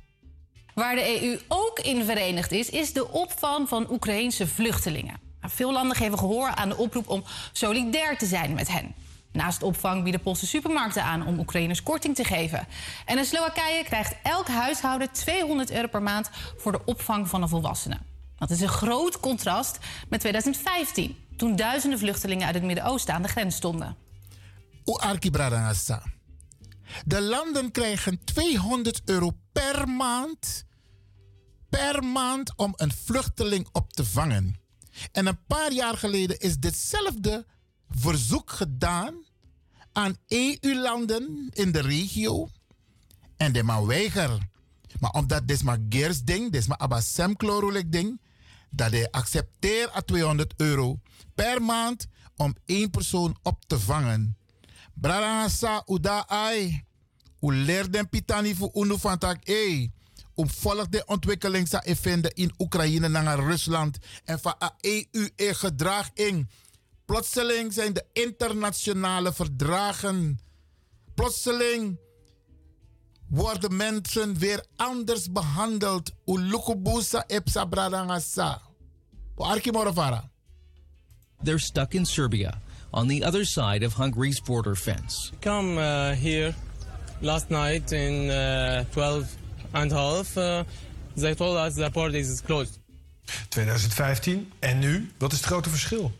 Waar de EU ook in verenigd is, is de opvang van Oekraïense vluchtelingen. Nou, veel landen geven gehoor aan de oproep om solidair te zijn met hen. Naast opvang bieden Poolse supermarkten aan om Oekraïners korting te geven. En in Slowakije krijgt elk huishouden 200 euro per maand voor de opvang van een volwassene. Dat is een groot contrast met 2015, toen duizenden vluchtelingen uit het Midden-Oosten aan de grens stonden. De landen krijgen 200 euro per maand, per maand om een vluchteling op te vangen. En een paar jaar geleden is ditzelfde verzoek gedaan aan EU-landen in de regio. En de maar weiger. Maar omdat dit maar gers ding, dit maar abasem ding, dat hij accepteert à 200 euro per maand om één persoon op te vangen. Brarangasa uda ai. U leert pitani voor unu van e. Om volg de ontwikkeling sa vinden in Oekraïne naar Rusland en van EU e gedrag in. Plotseling zijn de internationale verdragen. Plotseling worden mensen weer anders behandeld. Ulukubusa epsa bradangasa. They're stuck in Serbia, on the other side of Hungary's border fence. Come uh, here last night in uh, 12 and a half. Uh, they told us the border is closed. 2015 en nu? Wat is het grote verschil?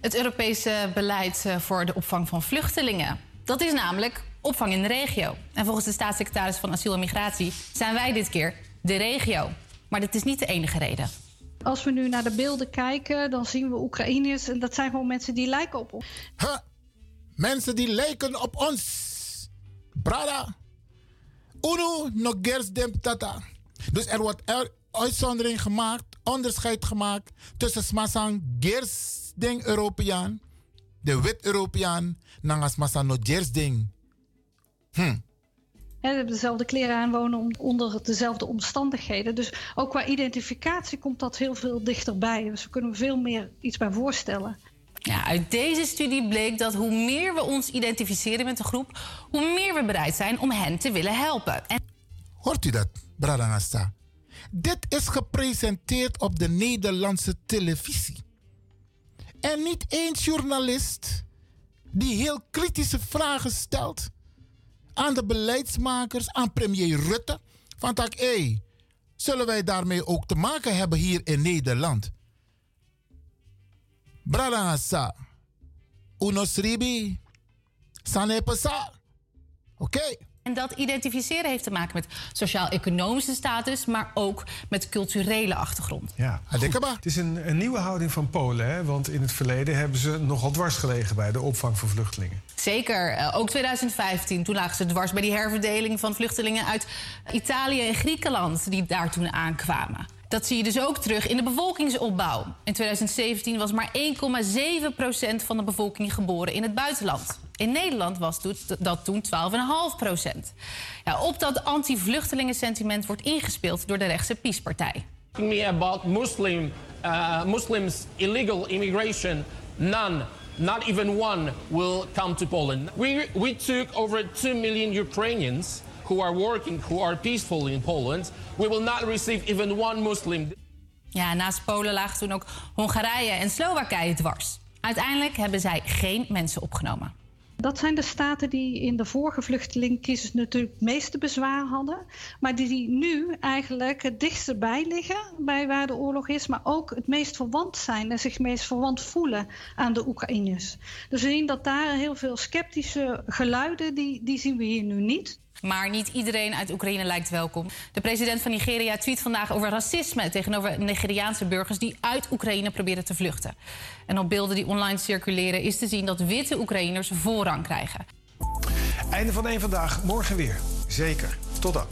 Het Europese beleid uh, voor de opvang van vluchtelingen. Dat is namelijk opvang in de regio. En volgens de staatssecretaris van Asiel en Migratie zijn wij dit keer de regio. Maar dat is niet de enige reden. Als we nu naar de beelden kijken, dan zien we Oekraïners. En dat zijn gewoon mensen die lijken op ons. Mensen die lijken op ons. Brada. Uno no gers dem tata. Dus er wordt er uitzondering gemaakt, onderscheid gemaakt tussen smasang gers ding Europeaan, de wit Europeaan, nangas massa no gers ding. Hm. Ze hebben dezelfde kleren aan, wonen onder dezelfde omstandigheden. Dus ook qua identificatie komt dat heel veel dichterbij. Dus we kunnen veel meer iets bij voorstellen. Ja, uit deze studie bleek dat hoe meer we ons identificeren met de groep, hoe meer we bereid zijn om hen te willen helpen. En... Hoort u dat, Bradangasta? Dit is gepresenteerd op de Nederlandse televisie. En niet één journalist die heel kritische vragen stelt aan de beleidsmakers, aan premier Rutte. Van tak, zullen wij daarmee ook te maken hebben hier in Nederland? Bradangasa, unosribi, sanepasa. Oké. En dat identificeren heeft te maken met sociaal-economische status, maar ook met culturele achtergrond. Ja, het is een, een, nieuwe houding van Polen, hè? want in het verleden hebben ze nogal dwars gelegen bij de opvang van vluchtelingen. Zeker, uh, ook 2015. Toen lagen ze dwars bij die herverdeling van vluchtelingen uit Italië en Griekenland, die daar toen aankwamen. Dat zie je dus ook terug in de bevolkingsopbouw. In 2017 was maar 1,7% van de bevolking geboren in het buitenland. In Nederland was dat toen 12,5 Ja, op dat anti-vluchtelingensentiment wordt ingespeeld door de rechtse PiS-partij. Me about Muslim, uh, Muslims illegal immigration, none. Not even one will come to Poland. We, we took over 2 million Ukrainians who are working, who are peaceful in Poland. We will not receive even one Muslim. Ja, naast Polen lagen toen ook Hongarije en Slowakije dwars. Uiteindelijk hebben zij geen mensen opgenomen. Dat zijn de staten die in de vorige vluchtelingcrisis natuurlijk het meeste bezwaar hadden. Maar die, die nu eigenlijk het dichtst bij liggen bij waar de oorlog is. Maar ook het meest verwant zijn en zich meest verwant voelen aan de Oekraïners. Dus we zien dat daar heel veel sceptische geluiden, die, die zien we hier nu niet. Maar niet iedereen uit Oekraïne lijkt welkom. De president van Nigeria tweet vandaag over racisme tegenover Nigeriaanse burgers die uit Oekraïne proberen te vluchten. En op beelden die online circuleren is te zien dat witte Oekraïners voorrang krijgen. Einde van één vandaag, morgen weer. Zeker. Tot dan.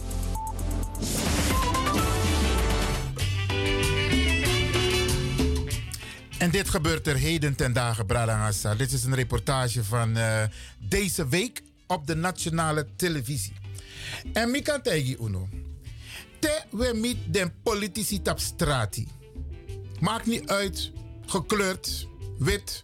En dit gebeurt er heden ten dagen, Bradangasa. Dit is een reportage van uh, deze week op de nationale televisie. En mi kan tegi uno. Te we mit den politici tap strati. Maakt niet uit, gekleurd, wit.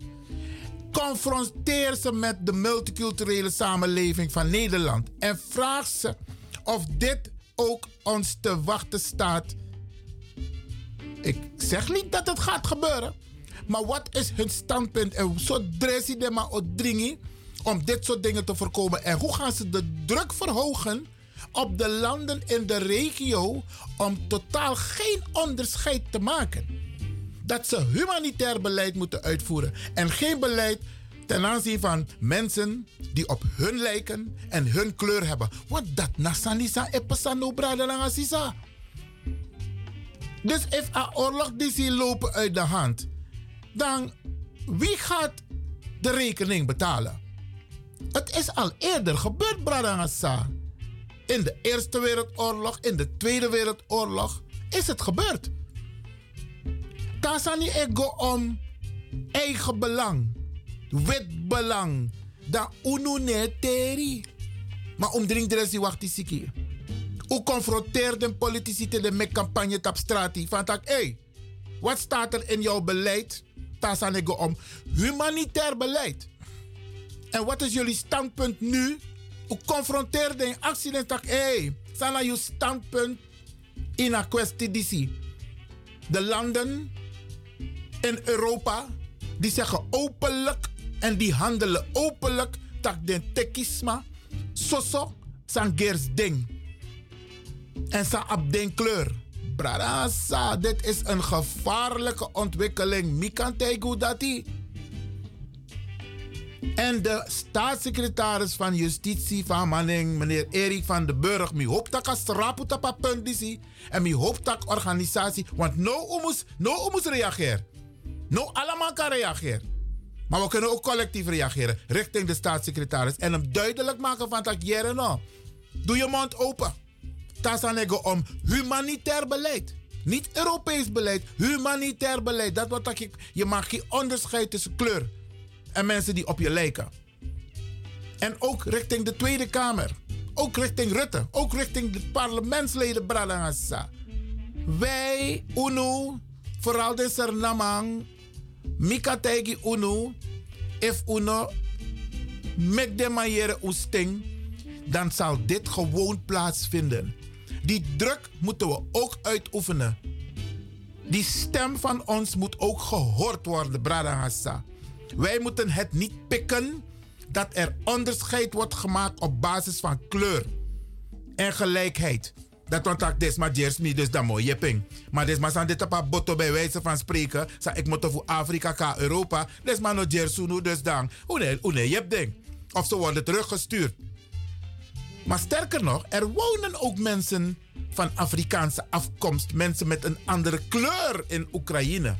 Confronteer ze met de multiculturele samenleving van Nederland. En vraag ze of dit ook ons te wachten staat. Ik zeg niet dat het gaat gebeuren. Maar wat is hun standpunt? En zo dressie de maar om dit soort dingen te voorkomen? En hoe gaan ze de druk verhogen op de landen in de regio om totaal geen onderscheid te maken? Dat ze humanitair beleid moeten uitvoeren en geen beleid ten aanzien van mensen die op hun lijken en hun kleur hebben. Want dat nasanisa epasano brada sisa. Dus if een oorlog die zien lopen uit de hand, dan wie gaat de rekening betalen? Het is al eerder gebeurd, Bradangasa. In de Eerste Wereldoorlog, in de Tweede Wereldoorlog is het gebeurd. Tasani ego om eigen belang, wit belang, da ununeteri. Maar omdring de rest wacht die Hoe confronteerde politici de met campagne op straat van tak, hey, wat staat er in jouw beleid? Tasani ego om humanitair beleid. En wat is jullie standpunt nu? Hoe confronteerde in actie en hé, hey, standpunt in een kwestie die De landen in Europa, die zeggen openlijk en die handelen openlijk tak den tekisma, soso, san gers ding. En sa ab den kleur. Brasa, dit is een gevaarlijke ontwikkeling. Mikan tegu dati. En de staatssecretaris van Justitie van Manning, meneer Erik van den Burg, mi hoop dat als raputa pa punt disi. En mi hoop dat organisatie, want no omus, no omus reageren. No allemaal kan reageren. Maar we kunnen ook collectief reageren richting de staatssecretaris. En hem duidelijk maken van dat jere no. Doe je mond open. Tasanego om humanitair beleid. Niet Europees beleid, humanitair beleid. Dat wat ik, je mag geen onderscheid tussen kleur en mensen die op je lijken. En ook richting de Tweede Kamer. Ook richting Rutte. Ook richting de parlementsleden Bradangasa. Wij, UNO, vooral de Sernamang, Mikategi UNO, if UNO met de oesting, dan zal dit gewoon plaatsvinden. Die druk moeten we ook uitoefenen. Die stem van ons moet ook gehoord worden, Bradangasa. Wij moeten het niet pikken dat er onderscheid wordt gemaakt op basis van kleur en gelijkheid. Dat want ik des maar mi dus dan mooi jepping. Maar des maar san dit botto bij wijze van spreken. Sa ik moet voor Afrika ka Europa. Des maar no nu dus dan. Hoe nee, hoe nee, ding. Of ze worden teruggestuurd. Maar sterker nog, er wonen ook mensen van Afrikaanse afkomst. Mensen met een andere kleur in Oekraïne.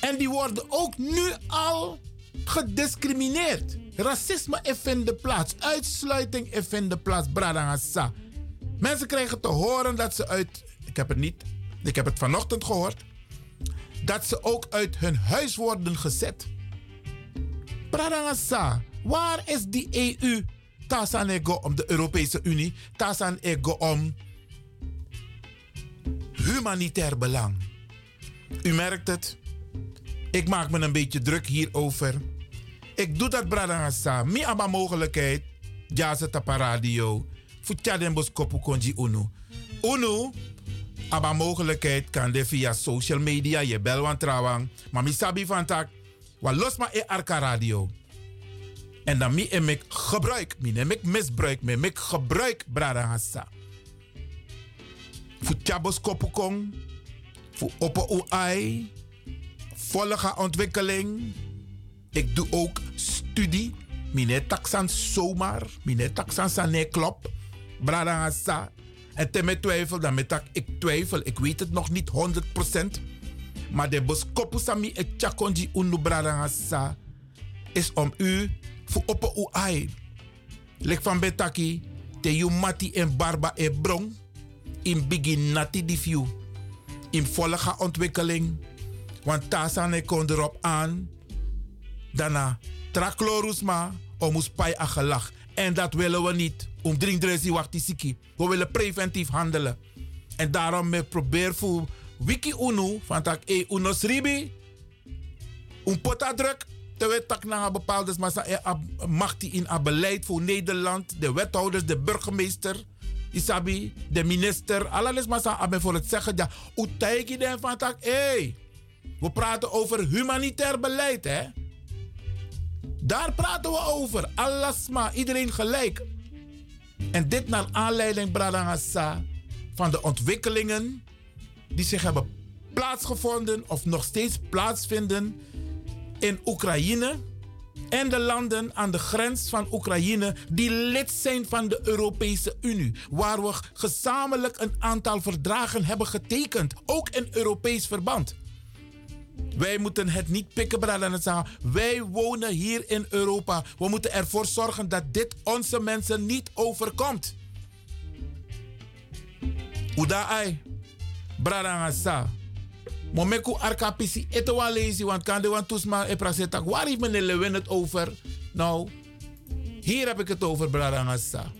En die worden ook nu al gediscrimineerd. Racisme in de plaats. Uitsluiting in de plaats. Bradangasa. Mensen krijgen te horen dat ze uit. Ik heb het niet. Ik heb het vanochtend gehoord. Dat ze ook uit hun huis worden gezet. Bradangasa. Waar is die EU? Tasan ego om de Europese Unie. Tasan ego om humanitair belang. U merkt het. Ik maak me een beetje druk hierover. Ik doe dat bradangasa. Mi aba mogelijkheid. Ja, ze tapa radio. Futja den bos kopu konji unu. Unu. Aba mogelijkheid kan de via social media. Je bel wan trawang. Maar mi sabi van tak. Wa los e arka radio. En dan mi en ik gebruik. Mi neem ik misbruik. Mi ik gebruik brada hassa. Voor tjabos kopukong. Voor open uai. Volge ontwikkeling. Ik doe ook studie. Mine taxan zomaar. Mine taxan sa nee klop. Brada hassa. En ten met twijfel, dan met ik twijfel. Ik weet het nog niet 100%. Maar de boskopu sami e chakonji unu brada hassa. Is om u voor op u ai. Lek van betaki. Te yu mati en barba e brong. In begin nati di view. In volge ontwikkeling. Want tasane kon erop aan. Daarna traklorus ma. Om ons pai. En dat willen we niet. Om drink dresi wacht siki. We willen preventief handelen. En daarom me probeer voor wiki unu. Van tak e unos ribi. Un potadruk. Terwijl tak na bepaalde massa macht die in een beleid voor Nederland. De wethouders, de burgemeester. Isabi, de minister. Alles massa abe voor het zeggen. Ja, utaiki den van tak. We praten over humanitair beleid hè. Daar praten we over. Alasma, iedereen gelijk. En dit naar aanleiding, Bradangasa, van de ontwikkelingen die zich hebben plaatsgevonden of nog steeds plaatsvinden in Oekraïne en de landen aan de grens van Oekraïne die lid zijn van de Europese Unie, waar we gezamenlijk een aantal verdragen hebben getekend, ook in Europees verband. Wij moeten het niet pikken, braden en. Wij wonen hier in Europa. We moeten ervoor zorgen dat dit onze mensen niet overkomt. Uda ai, braden en zeggen. Momeku arkapisi lazy, want kan de wan toesma e prasetak. Waar heeft meneer Lewin het over? Nou, hier heb ik het over, Bradangasa.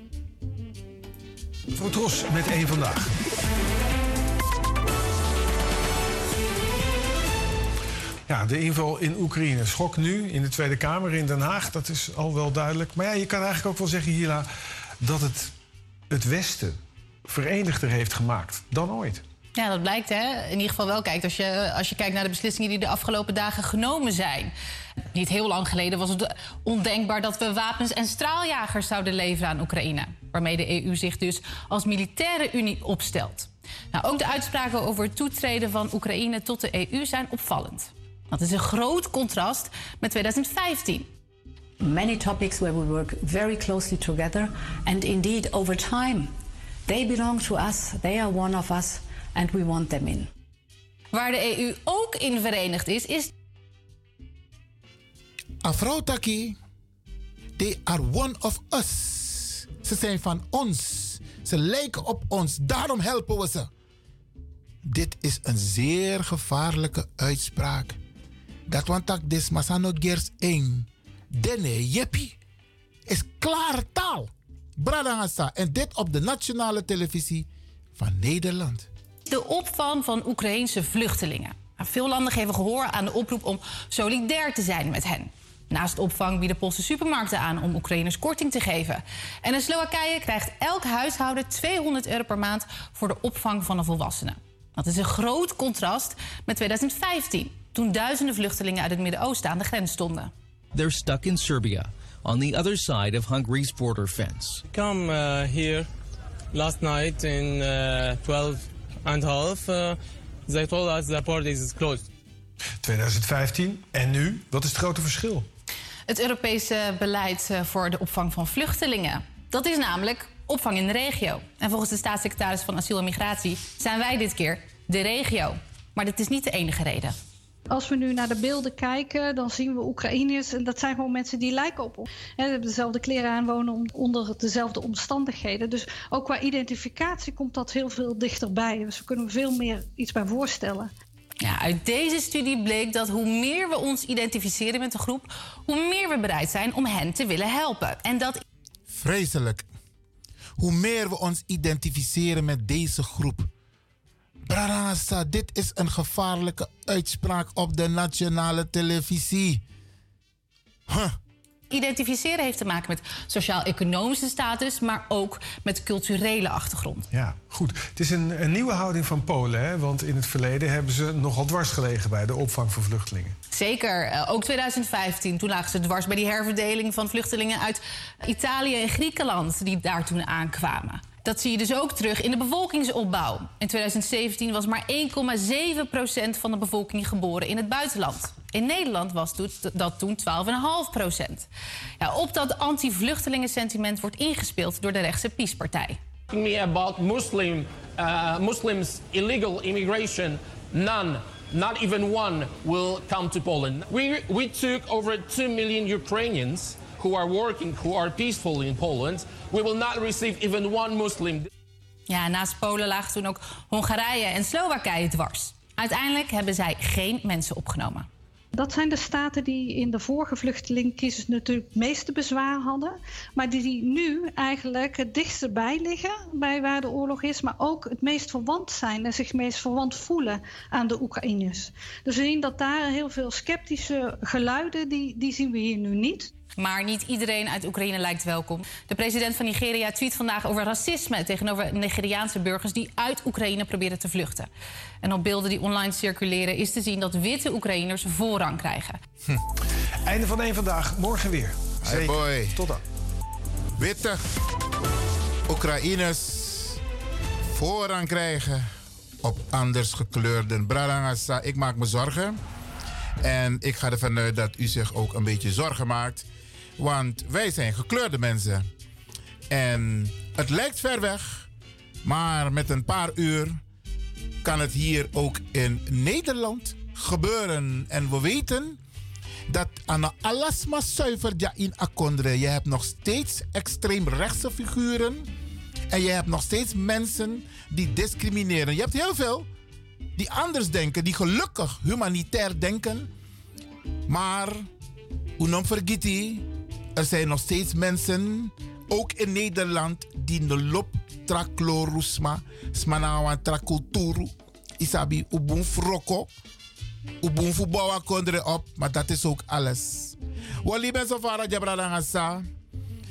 Fotos met één vandaag. Ja, de inval in Oekraïne. Schok nu in de Tweede Kamer in Den Haag, dat is al wel duidelijk. Maar ja, je kan eigenlijk ook wel zeggen, Hila, dat het het Westen verenigder heeft gemaakt dan ooit. Ja, dat blijkt hè. In ieder geval wel. Kijk, als je, als je kijkt naar de beslissingen die de afgelopen dagen genomen zijn. Niet heel lang geleden was het ondenkbaar dat we wapens en straaljagers zouden leveren aan Oekraïne. Waarmee de EU zich dus als militaire unie opstelt. Nou, ook de uitspraken over het toetreden van Oekraïne tot de EU zijn opvallend. Dat is een groot contrast met 2015. Many topics where we work very closely together, and indeed, over time, they belong to us, they are one of us, and we want them in. Waar de EU ook in verenigd is, is. Afro Taki, they are one of us. Ze zijn van ons. Ze lijken op ons. Daarom helpen we ze. Dit is een zeer gevaarlijke uitspraak. Dat want tak des masano gers eng. Dene jepi. Is klare taal. Bradangasa. En dit op de nationale televisie van Nederland. De opvang van Oekraïense vluchtelingen. Nou, Veel landen geven gehoor aan de oproep om solidair te zijn met hen. Naast opvang bieden Poolse supermarkten aan om Oekraïners korting te geven. En in Slowakije krijgt elk huishouden 200 euro per maand voor de opvang van een volwassene. Dat is een groot contrast met 2015, toen duizenden vluchtelingen uit het Midden-Oosten aan de grens stonden. They're stuck in Serbia, on the other side of Hungary's border fence. Come uh, here last night in uh, 12 and a half. Uh, they told us the border is closed. 2015 en nu? Wat is het grote verschil? Het Europese beleid eh, voor de opvang van vluchtelingen. Dat is namelijk opvang in de regio. En volgens de staatssecretaris van Asiel en Migratie zijn wij dit keer de regio. Maar dit is niet de enige reden. Als we nu naar de beelden kijken, dan zien we Oekraïners. En dat zijn gewoon mensen die lijken op ons. Hè, Ze hebben dezelfde kleren aan, wonen onder dezelfde omstandigheden. Dus ook qua identificatie komt dat heel veel dichterbij. Dus we kunnen veel meer iets bij voorstellen. Ja, uit deze studie bleek dat hoe meer we ons identificeren met de groep, hoe meer we bereid zijn om hen te willen helpen. En dat Vreselijk. Hoe meer we ons identificeren met deze groep. Brarasa, dit is een gevaarlijke uitspraak op de nationale televisie. Huh. Identificeren heeft te maken met sociaal-economische status, maar ook met culturele achtergrond. Ja, goed. Het is een, een nieuwe houding van Polen, hè? want in het verleden hebben ze nogal dwars gelegen bij de opvang van vluchtelingen. Zeker, eh, ook 2015. Toen lagen ze dwars bij die herverdeling van vluchtelingen uit Italië en Griekenland, die daar toen aankwamen. Dat zie je dus ook terug in de bevolkingsopbouw. In 2017 was maar 1,7% van de bevolking geboren in het buitenland. In Nederland was dat toen 12,5 Ja, op dat anti-vluchtelingensentiment wordt ingespeeld door de rechtse PiS-partij. Me Muslim, uh, Muslims illegal immigration, none. Not even one will come to Poland. We, we took over 2 million Ukrainians who are working, who are peaceful in Poland. We will not receive even one Muslim. Ja, naast Polen lagen toen ook Hongarije en Slowakije dwars. Uiteindelijk hebben zij geen mensen opgenomen. Dat zijn de staten die in de vorige vluchtelingcrisis natuurlijk het meeste bezwaar hadden. Maar die nu eigenlijk het dichtst bij liggen bij waar de oorlog is. Maar ook het meest verwant zijn en zich het meest verwant voelen aan de Oekraïners. Dus we zien dat daar heel veel sceptische geluiden, die, die zien we hier nu niet. Maar niet iedereen uit Oekraïne lijkt welkom. De president van Nigeria tweet vandaag over racisme tegenover Nigeriaanse burgers die uit Oekraïne proberen te vluchten. En op beelden die online circuleren is te zien dat witte Oekraïners voorrang krijgen. Hm. Einde van één vandaag, morgen weer. Hey boy. Tot dan. Witte Oekraïners voorrang krijgen op anders gekleurde Brarangasa. Ik maak me zorgen. En ik ga ervan uit dat u zich ook een beetje zorgen maakt want wij zijn gekleurde mensen. En het lijkt ver weg, maar met een paar uur kan het hier ook in Nederland gebeuren. En we weten dat aan alles maar zuiver ja in Akondre. Je hebt nog steeds extreem rechtse figuren. En je hebt nog steeds mensen die discrimineren. Je hebt heel veel die anders denken, die gelukkig humanitair denken. Maar, hoe vergeten er zijn nog steeds mensen, ook in Nederland, die de lop traklorusma, smanawa trakulturu, isabi ubun froko, ubun fubawa kondre op, maar dat is ook alles. Wali ben zo vara jabradangasa,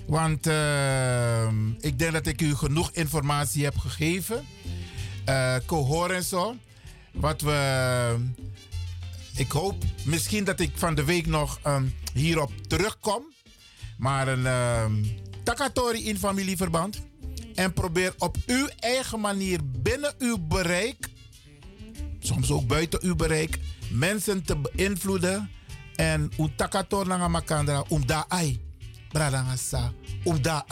want uh, ik denk dat ik u genoeg informatie heb gegeven. Uh, horen zo, wat we... Ik hoop misschien dat ik van de week nog um, hierop terugkom maar een uh, takatori in familieverband. En probeer op uw eigen manier binnen uw bereik, soms ook buiten uw bereik, mensen te beïnvloeden. En un takator nanga makandra um da ai. Bradangasa, um da.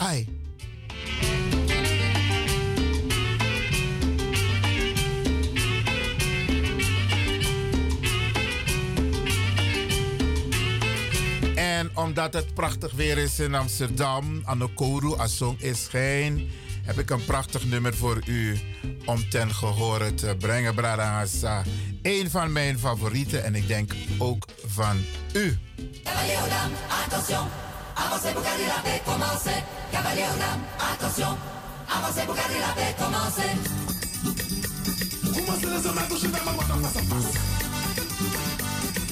En omdat het prachtig weer is in Amsterdam, Anokoru, Asong is schijn, heb ik een prachtig nummer voor u om ten gehore te brengen, Bradangasa. Een van mijn favorieten en ik denk ook van u. attention, avancez pour garder la paix, commencez. Cavalier d'âme, attention, avancez pour garder la paix, commencez. Commencez les hommes à toucher dans ma main face à face.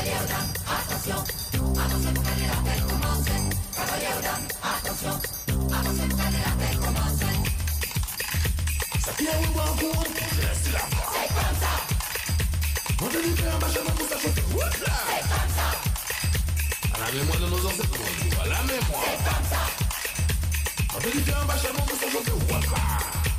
Cavalier aux dames, attention, avancez pour gagner la paix, commencez. Cavalier aux dames, attention, avancez pour gagner la paix, commencez. C'est comme ça. On te dit faire un machin pour s'acheter. C'est comme ça. À la mémoire de nos ancêtres, à la mémoire. C'est comme ça. On te dit faire un machin pour s'acheter. En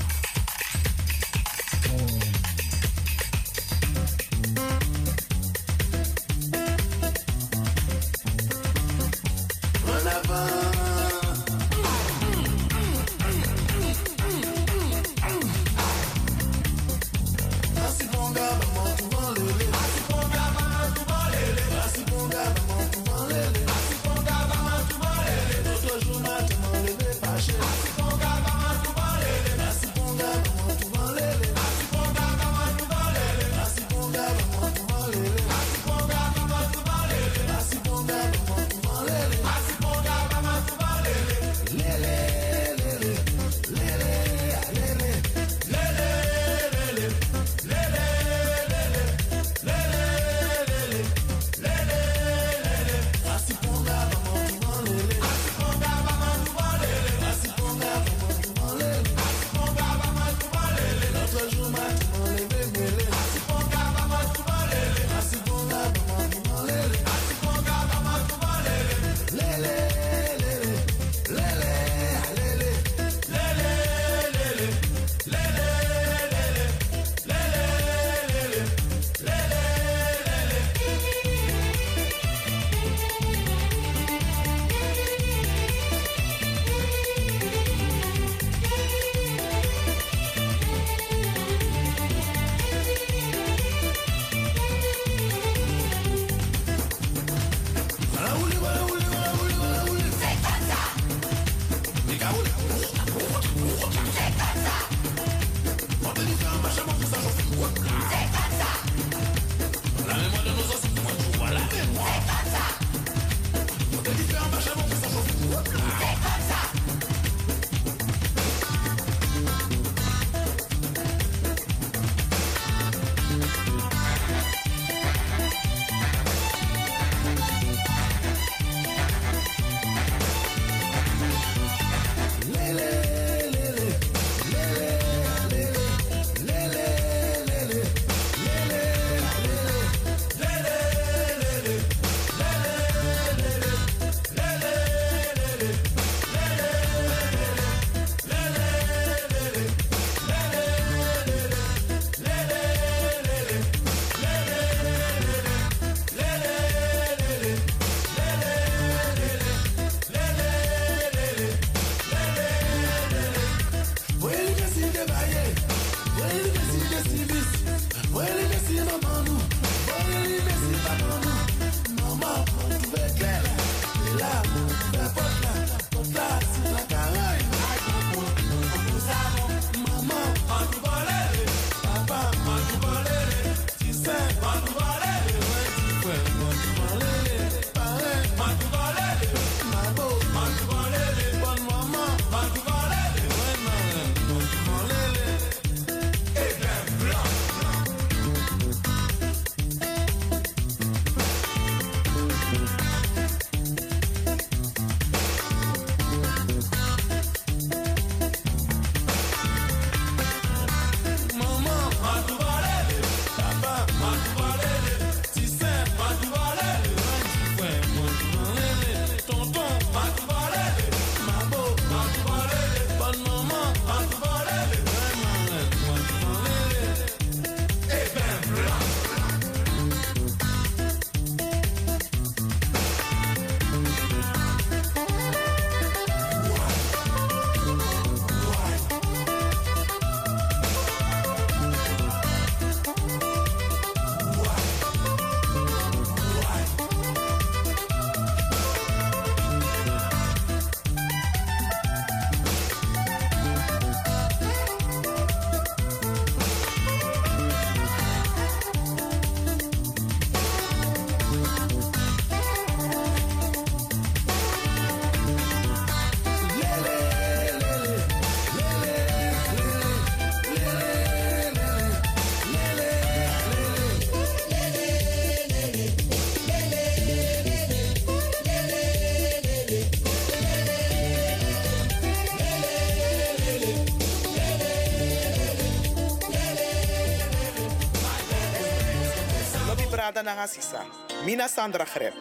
Mina Sandra Greb.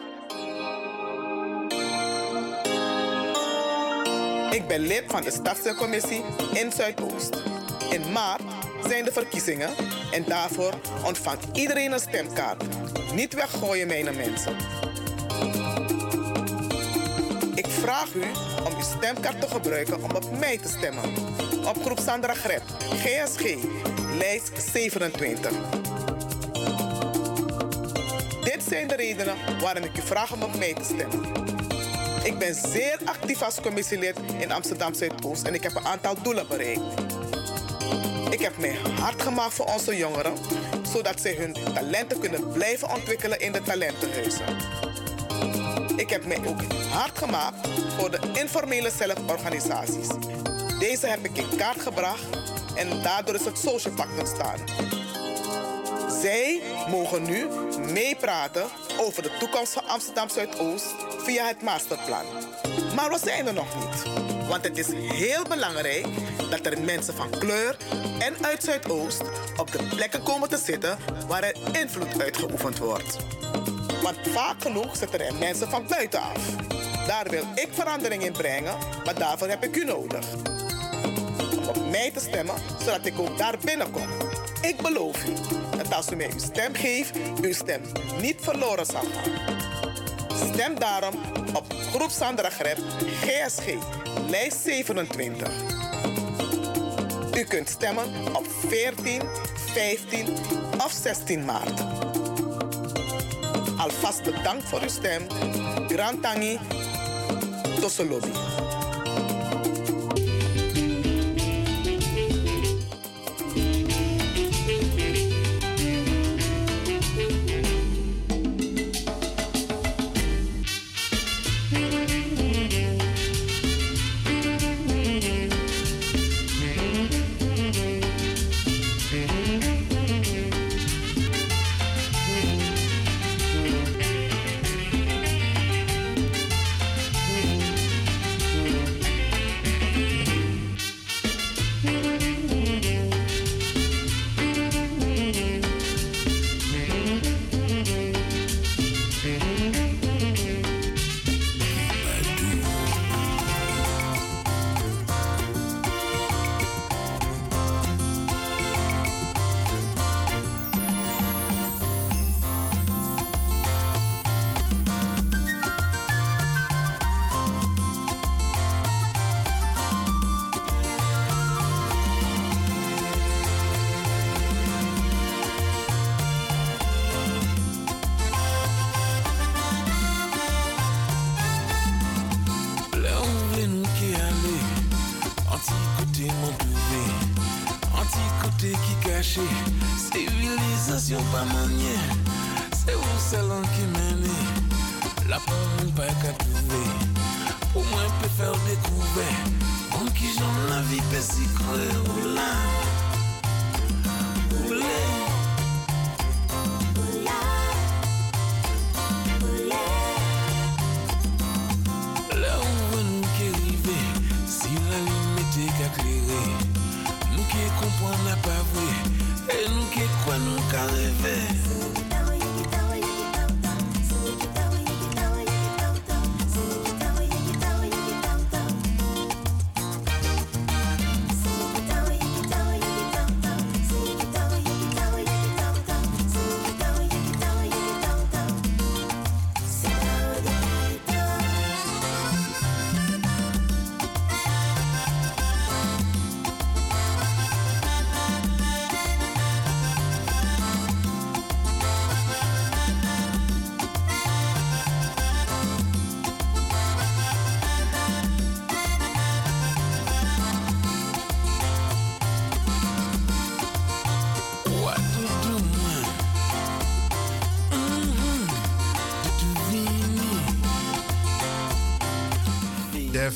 Ik ben lid van de Stadscommissie in Zuidoost. In maart zijn de verkiezingen en daarvoor ontvangt iedereen een stemkaart. Niet weggooien, mijn mensen. Ik vraag u om uw stemkaart te gebruiken om op mij te stemmen. Op groep Sandra Greb, GSG, lijst 27. De redenen waarom ik u vraag om op mij te stemmen. Ik ben zeer actief als commissielid in Amsterdam Zuidoost en ik heb een aantal doelen bereikt. Ik heb mij hard gemaakt voor onze jongeren, zodat zij hun talenten kunnen blijven ontwikkelen in de talentenhuizen. Ik heb mij ook hard gemaakt voor de informele zelforganisaties. Deze heb ik in kaart gebracht en daardoor is het Social Pact ontstaan. Zij mogen nu meepraten over de toekomst van Amsterdam Zuidoost via het masterplan. Maar we zijn er nog niet. Want het is heel belangrijk dat er mensen van kleur en uit Zuidoost op de plekken komen te zitten waar er invloed uitgeoefend wordt. Want vaak genoeg zitten er mensen van buitenaf. Daar wil ik verandering in brengen, maar daarvoor heb ik u nodig. Om op mij te stemmen, zodat ik ook daar binnenkom. Ik beloof u dat als u mij uw stem geeft, uw stem niet verloren zal gaan. Stem daarom op Groep Sandra Greb, GSG, lijst 27. U kunt stemmen op 14, 15 of 16 maart. Alvast bedankt voor uw stem. Grand Tangi, Tosolobi.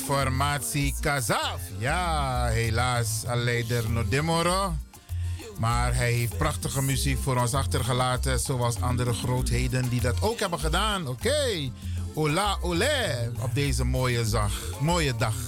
Formatie Kazaf. Ja, helaas, leider no demoro. Maar hij heeft prachtige muziek voor ons achtergelaten. Zoals andere grootheden die dat ook hebben gedaan. Oké. Ola olé. Op deze mooie, zag, mooie dag.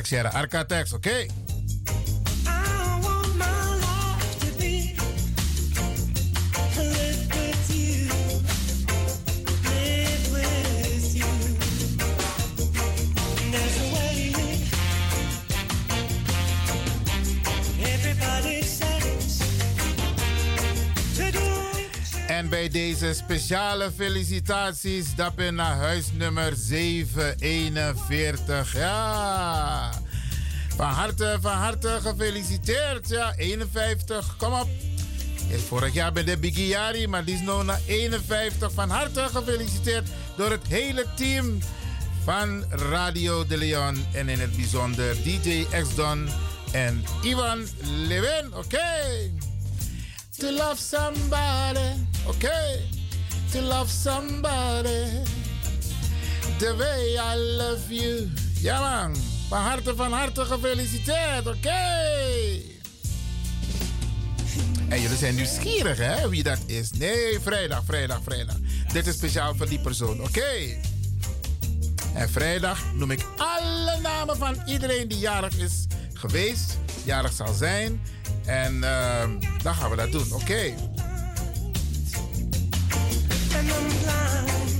Arcatex, Yara. ¿ok? En bij deze speciale felicitaties, dat ben naar huis nummer 741. Ja. Van harte, van harte gefeliciteerd. Ja, 51, kom op. Vorig jaar ben de Bigiari, maar die is nu naar 51. Van harte gefeliciteerd door het hele team van Radio de Leon. En in het bijzonder DJ X-Don en Ivan Levin. Oké. To love somebody, okay. To love somebody. The way I love you. Ja man, van harte van harte gefeliciteerd, oké. En jullie zijn nieuwsgierig hè, wie dat is. Nee, vrijdag, vrijdag, vrijdag. Dit is speciaal voor die persoon, oké. En vrijdag noem ik alle namen van iedereen die jarig is geweest, jarig zal zijn. En ehm, dan gaan we dat doen, oké. And I'm blind,